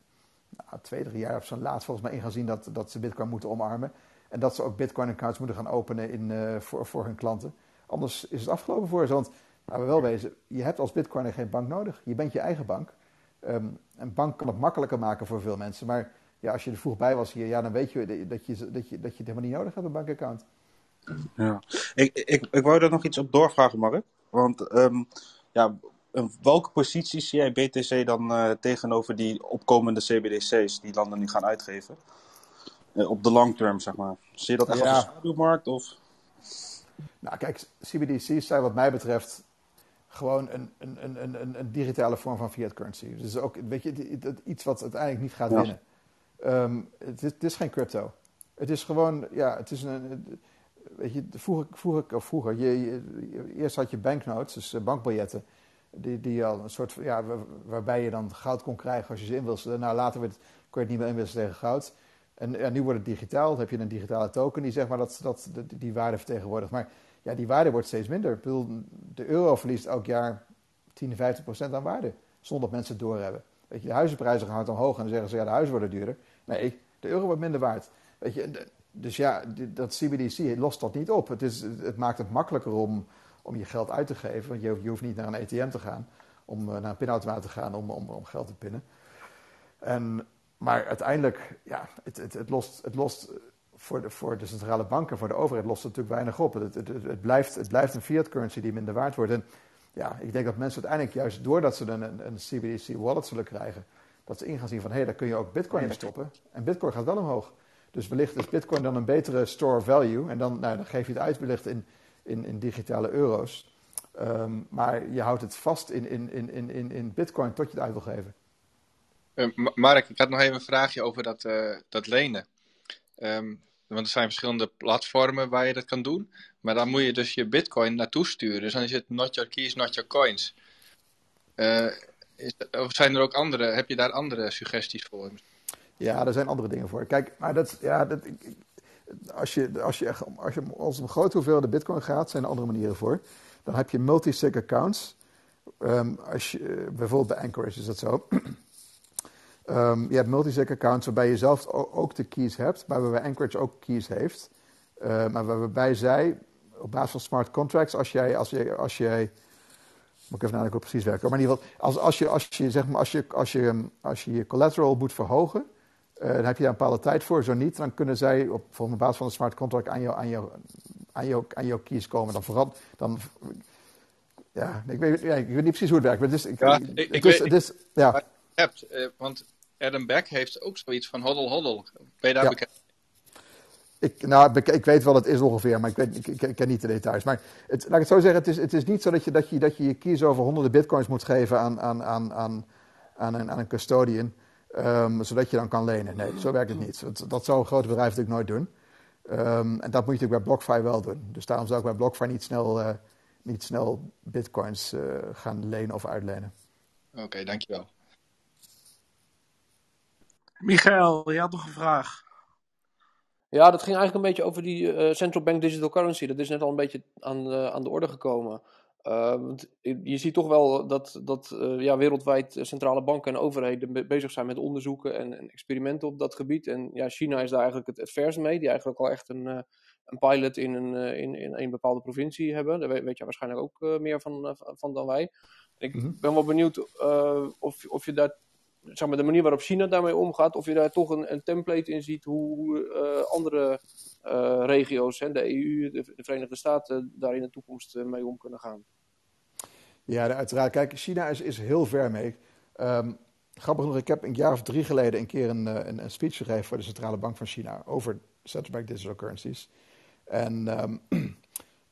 nou, twee, drie jaar of zo laat volgens mij in gaan zien dat, dat ze bitcoin moeten omarmen. En dat ze ook bitcoin-accounts moeten gaan openen in, uh, voor, voor hun klanten. Anders is het afgelopen voor ze. Want laten we wel wezen, je hebt als bitcoiner geen bank nodig. Je bent je eigen bank. Um, een bank kan het makkelijker maken voor veel mensen. Maar ja, als je er vroeg bij was hier, ja, dan weet je dat je, dat je, dat je het helemaal niet nodig hebt, een bankaccount. Ja, ik, ik, ik wou daar nog iets op doorvragen, Mark. Want um, ja, welke positie zie jij BTC dan uh, tegenover die opkomende CBDC's die landen nu gaan uitgeven? Uh, op de long term, zeg maar. Zie je dat echt ja. als een schaduwmarkt? Of? Nou, kijk, CBDC's zijn wat mij betreft gewoon een, een, een, een, een digitale vorm van fiat currency. Dus ook weet je, iets wat uiteindelijk niet gaat ja. winnen. Um, het, is, het, is, geen crypto. Het is gewoon, ja, het is een. Weet je, vroeger, vroeger, vroeger je, je, eerst had je banknotes, dus bankbiljetten. Die, die al een soort ja, waarbij je dan goud kon krijgen als je ze inwisselde. Nou, later werd, kon je het niet meer inwisselen tegen goud. En nu wordt het digitaal. Dan heb je een digitale token die zeg maar dat, dat, die waarde vertegenwoordigt. Maar ja, die waarde wordt steeds minder. De euro verliest elk jaar 10, 15 procent aan waarde. Zonder dat mensen het doorhebben. Weet je, de huizenprijzen gaan omhoog en dan zeggen ze ja, de huizen worden duurder. Nee, de euro wordt minder waard. Weet je, dus ja, dat CBDC lost dat niet op. Het, is, het maakt het makkelijker om, om je geld uit te geven. Want je, je hoeft niet naar een ATM te gaan, om naar een pinautomaat te gaan om, om, om geld te pinnen. En, maar uiteindelijk, ja, het, het, het, lost, het lost voor de, voor de centrale banken, voor de overheid, lost het natuurlijk weinig op. Het, het, het, blijft, het blijft een fiat currency die minder waard wordt. En ja, ik denk dat mensen uiteindelijk juist doordat ze een, een, een CBDC wallet zullen krijgen, dat ze in gaan zien van hé, hey, daar kun je ook bitcoin in stoppen. En bitcoin gaat wel omhoog. Dus wellicht is bitcoin dan een betere store value. En dan, nou, dan geef je het uit wellicht in, in, in digitale euro's. Um, maar je houdt het vast in, in, in, in, in bitcoin tot je het uit wil geven. Uh, Mark, ik had nog even een vraagje over dat, uh, dat lenen. Um, want er zijn verschillende platformen waar je dat kan doen. Maar dan moet je dus je bitcoin naartoe sturen. Dus dan is het not your keys, not your coins. Uh, is, of zijn er ook andere, heb je daar andere suggesties voor? Ja, er zijn andere dingen voor. Kijk, maar dat, ja, dat, als, je, als, je, als, je, als het om grote hoeveelheden bitcoin gaat, zijn er andere manieren voor. Dan heb je multi-sig accounts. Um, als je, bijvoorbeeld bij Anchorage is dat zo. [CLEARS THROAT] Um, je hebt multisig accounts waarbij je zelf ook de keys hebt, maar waarbij Anchorage ook keys heeft. Uh, maar waarbij zij op basis van smart contracts, als jij, als jij, als jij moet ik even nadenken hoe precies werken. Maar in ieder geval, als, als, je, als, je, zeg maar, als, je, als, je, als je je collateral moet verhogen, uh, dan heb je daar een bepaalde tijd voor. Zo niet, dan kunnen zij op, op basis van een smart contract aan, jou, aan, jou, aan, jou, aan jouw keys komen. Dan, vooral, dan ja, ik weet, ja, ik weet niet precies hoe het werkt. Maar het is, ik, ja, ik, ik dus, weet, dus, ja. hebt, uh, want Adam Beck heeft ook zoiets van hoddle hoddle. Ben je daar Ja. bekend? Ik, nou, ik, ik weet wel het is ongeveer, maar ik, weet, ik, ken niet de details. Maar het, laat ik het zo zeggen, het is, het is niet zo dat je, dat, je, dat je je keys over honderden bitcoins moet geven aan, aan, aan, aan, aan, een, aan een custodian, ehm, zodat je dan kan lenen. Nee, zo werkt het niet. Dat, dat zou een groot bedrijf natuurlijk nooit doen. Ehm, en dat moet je natuurlijk bij BlockFi wel doen. Dus daarom zou ik bij BlockFi niet snel, eh, niet snel bitcoins eh, gaan lenen of uitlenen. Oké, dankjewel. Michael, je had nog een vraag. Ja, dat ging eigenlijk een beetje over die eh, central bank digital currency. Dat is net al een beetje aan, eh, aan de orde gekomen. Uh, want je ziet toch wel dat, dat eh, ja, wereldwijd centrale banken en overheden be- bezig zijn met onderzoeken en, en experimenten op dat gebied. En ja, China is daar eigenlijk het, het vers mee, die eigenlijk al echt een, eh, een pilot in een, eh, in, in een bepaalde provincie hebben. Daar weet, weet je waarschijnlijk ook eh, meer van, eh, van dan wij. Ik Mhm. ben wel benieuwd eh, of, of je daar zeg de manier waarop China daarmee omgaat, of je daar toch een, een template in ziet hoe, eh, andere eh, regio's, hè, de EU, de, de Verenigde Staten, daar in de toekomst eh, mee om kunnen gaan. Ja, uiteraard. Kijk, China is, is heel ver mee. Ehm, grappig genoeg, ik heb een jaar of drie geleden een keer een, een, speech gegeven voor de Centrale Bank van China over central digital currencies. En ehm, [CLEARS THROAT]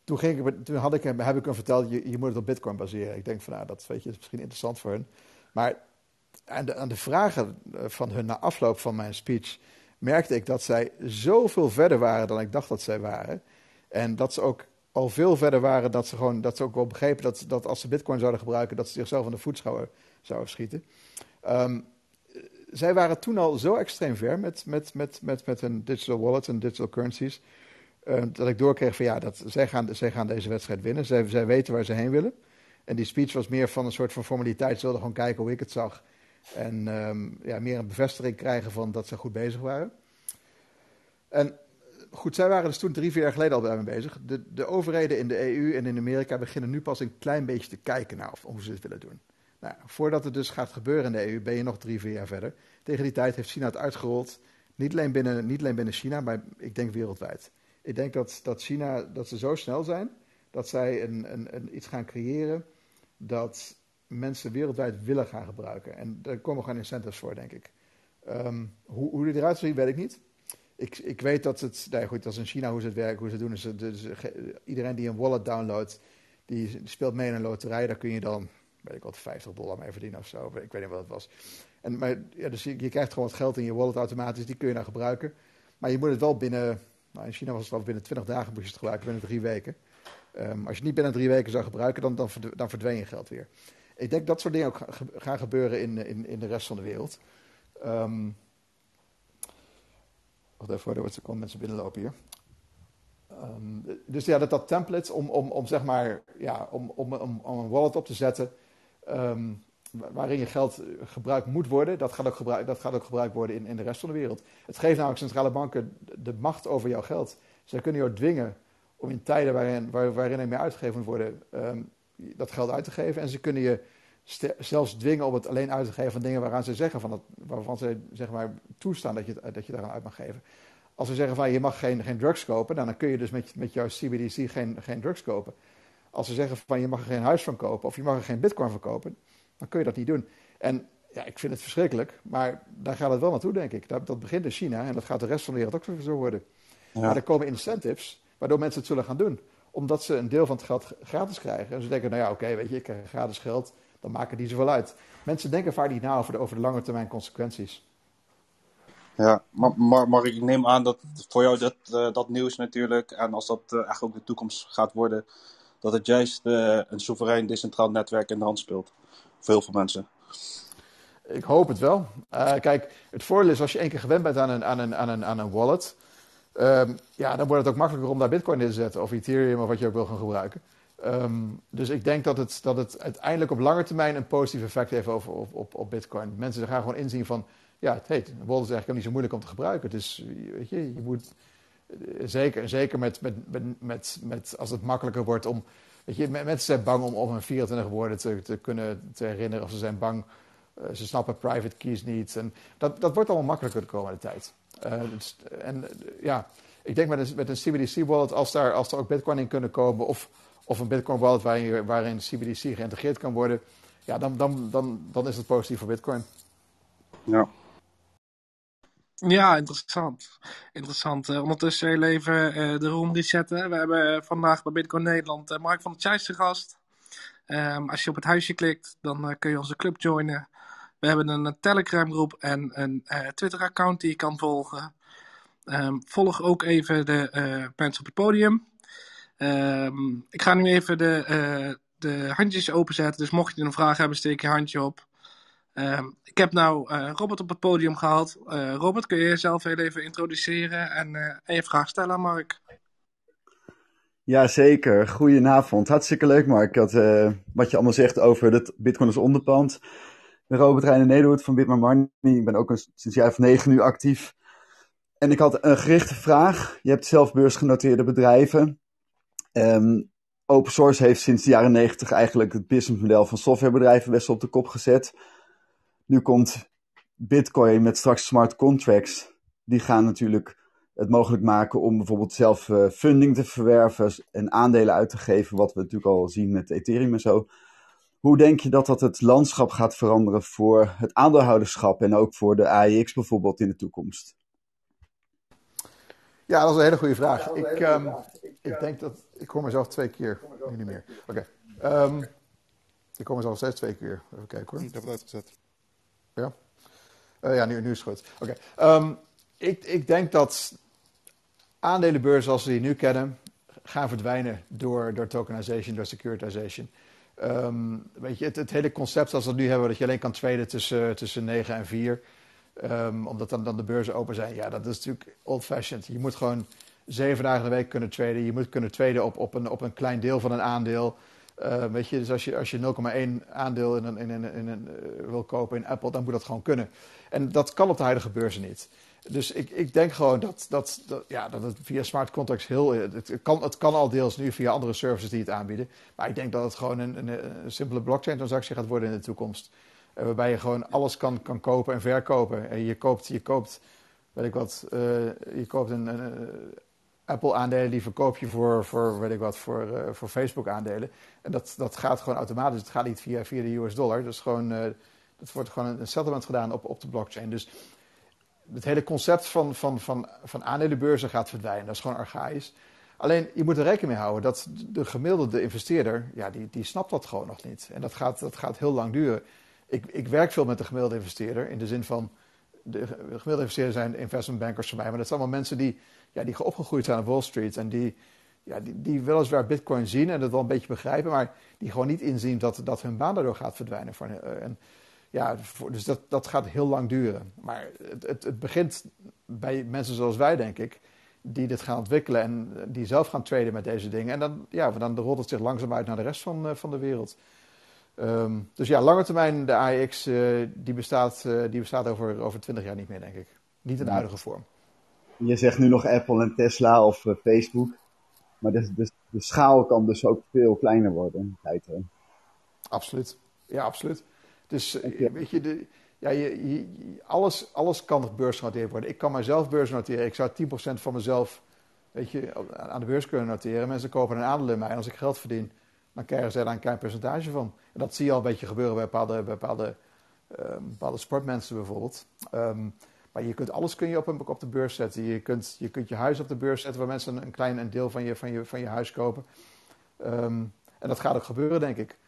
toen, ging ik, toen had ik heb ik hem verteld, je, je moet het op bitcoin baseren. Ik denk van, nou, dat weet je, is misschien interessant voor hun. Maar aan de, aan de vragen eh, van hun na afloop van mijn speech merkte ik dat zij zoveel verder waren dan ik dacht dat zij waren. En dat ze ook al veel verder waren dat ze, gewoon, dat ze ook wel begrepen dat, dat als ze bitcoin zouden gebruiken, dat ze zichzelf aan de voet zouden, schieten. Ehm, zij waren toen al zo extreem ver met, met, met, met, met hun digital wallet en digital currencies. Uh, dat ik doorkreeg van ja, dat, zij, gaan, zij gaan deze wedstrijd winnen. Zij, zij weten waar ze heen willen. En die speech was meer van een soort van formaliteit. Ze wilden gewoon kijken hoe ik het zag. En um, ja, meer een bevestiging krijgen van dat ze goed bezig waren. En goed, zij waren dus toen drie, vier jaar geleden al bij bezig. De, de overheden in de EU en in Amerika beginnen nu pas een klein beetje te kijken naar of, hoe ze het willen doen. Nou, voordat het dus gaat gebeuren in de EU, ben je nog drie, vier jaar verder. Tegen die tijd heeft China het uitgerold. Niet alleen binnen, niet alleen binnen China, maar ik denk wereldwijd. Ik denk dat, dat China, dat ze zo snel zijn, dat zij een, een, een iets gaan creëren dat mensen wereldwijd willen gaan gebruiken. En daar komen gewoon incentives voor, denk ik. Um, hoe, hoe die eruit ziet, weet ik niet. Ik, ik weet dat het, nee goed, dat is in China hoe ze het werken, hoe ze het doen. Is het, dus, iedereen die een wallet downloadt, die speelt mee in een loterij. Daar kun je dan, weet ik wat, 50 dollar mee verdienen of zo. Ik weet niet wat het was. En, maar, ja, dus je, je krijgt gewoon wat geld in je wallet automatisch, die kun je dan gebruiken. Maar je moet het wel binnen, nou in China was het wel binnen 20 dagen moet je het gebruiken, binnen drie weken. Um, als je het niet binnen drie weken zou gebruiken, dan, dan, dan verdween je geld weer. Ik denk dat soort dingen ook gaan gebeuren in, in, in de rest van de wereld. Um, wacht even, er komen mensen binnenlopen hier. Um, dus ja, dat, dat template om, om, om zeg maar, ja, om, om, om, om een wallet op te zetten um, waarin je geld gebruikt moet worden, dat gaat ook, gebruik, dat gaat ook gebruikt worden in, in de rest van de wereld. Het geeft namelijk centrale banken de macht over jouw geld. Zij kunnen jou dwingen om in tijden waarin, waar, waarin er meer uitgegeven worden, dat geld uit te geven. En ze kunnen je zelfs dwingen om het alleen uit te geven van dingen waaraan ze zeggen van dat, waarvan ze zeg maar, toestaan dat je, dat je daaraan uit mag geven. Als ze zeggen van je mag geen, geen drugs kopen, nou, dan kun je dus met, met jouw CBDC geen, geen drugs kopen. Als ze zeggen van je mag er geen huis van kopen of je mag er geen bitcoin van kopen, dan kun je dat niet doen. En ja, ik vind het verschrikkelijk, maar daar gaat het wel naartoe, denk ik. Dat, dat begint in China en dat gaat de rest van de wereld ook zo worden. Ja. Maar er komen incentives waardoor mensen het zullen gaan doen. Omdat ze een deel van het geld gratis krijgen. En ze denken, nou ja, oké, weet je, ik krijg gratis geld dan maken die zoveel uit. Mensen denken vaak niet na over de, over de lange termijn consequenties. Ja, maar, maar, maar ik neem aan dat voor jou dat, uh, dat nieuws natuurlijk, en als dat uh, eigenlijk ook de toekomst gaat worden, dat het juist uh, een soeverein decentraal netwerk in de hand speelt. Voor heel veel mensen. Ik hoop het wel. kijk, het voordeel is als je één keer gewend bent aan een, aan een, aan een, aan een wallet, um, ja, dan wordt het ook makkelijker om daar bitcoin in te zetten, of Ethereum, of wat je ook wil gaan gebruiken. Um, dus ik denk dat het, dat het uiteindelijk op lange termijn een positief effect heeft over, op, op, op Bitcoin. Mensen gaan gewoon inzien van, ja, het heet, een wallet is eigenlijk niet zo moeilijk om te gebruiken. Dus weet je, je moet eh, zeker, zeker met, met, met, met, als het makkelijker wordt om, weet je, mensen zijn bang om, om hun 24 woorden te, te kunnen te herinneren of ze zijn bang, uh, ze snappen private keys niet. En dat, dat wordt allemaal makkelijker de komende tijd. Uh, dus, en ja, ik denk met een, met een CBDC wallet, als daar, als er ook Bitcoin in kunnen komen of of een Bitcoin wallet waarin, waarin CBDC geïntegreerd kan worden, ja, dan, dan, dan, dan is het positief voor Bitcoin. Ja. Ja, interessant. Interessant. Uh, ondertussen heel even uh, de room resetten. We hebben vandaag bij Bitcoin Nederland uh, Mark van der Tjijs te gast. Um, als je op het huisje klikt, dan kun je onze club joinen. We hebben een Telegram groep en een Twitter account die je kan volgen. Um, volg ook even de mensen op het podium. Um, ik ga nu even de, uh, de handjes openzetten. Dus mocht je een vraag hebben, steek je handje op. Um, ik heb nou uh, Robert op het podium gehaald. Uh, Robert, kun je jezelf heel even introduceren en, en je vraag stellen aan Mark? Jazeker, goedenavond. Hartstikke leuk Mark, wat je allemaal zegt over het Bitcoin als onderpand. Ben Robert Reiner Nederhoed van Bitcoin Money. Ik ben ook sinds jaar of negen nu actief. En ik had een gerichte vraag. Je hebt zelf beursgenoteerde bedrijven. Um, open source heeft sinds de jaren 90 eigenlijk het businessmodel van softwarebedrijven best op de kop gezet. Nu komt Bitcoin met straks smart contracts. Die gaan natuurlijk het mogelijk maken om bijvoorbeeld zelf uh, funding te verwerven en aandelen uit te geven, wat we natuurlijk al zien met Ethereum en zo. Hoe denk je dat dat het landschap gaat veranderen voor het aandeelhouderschap en ook voor de AEX bijvoorbeeld in de toekomst? Ja, dat is een hele goede vraag. ik, ehm, ik denk dat. Ik hoor mezelf twee keer. Nu niet meer. Oké. Ehm, ik hoor mezelf steeds twee keer. Even kijken hoor. Ik heb het uitgezet. Ja? Eh, ja, nu, nu is het goed. Oké. Ehm, ik, ik denk dat aandelenbeurzen zoals we die nu kennen, gaan verdwijnen door, door tokenization, door securitization. Ehm, weet je, het, hele concept zoals we het nu hebben, dat je alleen kan traden tussen, tussen 9 en 4, um, omdat dan, dan de beurzen open zijn, ja, dat is natuurlijk old-fashioned. Je moet gewoon zeven dagen de week kunnen traden. Je moet kunnen traden op, op, een, op een klein deel van een aandeel. Uh, weet je, dus als je, als je 0,1 aandeel in een, in een, in een, uh, wil kopen in Apple, dan moet dat gewoon kunnen. En dat kan op de huidige beurzen niet. Dus ik, ik denk gewoon dat, dat, ja, dat het via smart contracts heel. Het kan, het kan al deels nu via andere services die het aanbieden. Maar ik denk dat het gewoon een, een, simpele blockchain-transactie gaat worden in de toekomst. Uh, waarbij je gewoon alles kan, kan kopen en verkopen. En je koopt, je koopt, weet ik wat, je koopt een, Apple-aandelen die verkoop je voor, voor, weet ik wat, voor, voor Facebook-aandelen. En dat, dat gaat gewoon automatisch. Het gaat niet via, via de US dollar. Dus gewoon, dat wordt gewoon een settlement gedaan op, op de blockchain. Dus het hele concept van, van, van, van aandelenbeurzen gaat verdwijnen. Dat is gewoon archaïs. Alleen, je moet er rekening mee houden dat de gemiddelde investeerder, ja, die, die snapt dat gewoon nog niet. En dat gaat, dat gaat heel lang duren. Ik, ik werk veel met de gemiddelde investeerder, in de zin van, de gemiddelde investeerders zijn investment bankers voor mij, maar dat zijn allemaal mensen die, ja, die opgegroeid zijn op Wall Street en die, ja, die, die weliswaar Bitcoin zien en dat wel een beetje begrijpen, maar die gewoon niet inzien dat, dat hun baan daardoor gaat verdwijnen. En, ja, dus dat, dat gaat heel lang duren. Maar het, het, het begint bij mensen zoals wij, denk ik, die dit gaan ontwikkelen en die zelf gaan traden met deze dingen. En dan, ja, dan rolt het zich langzaam uit naar de rest van, uh, van de wereld. Um, dus ja, lange termijn, de AEX, uh, die bestaat, uh, die bestaat over, over 20 jaar niet meer, denk ik. Niet in de huidige vorm. Je zegt nu nog Apple en Tesla of uh, Facebook. Maar de, de, de, schaal kan dus ook veel kleiner worden tijd. Absoluut. Ja, absoluut. Dus okay. weet je, de, ja, je, je, alles, alles kan beursgenoteerd worden. Ik kan mijzelf beursnoteren. Ik zou 10% van mezelf weet je, aan de beurs kunnen noteren. Mensen kopen een aandeel in mij. En als ik geld verdien, dan krijgen zij daar een klein percentage van. En dat zie je al een beetje gebeuren bij bepaalde, bij bepaalde, uh, bepaalde sportmensen bijvoorbeeld. Um, maar je kunt alles kun je op, een, op de beurs zetten. Je kunt, je kunt je huis op de beurs zetten waar mensen een, een klein een deel van je, van, je, van je huis kopen. Um, en dat gaat ook gebeuren, denk ik.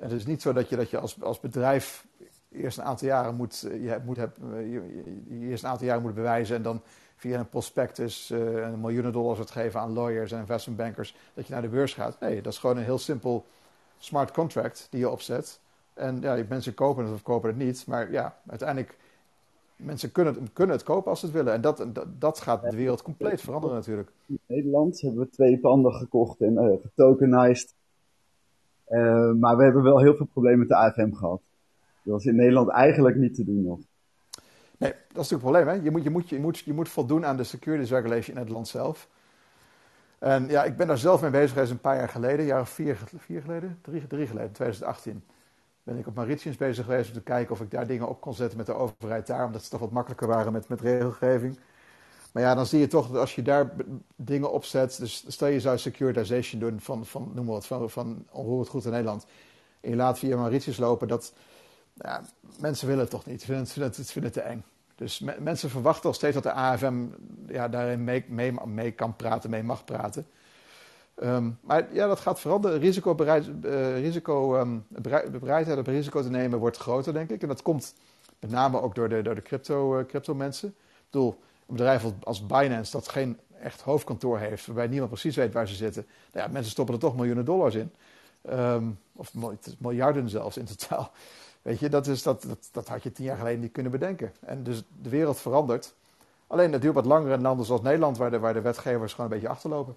Het is niet zo dat je, dat je als, als bedrijf eerst een aantal jaren moet, je, moet heb, je, je eerst een aantal jaren moet bewijzen en dan via een prospectus uh, een miljoenen dollars wordt geven aan lawyers en investment bankers dat je naar de beurs gaat. Nee, dat is gewoon een heel simpel smart contract die je opzet. En ja, mensen kopen het of kopen het niet. Maar ja, uiteindelijk, mensen kunnen het, kunnen het kopen als ze het willen. En dat, dat, gaat de wereld compleet veranderen natuurlijk. In Nederland hebben we twee panden gekocht en getokenized. Uh, maar we hebben wel heel veel problemen met de AFM gehad. Dat was in Nederland eigenlijk niet te doen nog. Nee, dat is natuurlijk het probleem. Hè? Je, moet, je, moet, je, moet, je moet voldoen aan de securities regulation in het land zelf. En ja, ik ben daar zelf mee bezig geweest een paar jaar geleden, een jaar of vier, vier geleden, drie, drie geleden, 2018. Ben ik op Mauritius bezig geweest om te kijken of ik daar dingen op kon zetten met de overheid daar, omdat ze toch wat makkelijker waren met, met regelgeving. Maar ja, dan zie je toch dat als je daar dingen opzet, dus stel je zou securitization doen van, van noem maar wat, van, van onroerend goed in Nederland. En je laat via Mauritius lopen, dat, ja, mensen willen het toch niet, het, vinden het, te eng. Dus me, mensen verwachten al steeds dat de AFM ja, daarin mee, mee, kan praten, mee mag praten. Um, maar ja, dat gaat veranderen. Risicobereid, uh, risico, um, bereidheid om risico te nemen wordt groter, denk ik. En dat komt met name ook door de, door de crypto, uh, crypto mensen. Ik bedoel, een bedrijf als Binance dat geen echt hoofdkantoor heeft, waarbij niemand precies weet waar ze zitten. Nou ja, mensen stoppen er toch miljoenen dollars in. Um, of miljarden zelfs in totaal. [LAUGHS] Weet je, dat, is, dat, dat, dat had je tien jaar geleden niet kunnen bedenken. En dus de wereld verandert. Alleen dat duurt wat langer in landen zoals Nederland, waar de, waar de wetgevers gewoon een beetje achterlopen.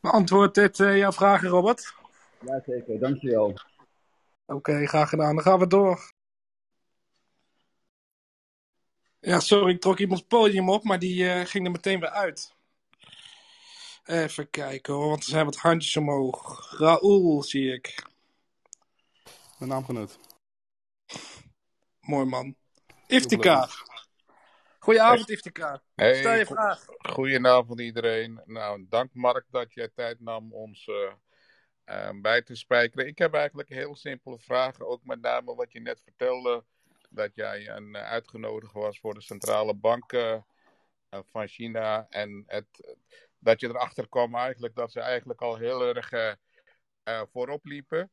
Beantwoordt dit uh, jouw vragen, Robert? Ja, zeker. Dankjewel. Oké, okay, graag gedaan. Dan gaan we door. Ja, sorry, ik trok iemands podium op, maar die uh, ging er meteen weer uit. Even kijken hoor, want er zijn wat handjes omhoog. Raoul zie ik. Mijn naamgenoot. Mooi man. Iftika. Goedenavond, Iftika. Hey, Stel je vraag. Goedenavond iedereen. Nou, dank Mark dat je tijd nam ons uh, uh, bij te spijkeren. Ik heb eigenlijk een heel simpele vraag. Ook met name wat je net vertelde. Dat jij een, uh, uitgenodigd was voor de centrale bank eh, van China. En het, dat je erachter kwam eigenlijk dat ze eigenlijk al heel erg eh, eh, voorop liepen.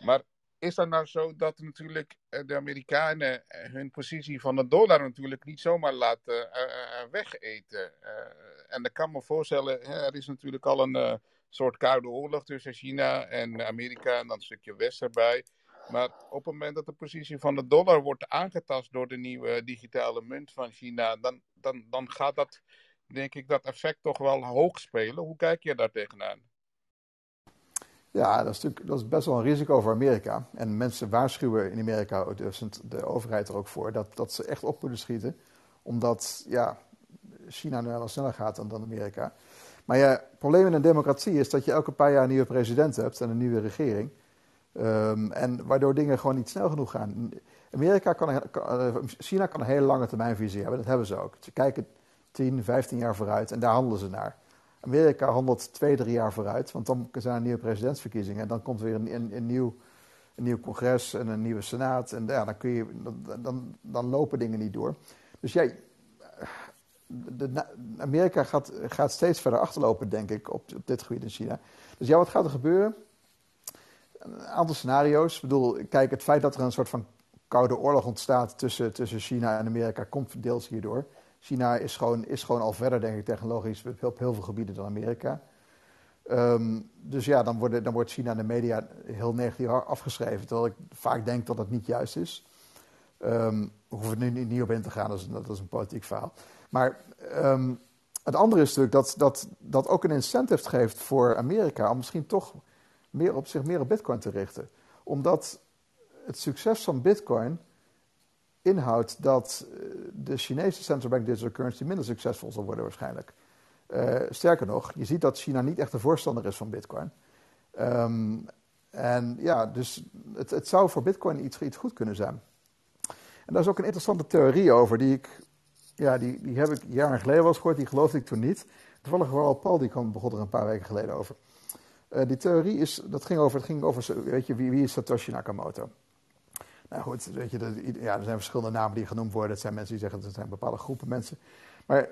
Maar is dat nou zo dat natuurlijk eh, de Amerikanen eh, hun positie van de dollar natuurlijk niet zomaar laten eh, eh, wegeten? Eh, en ik kan me voorstellen, er is natuurlijk al een eh, soort koude oorlog tussen China en Amerika en dan een stukje West erbij. Maar op het moment dat de positie van de dollar wordt aangetast door de nieuwe digitale munt van China, dan, dan, dan gaat dat, denk ik, dat effect toch wel hoog spelen. Hoe kijk je daar tegenaan? Ja, dat is, natuurlijk, dat is best wel een risico voor Amerika. En mensen waarschuwen in Amerika, dus de overheid er ook voor, dat, dat ze echt op moeten schieten. Omdat ja, China nu wel sneller gaat dan, dan Amerika. Maar het probleem in een democratie is dat je elke paar jaar een nieuwe president hebt en een nieuwe regering. Um, en waardoor dingen gewoon niet snel genoeg gaan. Amerika kan, kan, China kan een hele lange termijnvisie hebben, dat hebben ze ook. Ze kijken 10, 15 jaar vooruit en daar handelen ze naar. Amerika handelt twee, drie jaar vooruit, want dan zijn er nieuwe presidentsverkiezingen en dan komt er weer een, een, nieuw, een nieuw congres en een nieuwe senaat en ja, dan, kun je, dan, dan, lopen dingen niet door. Dus jij, Amerika gaat, gaat steeds verder achterlopen, denk ik, op, op dit gebied in China. Dus ja, wat gaat er gebeuren? Een aantal scenario's. Ik bedoel, kijk, het feit dat er een soort van koude oorlog ontstaat tussen, tussen China en Amerika komt deels hierdoor. China is gewoon, is gewoon al verder, denk ik, technologisch op heel, heel veel gebieden dan Amerika. Um, dus ja, dan, worden, dan wordt China in de media heel negatief afgeschreven. Terwijl ik vaak denk dat dat niet juist is. Um, we hoeven er nu niet op in te gaan, dat is, dat een politiek verhaal. Maar um, het andere is natuurlijk dat, dat dat ook een incentive geeft voor Amerika om misschien toch meer op, zich meer op Bitcoin te richten. Omdat het succes van Bitcoin inhoudt dat de Chinese central bank digital currency minder succesvol zal worden waarschijnlijk. Uh, sterker nog, je ziet dat China niet echt een voorstander is van Bitcoin. Um, en ja, dus het, het, zou voor Bitcoin iets, iets goed kunnen zijn. En daar is ook een interessante theorie over, die ik, ja, die, die heb ik jaren geleden wel eens gehoord, die geloofde ik toen niet. Toevallig wel Paul, die begon er een paar weken geleden over. Uh, die theorie is, dat ging over, het ging over, weet je, wie, wie is Satoshi Nakamoto? Nou goed, weet je, de, ja, er zijn verschillende namen die genoemd worden. Het zijn mensen die zeggen dat het zijn bepaalde groepen mensen. Maar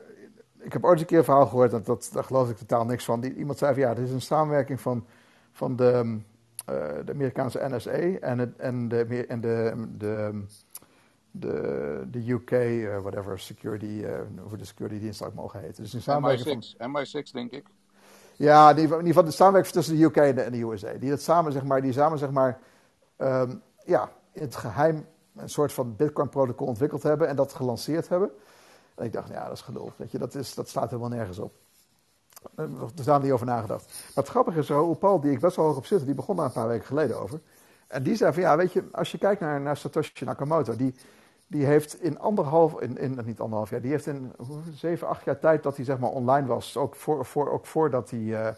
ik heb ooit een keer een verhaal gehoord, dat, dat, daar geloof ik totaal niks van. Die, iemand zei van ja, het is een samenwerking van, van de, uh, de Amerikaanse NSA en, het, en, de, en de, de, de, de UK, uh, whatever, security, uh, hoe de security dienst ook mogen heten. Dus een samenwerking MI6, van, MI6 denk ik. Ja, in ieder geval de samenwerking tussen de UK en de, USA. Die dat samen, zeg maar, die samen, zeg maar, um, ja, in het geheim een soort van Bitcoin-protocol ontwikkeld hebben en dat gelanceerd hebben. En ik dacht, ja, dat is geloof. Weet je, dat, is, dat slaat helemaal nergens op. Dus daar niet over nagedacht. Maar het grappige is, Raoul Paul, die ik best wel hoog op zit, die begon daar een paar weken geleden over. En die zei van, ja, weet je, als je kijkt naar, naar Satoshi Nakamoto, die, die heeft in anderhalf, in, in, niet anderhalf jaar, die heeft in zeven, acht jaar tijd dat hij zeg maar online was, ook, voor, voor, ook voordat, hij, uh,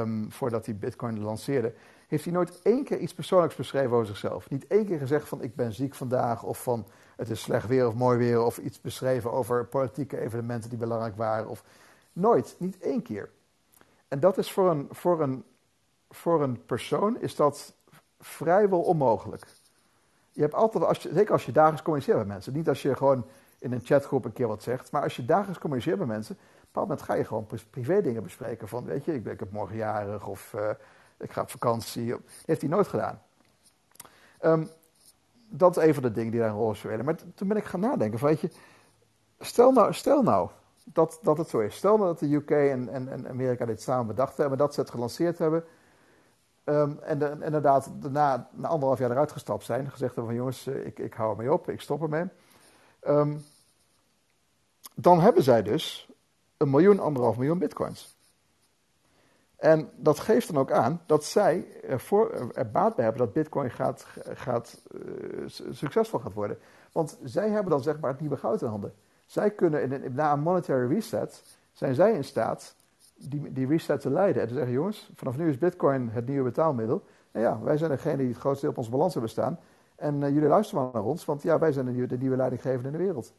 um, voordat hij Bitcoin lanceerde, heeft hij nooit één keer iets persoonlijks beschreven over zichzelf. Niet één keer gezegd van ik ben ziek vandaag of van het is slecht weer of mooi weer of iets beschreven over politieke evenementen die belangrijk waren. Of nooit, niet één keer. En dat is voor een, voor een, voor een persoon is dat vrijwel onmogelijk. Je hebt altijd, als je, zeker als je dagelijks communiceert met mensen, niet als je gewoon in een chatgroep een keer wat zegt, maar als je dagelijks communiceert met mensen, op een bepaald moment ga je gewoon privé dingen bespreken van, weet je, ik ben ik heb morgen jarig of uh, ik ga op vakantie. Heeft hij nooit gedaan. Um, dat is een van de dingen die daar een rol spelen. Maar toen ben ik gaan nadenken van, weet je, stel nou, stel nou dat, dat het zo is. Stel nou dat de UK en, en, en Amerika dit samen bedacht hebben, dat ze het gelanceerd hebben. Um, en, de, en inderdaad daarna, na anderhalf jaar eruit gestapt zijn. Gezegd hebben van jongens, ik, ik hou ermee op, ik stop ermee. Um, dan hebben zij dus een miljoen, anderhalf miljoen bitcoins. En dat geeft dan ook aan dat zij er, er baat bij hebben dat Bitcoin gaat, gaat, uh, succesvol gaat worden. Want zij hebben dan zeg maar het nieuwe goud in handen. Zij kunnen in na een monetary reset, zijn zij in staat die, die reset te leiden. En te zeggen, jongens, vanaf nu is Bitcoin het nieuwe betaalmiddel. En ja, wij zijn degene die het grootste deel op onze balans hebben staan. En uh, jullie luisteren maar naar ons, want ja, wij zijn de nieuwe, de nieuwe leidinggevende in de wereld.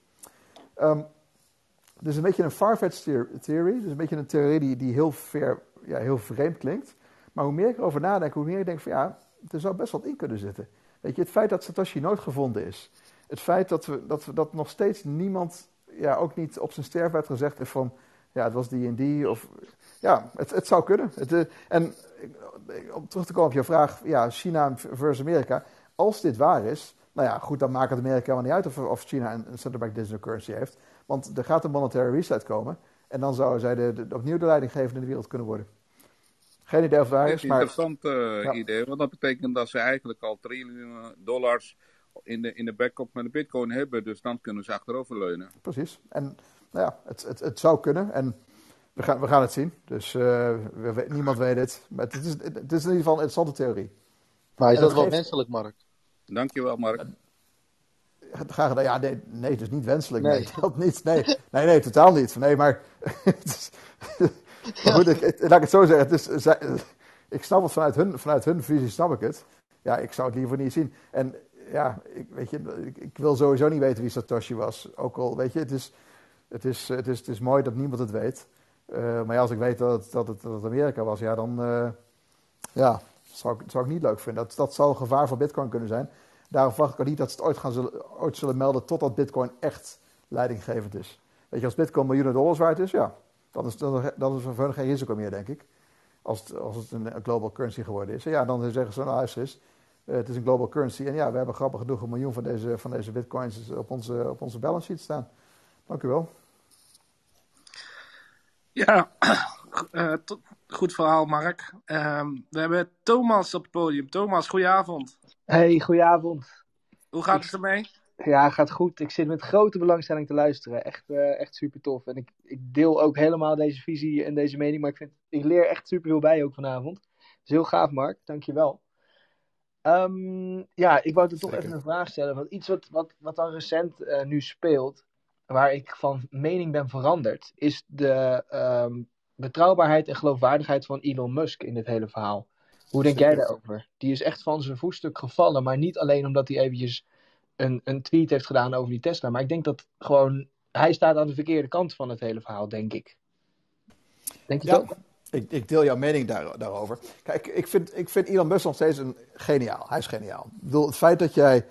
Dus een beetje een far-fetched theory. Dus een beetje een theorie die, die heel ver ja, heel vreemd klinkt. Maar hoe meer ik erover nadenk, hoe meer ik denk van ja, er zou best wat in kunnen zitten. Weet je, het feit dat Satoshi nooit gevonden is. Het feit dat, we, dat, dat nog steeds niemand ja, ook niet op zijn sterfbed gezegd heeft van, ja, het was die en die. Of, ja, het, het zou kunnen. Het, eh, en eh, om terug te komen op je vraag, ja, China versus Amerika. Als dit waar is, nou ja, goed, dan maakt het Amerika helemaal niet uit of, of China een, een central bank digital currency heeft. Want er gaat een monetary reset komen. En dan zouden zij de, de, opnieuw de leidinggevende in de wereld kunnen worden. Geen idee of het waar Dat is, is een maar... interessant eh, Ja. idee, want dat betekent dat ze eigenlijk al triljoenen dollars in de, in de backup met de bitcoin hebben. Dus dan kunnen ze achteroverleunen. Precies. En nou ja, het, het, het zou kunnen. En we gaan, we gaan het zien. Dus eh, we, we- niemand weet het. Maar het is, het is in ieder geval een interessante theorie. Maar is En dat dat wel geeft- wenselijk, Mark? Dankjewel, Mark. Graag gedaan. Ja, nee, nee, het is niet wenselijk. Nee, Nee. [LAUGHS] dat niet. Nee, nee, nee, totaal niet. Nee, maar. [LAUGHS] het is- maar goed, ik, ik- laat ik het zo zeggen. Het is, zij- ik snap het vanuit hun, vanuit hun visie, snap ik het. Ja, ik zou het liever niet zien. En ja, ik, weet je, ik, ik wil sowieso niet weten wie Satoshi was. Ook al, weet je, het is, het is, het is, het is mooi dat niemand het weet. Eh, maar ja, als ik weet dat het, dat het, Amerika was, ja, dan eh, ja, zou ik, zou ik niet leuk vinden. Dat, dat zou een gevaar voor Bitcoin kunnen zijn. Daarom verwacht ik ook niet dat ze het ooit, gaan zullen, ooit zullen melden totdat Bitcoin echt leidinggevend is. Weet je, als Bitcoin miljoenen dollars waard is, ja, dan is, dan, dan is er geen risico meer, denk ik. Als het, als het een, een global currency geworden is. En ja, dan zeggen ze, nou luister eens, eh, het is een global currency. En ja, we hebben grappig genoeg een miljoen van deze, van deze bitcoins op onze, op onze balance sheet staan. Dank u wel. Ja, [CLEARS THROAT] eh, to- goed verhaal, Mark. Ehm, we hebben Thomas op het podium. Thomas, goedenavond. Hey, goedenavond. Hoe gaat het ermee? Ja, gaat goed. Ik zit met grote belangstelling te luisteren. Echt, eh, echt super tof. En ik, ik deel ook helemaal deze visie en deze mening. Maar ik, vind, ik leer echt super veel bij ook vanavond. Dus heel gaaf, Mark. Dankjewel. Ehm ja, ik wou er toch Zeker. even een vraag stellen. Want iets wat, wat, wat dan recent eh, nu speelt, waar ik van mening ben veranderd, is de ehm, betrouwbaarheid en geloofwaardigheid van Elon Musk in dit hele verhaal. Hoe denk jij daarover? Die is echt van zijn voetstuk gevallen, maar niet alleen omdat hij eventjes een, een tweet heeft gedaan over die Tesla. Maar ik denk dat gewoon, hij staat aan de verkeerde kant van het hele verhaal, denk ik. Denk je Ja, dat? ik, ik deel jouw mening daar, daarover. Kijk, ik vind, ik vind Elon Musk nog steeds een geniaal. Hij is geniaal. Ik bedoel, het feit dat jij,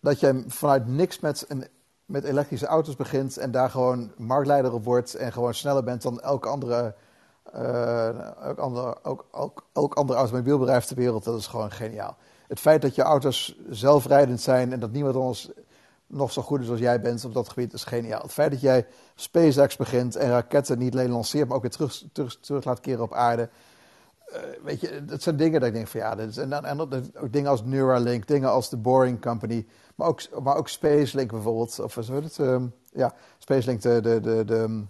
dat jij vanuit niks met, een, met elektrische auto's begint en daar gewoon marktleider op wordt en gewoon sneller bent dan elk andere, eh, elk andere, ook, ook, elk andere automobielbedrijf ter wereld, dat is gewoon geniaal. Het feit dat je auto's zelfrijdend zijn en dat niemand anders nog zo goed is als jij bent op dat gebied is geniaal. Het feit dat jij SpaceX begint en raketten niet alleen lanceert, maar ook weer terug, terug, terug laat keren op aarde. Eh, weet je, dat zijn dingen dat ik denk van ja, dat is, en, dan- en dat- ook dingen als Neuralink, dingen als de Boring Company, maar ook, maar ook Spacelink bijvoorbeeld, of is het? ehm, ja, Spacelink, de, de, de, de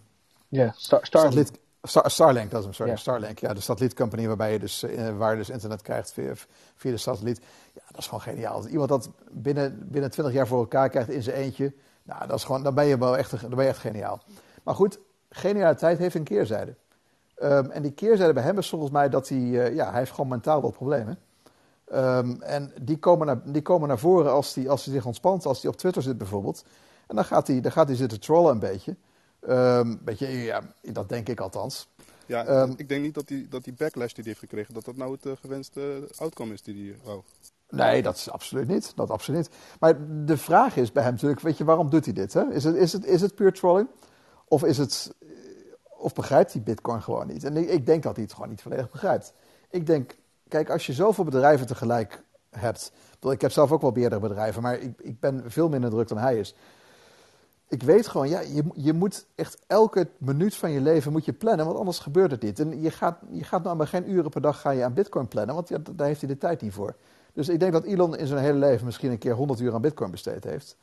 Ja, Star, Starlink. Star- Starlink, dat is hem, sorry. Starlink, ja, de satellietcompany waarbij je dus eh, wireless internet krijgt via, via de satelliet. Ja, dat is gewoon geniaal. Als iemand dat binnen, binnen 20 jaar voor elkaar krijgt in zijn eentje, nou, dat is gewoon, dan ben je wel echt, dan ben je echt geniaal. Maar goed, genialiteit heeft een keerzijde. Ehm, en die keerzijde bij hem is volgens mij dat hij, eh, ja, hij heeft gewoon mentaal wat problemen. Ehm, en die komen, naar, die komen naar voren als hij als hij zich ontspant, als hij op Twitter zit bijvoorbeeld. En dan gaat hij, dan gaat hij zitten trollen een beetje. Ehm beetje, ja, dat denk ik althans. Ja, ik denk niet dat die, dat die backlash die hij heeft gekregen, dat dat nou het eh, gewenste outcome is die hij wou. Nee, dat is absoluut niet. Dat absoluut niet. Maar de vraag is bij hem natuurlijk, weet je, waarom doet hij dit? Hè? Is, het, is, het, is het puur trolling? Of, is het, eh, of begrijpt hij Bitcoin gewoon niet? En ik, denk dat hij het gewoon niet volledig begrijpt. Ik denk, kijk, als je zoveel bedrijven tegelijk hebt. Ik heb zelf ook wel meerdere bedrijven, maar ik, ik ben veel minder druk dan hij is. Ik weet gewoon, ja, je, je moet echt elke minuut van je leven moet je plannen, want anders gebeurt het niet. En je gaat, je gaat nou maar geen uren per dag ga je aan bitcoin plannen, want daar heeft hij de tijd niet voor. Dus ik denk dat Elon in zijn hele leven misschien een keer 100 uur aan bitcoin besteed heeft.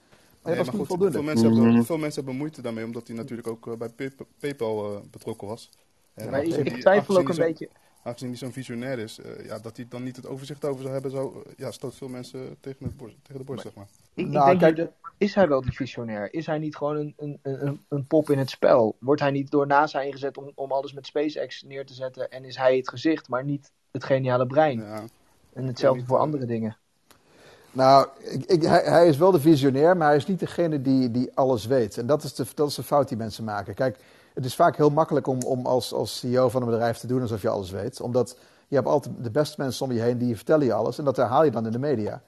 Maar Nee, dat is maar niet goed, voldoende. veel, mensen hebben, veel mensen hebben moeite daarmee, omdat hij natuurlijk ook eh, bij Pay- PayPal eh, betrokken was. En Maar ik, twijfel ook een beetje. Aangezien hij zo'n visionair is, eh, ja, dat hij dan niet het overzicht over zou hebben, zou, ja, stoot veel mensen tegen, het borst, tegen de borst, zeg maar. Ik, ik Nou, denk kijk- is hij wel die visionair? Is hij niet gewoon een, een, een, een pop in het spel? Wordt hij niet door NASA ingezet om, om alles met SpaceX neer te zetten? En is hij het gezicht, maar niet het geniale brein? Ja. En hetzelfde niet, voor andere dingen. Nou, ik, ik, hij, hij is wel de visionair, maar hij is niet degene die, die alles weet. En dat is, de, dat is fout die mensen maken. Kijk, het is vaak heel makkelijk om, om als, als CEO van een bedrijf te doen alsof je alles weet. Omdat je hebt altijd de beste mensen om je heen die vertellen je alles. En dat herhaal je dan in de media.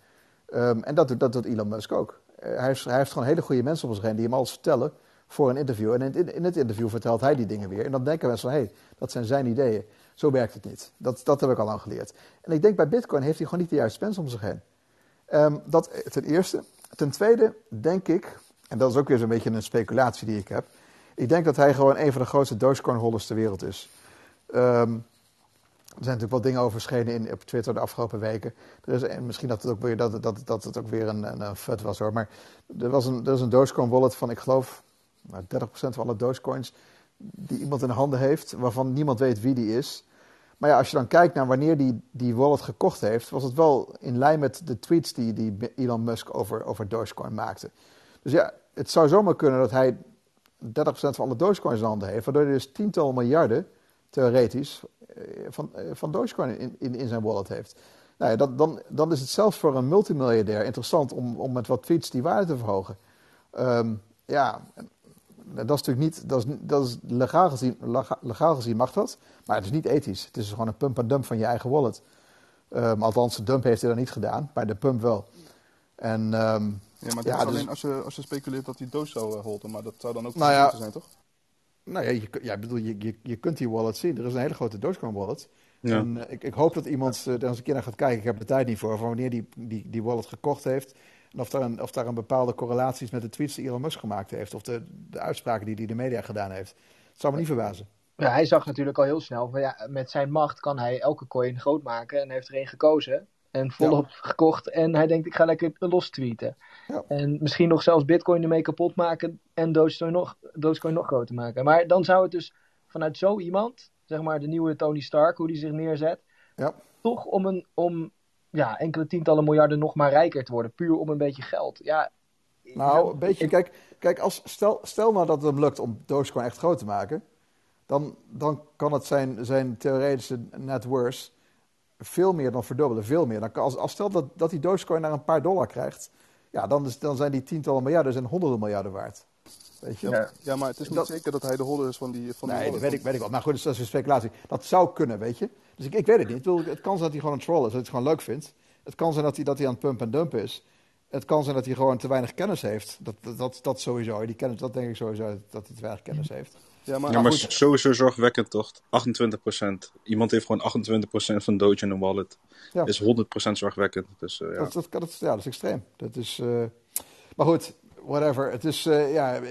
Ehm, en dat, dat doet Elon Musk ook. Eh, hij, heeft, hij heeft gewoon hele goede mensen om zich heen die hem alles vertellen. voor een interview. En in, in het interview vertelt hij die dingen weer. En dan denken mensen van, hé, hey, dat zijn zijn ideeën. Zo werkt het niet. Dat, dat heb ik al lang geleerd. En ik denk bij Bitcoin heeft hij gewoon niet de juiste fans om zich heen. Um, dat ten eerste. Ten tweede denk ik, en dat is ook weer zo'n beetje een speculatie die ik heb. Ik denk dat hij gewoon een van de grootste Dogecoin-holders ter wereld is. Um, er zijn natuurlijk wel dingen over in, op Twitter de afgelopen weken. Er is, en misschien dat het ook weer, dat, dat, dat het ook weer een, een, fut was hoor. Maar er, was een, er is een Dogecoin wallet van, ik geloof, nou, 30% van alle Dogecoins die iemand in handen heeft, waarvan niemand weet wie die is. Maar ja, als je dan kijkt naar wanneer die die wallet gekocht heeft, was het wel in lijn met de tweets die, die Elon Musk over, over Dogecoin maakte. Dus ja, het zou zomaar kunnen dat hij 30% van alle Dogecoins in handen heeft, waardoor hij dus tientallen miljarden, theoretisch, eh, van, eh, van Dogecoin in, in, in zijn wallet heeft. Nou ja, dat, dan, dan is het zelfs voor een multimiljardair interessant om, om met wat tweets die waarde te verhogen. Um, ja, dat is natuurlijk niet, dat is, dat is legaal, gezien, legaal gezien mag dat, maar het is niet ethisch. Het is gewoon een pump en dump van je eigen wallet. Um, althans, de dump heeft hij dan niet gedaan, maar de pump wel. En, um, ja, maar dat is dus, alleen als je, als je speculeert dat die doos zou uh, holden, maar dat zou dan ook nou ja, zijn, toch? Nou ja, je, ja, bedoel, je, je, je kunt die wallet zien. Er is een hele grote Dogecoin wallet. Ja. En uh, ik, ik hoop dat iemand uh, er eens een keer naar gaat kijken. Ik heb de tijd niet voor, van wanneer die, die, die wallet gekocht heeft. En of daar, een, of daar een bepaalde correlatie is met de tweets die Elon Musk gemaakt heeft. Of de, de uitspraken die hij de media gedaan heeft. Het zou me niet verbazen. Ja, hij zag natuurlijk al heel snel van ja, met zijn macht kan hij elke coin groot maken. En heeft er een gekozen. En volop ja. gekocht. En hij denkt, ik ga lekker los tweeten. Ja. En misschien nog zelfs Bitcoin ermee kapot maken. En Dogecoin nog, Dogecoin nog groter maken. Maar dan zou het dus vanuit zo iemand, zeg maar de nieuwe Tony Stark, hoe die zich neerzet. Ja. Toch om, een, om ja, enkele tientallen miljarden nog maar rijker te worden. Puur om een beetje geld. Ja, nou, een beetje. Kijk, kijk als, stel, stel nou dat het hem lukt om Dogecoin echt groot te maken. Dan, dan kan het zijn, zijn theoretische net worth veel meer dan verdubbelen. Veel meer. Dan kan, als, als stel dat, dat die Dogecoin naar een paar dollar krijgt. Ja, dan, is, dan zijn die tientallen miljarden zijn honderden miljarden waard. Weet je? Ja, ja maar het is niet dat, zeker dat hij de holder is van die van Nee, die dat weet ik, weet ik wel. Maar goed, dat is een speculatie. Dat zou kunnen, weet je. Dus ik, ik weet het niet. Het kan zijn dat hij gewoon een troll is, dat hij het gewoon leuk vindt. Het kan zijn dat hij, dat hij aan het pump en dump is. Het kan zijn dat hij gewoon te weinig kennis heeft. Dat, dat, dat, dat sowieso. Die kennis, dat denk ik sowieso, dat hij te weinig kennis heeft. Ja, maar, ja, maar sowieso zorgwekkend toch? 28%. Iemand heeft gewoon 28% van Doge in een wallet. Ja. Is 100% zorgwekkend. Dus, uh, ja. Dat, dat, dat, ja, dat is extreem. Dat is, uh... Maar goed, whatever. Het is, uh, ja,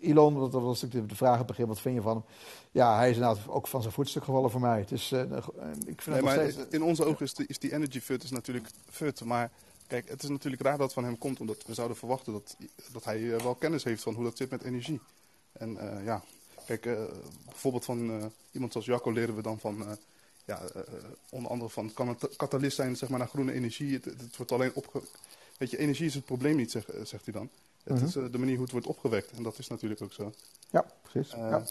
Elon, dat was natuurlijk de vraag op het begin, wat vind je van hem? Ja, hij is inderdaad ook van zijn voetstuk gevallen voor mij. Het is, ik vind nee, het maar steeds... in onze ogen is, de, is die energy fut is natuurlijk fut, maar... Kijk, het is natuurlijk raar dat het van hem komt, omdat we zouden verwachten dat, dat hij wel kennis heeft van hoe dat zit met energie. En ja, Kijk, uh, bijvoorbeeld van iemand zoals Jacco leren we dan van, ja, onder andere van, kan het katalist zijn zeg maar, naar groene energie. Het, het wordt alleen opge... Weet je, energie is het probleem niet, zeg, zegt hij dan. Het Mhm. is de manier hoe het wordt opgewekt. En dat is natuurlijk ook zo. Ja, precies. ja.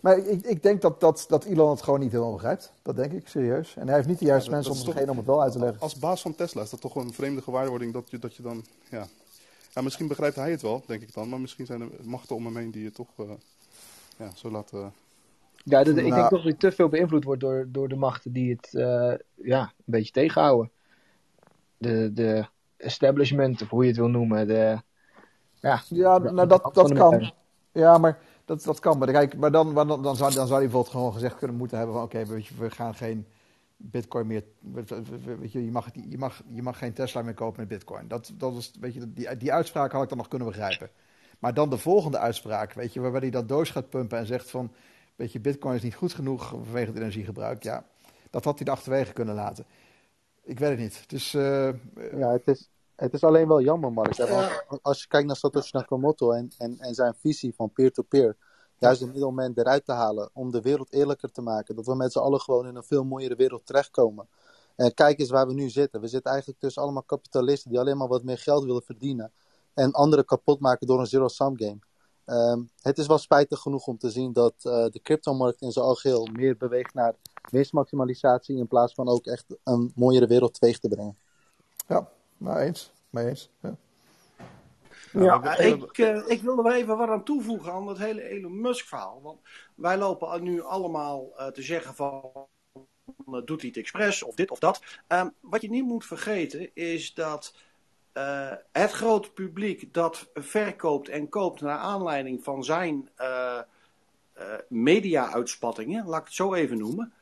Maar ik, ik denk dat, dat, dat Elon het gewoon niet helemaal begrijpt. Dat denk ik, serieus. En hij heeft niet de juiste Ja, mensen om is zich heen om het wel uit te leggen. Als baas van Tesla is dat toch een vreemde gewaarwording dat je, dat je dan, ja... ja... Misschien begrijpt hij het wel, denk ik dan. Maar misschien zijn er machten om hem heen die het toch ja, zo laten... Ja, dat, ik Nou. denk toch dat hij te veel beïnvloed wordt door, door de machten die het eh, ja, een beetje tegenhouden. De, de establishment, of hoe je het wil noemen. De, ja, Ja, nou dat, dat kan. Ja, maar dat, dat kan. Maar, kijk, maar dan, maar dan, dan, zou, dan zou hij bijvoorbeeld gewoon gezegd kunnen moeten hebben van... Oké, weet je, we gaan geen bitcoin meer... Weet je, je mag, je mag, je mag geen Tesla meer kopen met bitcoin. Dat, dat is, weet je, die, die uitspraak had ik dan nog kunnen begrijpen. Maar dan de volgende uitspraak, weet je, waarbij hij dat doos gaat pumpen en zegt van... Weet je, bitcoin is niet goed genoeg vanwege het energiegebruik. Ja, dat had hij er achterwege kunnen laten. Ik weet het niet. Het is... eh, Ja, het is, het is alleen wel jammer, Mark. want Als je kijkt naar Satoshi Nakamoto en, en, en zijn visie van peer-to-peer, juist de middelman eruit te halen om de wereld eerlijker te maken. Dat we met z'n allen gewoon in een veel mooiere wereld terechtkomen. En kijk eens waar we nu zitten. We zitten eigenlijk tussen allemaal kapitalisten die alleen maar wat meer geld willen verdienen. En anderen kapot maken door een zero-sum game. Ehm, het is wel spijtig genoeg om te zien dat eh, de cryptomarkt in zijn algeheel meer beweegt naar winstmaximalisatie in plaats van ook echt een mooiere wereld teweeg te brengen. ja, maar eens. Maar eens. Ja. Ja, ik, eh, ik wil er wel even wat aan toevoegen aan dat hele Elon Musk verhaal. Want wij lopen nu allemaal eh, te zeggen van eh, doet hij het expres of dit of dat. Ehm, wat je niet moet vergeten is dat eh, het grote publiek dat verkoopt en koopt naar aanleiding van zijn uh, uh, media-uitspattingen, laat ik het zo even noemen.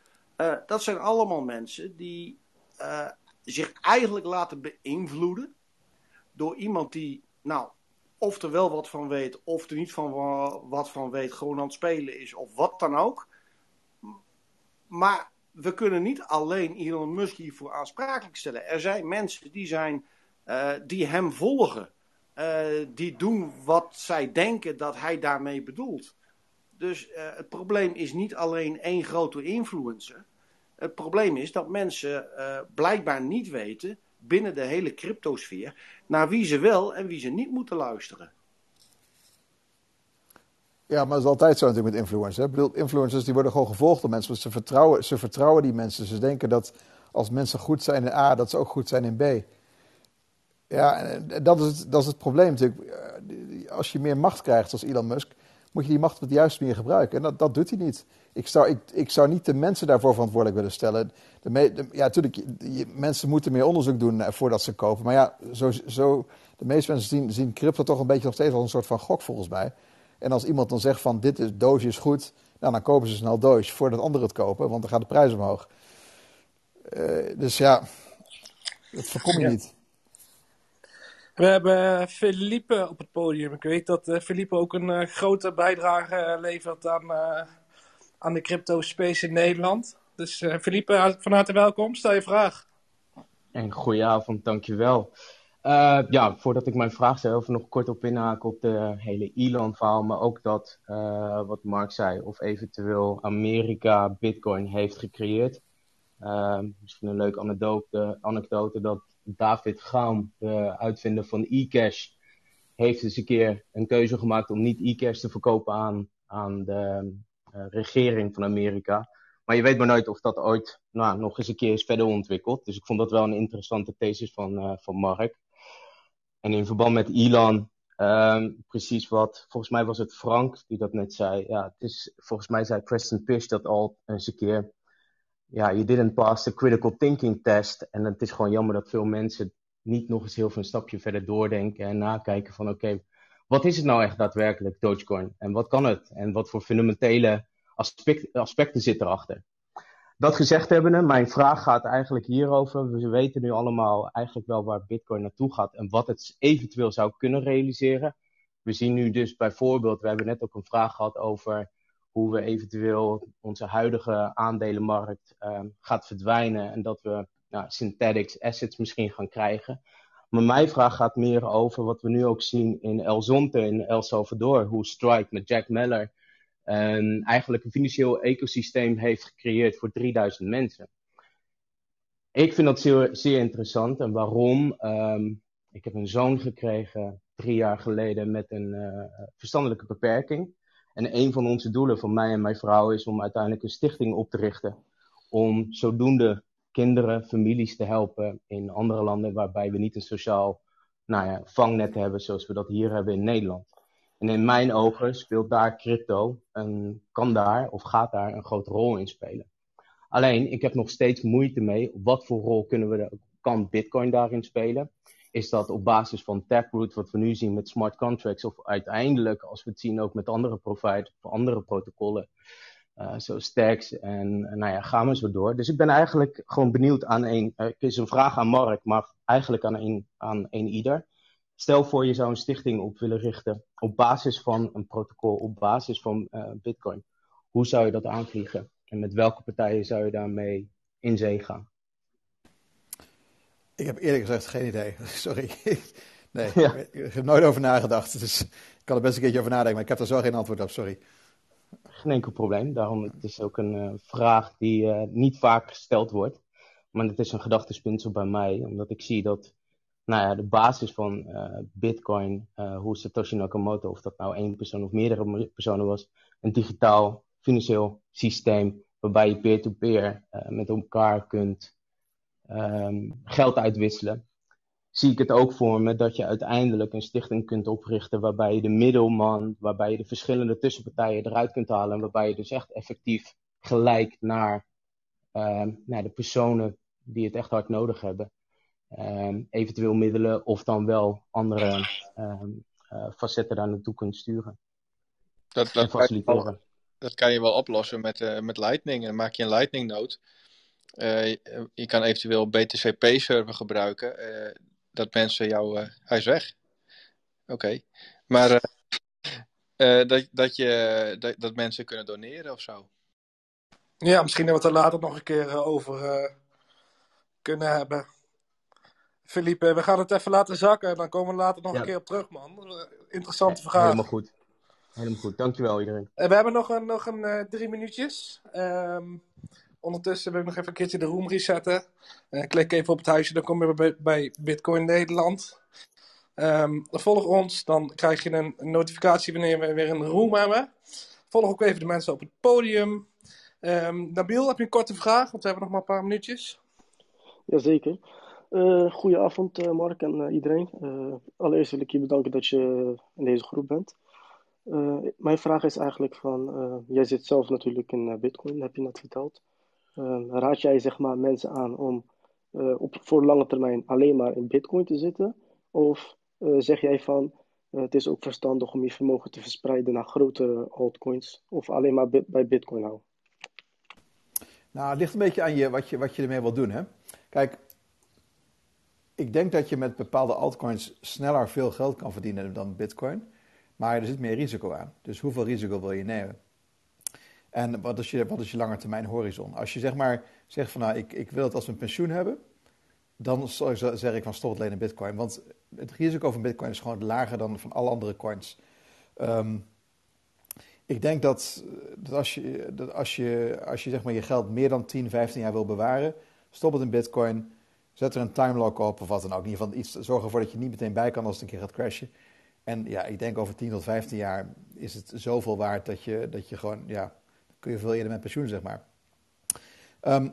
dat zijn allemaal mensen die zich eigenlijk laten beïnvloeden door iemand die, nou, of er wel wat van weet, of er niet van wat van weet, gewoon aan het spelen is, of wat dan ook. Maar we kunnen niet alleen Elon Musk hiervoor aansprakelijk stellen. Er zijn mensen die, zijn, uh, die hem volgen. Uh, die doen wat zij denken dat hij daarmee bedoelt. Dus uh, het probleem is niet alleen één grote influencer. Het probleem is dat mensen blijkbaar niet weten binnen de hele cryptosfeer naar wie ze wel en wie ze niet moeten luisteren. Ja, maar dat is altijd zo natuurlijk met influencers. Ik bedoel, influencers die worden gewoon gevolgd door mensen. Ze vertrouwen, ze vertrouwen die mensen. Ze denken dat als mensen goed zijn in A, dat ze ook goed zijn in B. Ja, en dat is het, dat is het probleem natuurlijk. Eh, als je meer macht krijgt als Elon Musk, moet je die macht op de juiste manier gebruiken. En dat, dat doet hij niet. Ik zou, ik, ik zou niet de mensen daarvoor verantwoordelijk willen stellen. De, de ja, natuurlijk, mensen moeten meer onderzoek doen eh, voordat ze kopen. Maar ja, zo, zo, de meeste mensen zien, zien crypto toch een beetje nog steeds als een soort van gok volgens mij. En als iemand dan zegt van dit is, doosje is goed, nou, dan kopen ze snel doosje voordat anderen het kopen, want dan gaat de prijs omhoog. Uh, dus ja, dat voorkom je ja. niet. We hebben Felipe op het podium. Ik weet dat uh, Felipe ook een uh, grote bijdrage levert aan, aan de crypto space in Nederland. Dus Felipe, van harte welkom. Stel je vraag. En goedenavond, dankjewel. Uh, ja, voordat ik mijn vraag stel, even nog kort op inhaken op de hele Elon-verhaal, maar ook dat, wat Mark zei, of eventueel Amerika Bitcoin heeft gecreëerd. Misschien een leuke anekdote, anekdote dat David Gaum, de uitvinder van eCash, heeft eens een keer een keuze gemaakt om niet eCash te verkopen aan, aan de regering van Amerika. Maar je weet maar nooit of dat ooit nou, nog eens een keer is verder ontwikkeld. Dus ik vond dat wel een interessante thesis van, van Mark. En in verband met Elon, um, precies wat, volgens mij was het Frank die dat net zei. Ja, het is, volgens mij zei Preston Pish dat al eens een keer. Ja, je didn't pass the critical thinking test. En het is gewoon jammer dat veel mensen niet nog eens heel veel een stapje verder doordenken en nakijken van oké, wat is het nou echt daadwerkelijk, Dogecoin? En wat kan het? En wat voor fundamentele aspect, aspecten zitten erachter? Dat gezegd hebbende, mijn vraag gaat eigenlijk hierover. We weten nu allemaal eigenlijk wel waar Bitcoin naartoe gaat en wat het eventueel zou kunnen realiseren. We zien nu dus bijvoorbeeld, we hebben net ook een vraag gehad over hoe we eventueel onze huidige aandelenmarkt uh, gaat verdwijnen en dat we nou, synthetics assets misschien gaan krijgen. Maar mijn vraag gaat meer over wat we nu ook zien in El Zonte in El Salvador, hoe Strike met Jack Meller en eigenlijk een financieel ecosysteem heeft gecreëerd voor 3000 mensen. Ik vind dat zeer, interessant. En waarom? Um, ik heb een zoon gekregen drie jaar geleden met een uh, verstandelijke beperking. En een van onze doelen van mij en mijn vrouw is om uiteindelijk een stichting op te richten. Om zodoende kinderen, families te helpen in andere landen waarbij we niet een sociaal nou ja, vangnet hebben zoals we dat hier hebben in Nederland. En in mijn ogen speelt daar crypto en kan daar of gaat daar een grote rol in spelen. Alleen, ik heb nog steeds moeite mee. Wat voor rol kunnen we, kan Bitcoin daarin spelen? Is dat op basis van Taproot, wat we nu zien met smart contracts, of uiteindelijk, als we het zien ook met andere providers of andere protocollen, zoals Stacks en nou ja, gaan we zo door. Dus ik ben eigenlijk gewoon benieuwd aan een, uh, het is een vraag aan Mark, maar eigenlijk aan een, aan een ieder. Stel voor je zou een stichting op willen richten op basis van een protocol, op basis van uh, Bitcoin. Hoe zou je dat aanvliegen? En met welke partijen zou je daarmee in zee gaan? Ik heb eerlijk gezegd geen idee. [LAUGHS] Sorry. Nee, ja. ik heb nooit over nagedacht. Dus ik kan er best een keertje over nadenken, maar ik heb er zo geen antwoord op. Sorry. Geen enkel probleem. Daarom het is ook een uh, vraag die uh, niet vaak gesteld wordt. Maar het is een gedachtespinsel bij mij, omdat ik zie dat nou ja, de basis van uh, Bitcoin, hoe Satoshi Nakamoto, of dat nou één persoon of meerdere personen was, een digitaal financieel systeem waarbij je peer-to-peer -peer, met elkaar kunt um, geld uitwisselen. Zie ik het ook voor me dat je uiteindelijk een stichting kunt oprichten waarbij je de middelman, waarbij je de verschillende tussenpartijen eruit kunt halen en waarbij je dus echt effectief gelijk naar, naar de personen die het echt hard nodig hebben ehm, eventueel middelen of dan wel andere ehm, eh, facetten daar naartoe kunt sturen Dat, dat, kan je faciliteren. wel, dat kan je wel oplossen met, eh, met Lightning. Dan maak je een Lightning node. Eh, je, kan eventueel BTCP-server gebruiken. eh, dat mensen jou... eh, hij is weg. Oké. Maar eh, eh, dat, dat, je, dat, dat mensen kunnen doneren of zo. Ja, misschien dat we het er later nog een keer over eh, kunnen hebben. Philippe, we gaan het even laten zakken en dan komen we later nog Ja. een keer op terug, man. Interessante He- helemaal goed. Helemaal goed. Dankjewel iedereen. En we hebben nog een, nog een drie minuutjes. Ehm, ondertussen wil ik nog even een keertje de room resetten. Eh, klik even op het huisje, dan kom je bij, Bitcoin Nederland. Ehm, volg ons, dan krijg je een notificatie wanneer we weer een room hebben. Volg ook even de mensen op het podium. Ehm Nabil, heb je een korte vraag? Want we hebben nog maar een paar minuutjes. Jazeker. Eh goedenavond, eh, Mark en iedereen. Allereerst wil ik je bedanken dat je in deze groep bent. Mijn vraag is eigenlijk van, jij zit zelf natuurlijk in Bitcoin, heb je net verteld. Eh, raad jij zeg maar mensen aan om eh, op, voor lange termijn alleen maar in Bitcoin te zitten? Of eh, zeg jij van, eh, het is ook verstandig om je vermogen te verspreiden naar grotere altcoins of alleen maar bi- bij Bitcoin houden? Nou, het ligt een beetje aan je, wat, je, wat je ermee wilt doen. Hè? Kijk, ik denk dat je met bepaalde altcoins sneller veel geld kan verdienen dan Bitcoin. Maar er zit meer risico aan. Dus hoeveel risico wil je nemen? En wat is je, wat is je langetermijn horizon? Als je zeg maar zegt van nou, ik, ik wil het als een pensioen hebben, dan zeg ik van stop het in Bitcoin. Want het risico van Bitcoin is gewoon lager dan van alle andere coins. Ehm, ik denk dat, dat, als je, dat als je, als je zeg maar je geld meer dan 10, 15 jaar wil bewaren, stop het in Bitcoin. Zet er een timelock op of wat dan ook. In ieder geval iets, zorg ervoor dat je niet meteen bij kan als het een keer gaat crashen. En ja, ik denk over 10 tot 15 jaar is het zoveel waard dat je, dat je gewoon, ja, kun je veel eerder met pensioen, zeg maar. Ehm,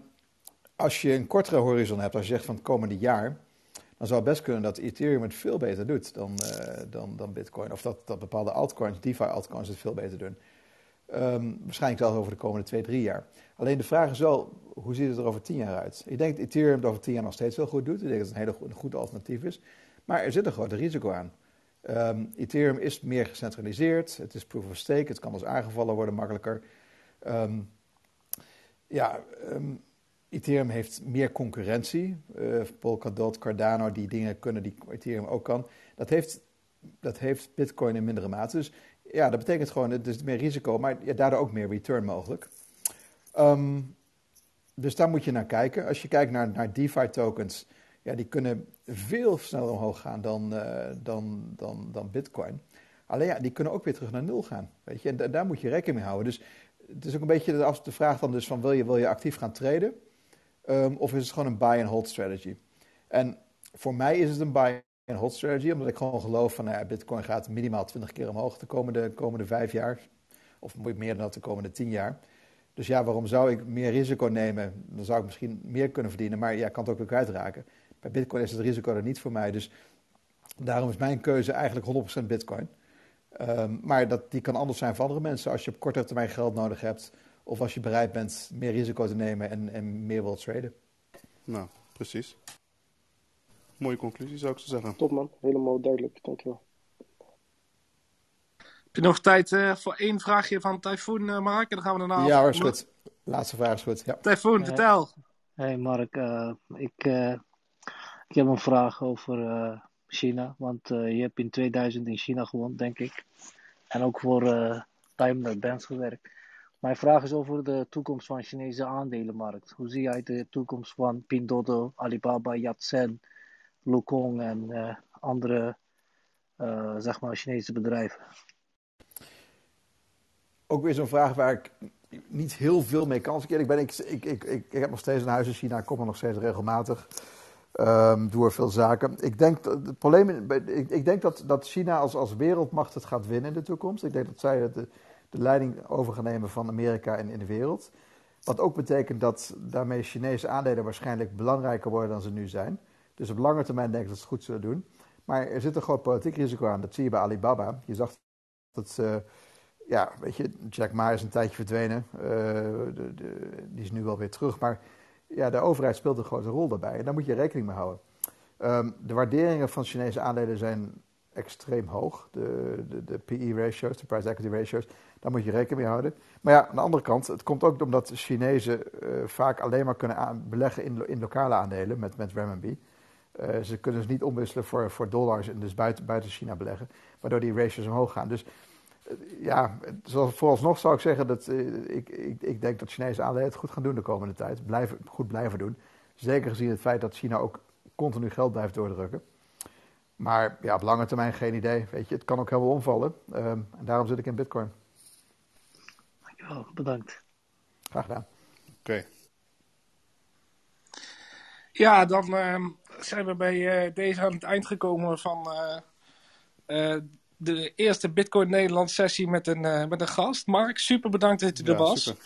als je een kortere horizon hebt, als je zegt van het komende jaar, dan zou het best kunnen dat Ethereum het veel beter doet dan, eh, dan, dan Bitcoin. Of dat, dat bepaalde altcoins, DeFi-altcoins, het veel beter doen. Ehm, waarschijnlijk zelfs over de komende twee, drie jaar. Alleen de vraag is wel, hoe ziet het er over tien jaar uit? Ik denk dat Ethereum het over tien jaar nog steeds wel goed doet. Ik denk dat het een hele goed, goed alternatief is. Maar er zit een groot risico aan. Ehm, Ethereum is meer gecentraliseerd. Het is proof of stake. Het kan als aangevallen worden makkelijker. Ehm, ja, ehm, Ethereum heeft meer concurrentie. Eh, Polkadot, Cardano, die dingen kunnen die Ethereum ook kan. Dat heeft, dat heeft Bitcoin in mindere mate. Dus ja, dat betekent gewoon, het is meer risico, maar ja, daardoor ook meer return mogelijk. Ehm, dus daar moet je naar kijken. Als je kijkt naar, naar DeFi-tokens, ja, die kunnen veel sneller omhoog gaan dan, eh, dan, dan, dan Bitcoin. Alleen ja, die kunnen ook weer terug naar nul gaan. Weet je? En da- daar moet je rekening mee houden. Dus het is ook een beetje de, vraag dan dus van wil je, wil je actief gaan traden? Ehm, of is het gewoon een buy-and-hold strategy? En voor mij is het een buy-and-hold strategy, omdat ik gewoon geloof van nou Bitcoin gaat minimaal 20 keer omhoog de komende, komende vijf jaar. Of meer dan dat de komende tien jaar. Dus ja, waarom zou ik meer risico nemen? Dan zou ik misschien meer kunnen verdienen, maar ja, ik kan het ook weer kwijtraken. Bij Bitcoin is het risico er niet voor mij. Dus daarom is mijn keuze eigenlijk 100% Bitcoin. Ehm, maar dat, die kan anders zijn voor andere mensen als je op korte termijn geld nodig hebt. Of als je bereid bent meer risico te nemen en, en meer wilt traden. Nou, precies. Mooie conclusie zou ik zo zeggen. Top man, helemaal duidelijk, dankjewel. Heb je nog tijd eh, voor één vraagje van Typhoon, eh Mark? En dan gaan we daarna Ja hoor, is goed. Laatste vraag is goed. Ja. Typhoon, vertel. Hey Mark, eh, ik, eh, ik heb een vraag over eh, China. Want eh, je hebt in 2000 in China gewoond, denk ik. En ook voor eh Daimler Benz gewerkt. Mijn vraag is over de toekomst van de Chinese aandelenmarkt. Hoe zie jij de toekomst van Pinduoduo, Alibaba, Yatsen, Lukong en eh, andere zeg maar Chinese bedrijven? Ook weer zo'n vraag waar ik niet heel veel mee kan. Ik ben, ik, ik, ik, ik heb nog steeds een huis in China, ik kom er nog steeds regelmatig. Ehm doe er veel zaken. Ik denk, dat het probleem, ik, ik denk dat, dat China als, als wereldmacht het gaat winnen in de toekomst. Ik denk dat zij de, de leiding over gaan nemen van Amerika en in de wereld. Wat ook betekent dat daarmee Chinese aandelen waarschijnlijk belangrijker worden dan ze nu zijn. Dus op lange termijn denk ik dat ze het goed zullen doen. Maar er zit een groot politiek risico aan. Dat zie je bij Alibaba. Je zag dat, eh, ja, weet je, Jack Ma is een tijdje verdwenen. Eh, de, die is nu wel weer terug. Maar ja, de overheid speelt een grote rol daarbij. En daar moet je rekening mee houden. Ehm, de waarderingen van Chinese aandelen zijn extreem hoog. De, de, de PE-ratios, de price-equity ratios, daar moet je rekening mee houden. Maar ja, aan de andere kant, het komt ook omdat Chinezen eh, vaak alleen maar kunnen beleggen in, in lokale aandelen met, met renminbi. Eh, ze kunnen dus niet omwisselen voor, voor dollars en dus buiten, buiten China beleggen, waardoor die ratios omhoog gaan. Dus ja, zoals, vooralsnog zou ik zeggen dat eh, ik, ik, ik denk dat Chinese aandelen het goed gaan doen de komende tijd. Blijven, goed blijven doen. Zeker gezien het feit dat China ook continu geld blijft doordrukken. Maar ja, op lange termijn geen idee. Weet je, het kan ook helemaal omvallen. Ehm, en daarom zit ik in Bitcoin. Dankjewel, bedankt. Graag gedaan. Oké. Ja, dan ehm, zijn we bij eh, deze aan het eind gekomen van eh, eh, de eerste Bitcoin Nederland sessie met een, eh, met een gast. Mark, super bedankt dat je er was. super.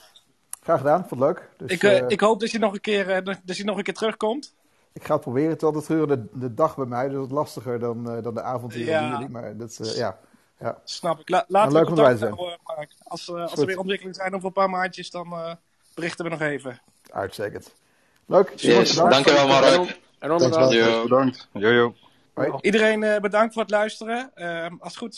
Graag gedaan, vond het leuk. Dus, ik, eh, eh, ik hoop dat je nog een keer, eh, dat- je nog een keer terugkomt. ik ga het proberen. Het is altijd gedurende de, de dag bij mij, dus wat lastiger dan, eh, dan de avond hier Ja. Maar dat, is, eh, ja. ja. Snap ik. La- laten we leuk om erbij contact te zijn. houden, Mark. Als, eh, als er weer ontwikkelingen zijn over een paar maandjes, dan eh, berichten we nog even. Uitstekend. Leuk. Yes, dankjewel, Mark. Bedankt. man. Bedankt. Jojo. Iedereen eh, bedankt voor het luisteren. Ehm, als goed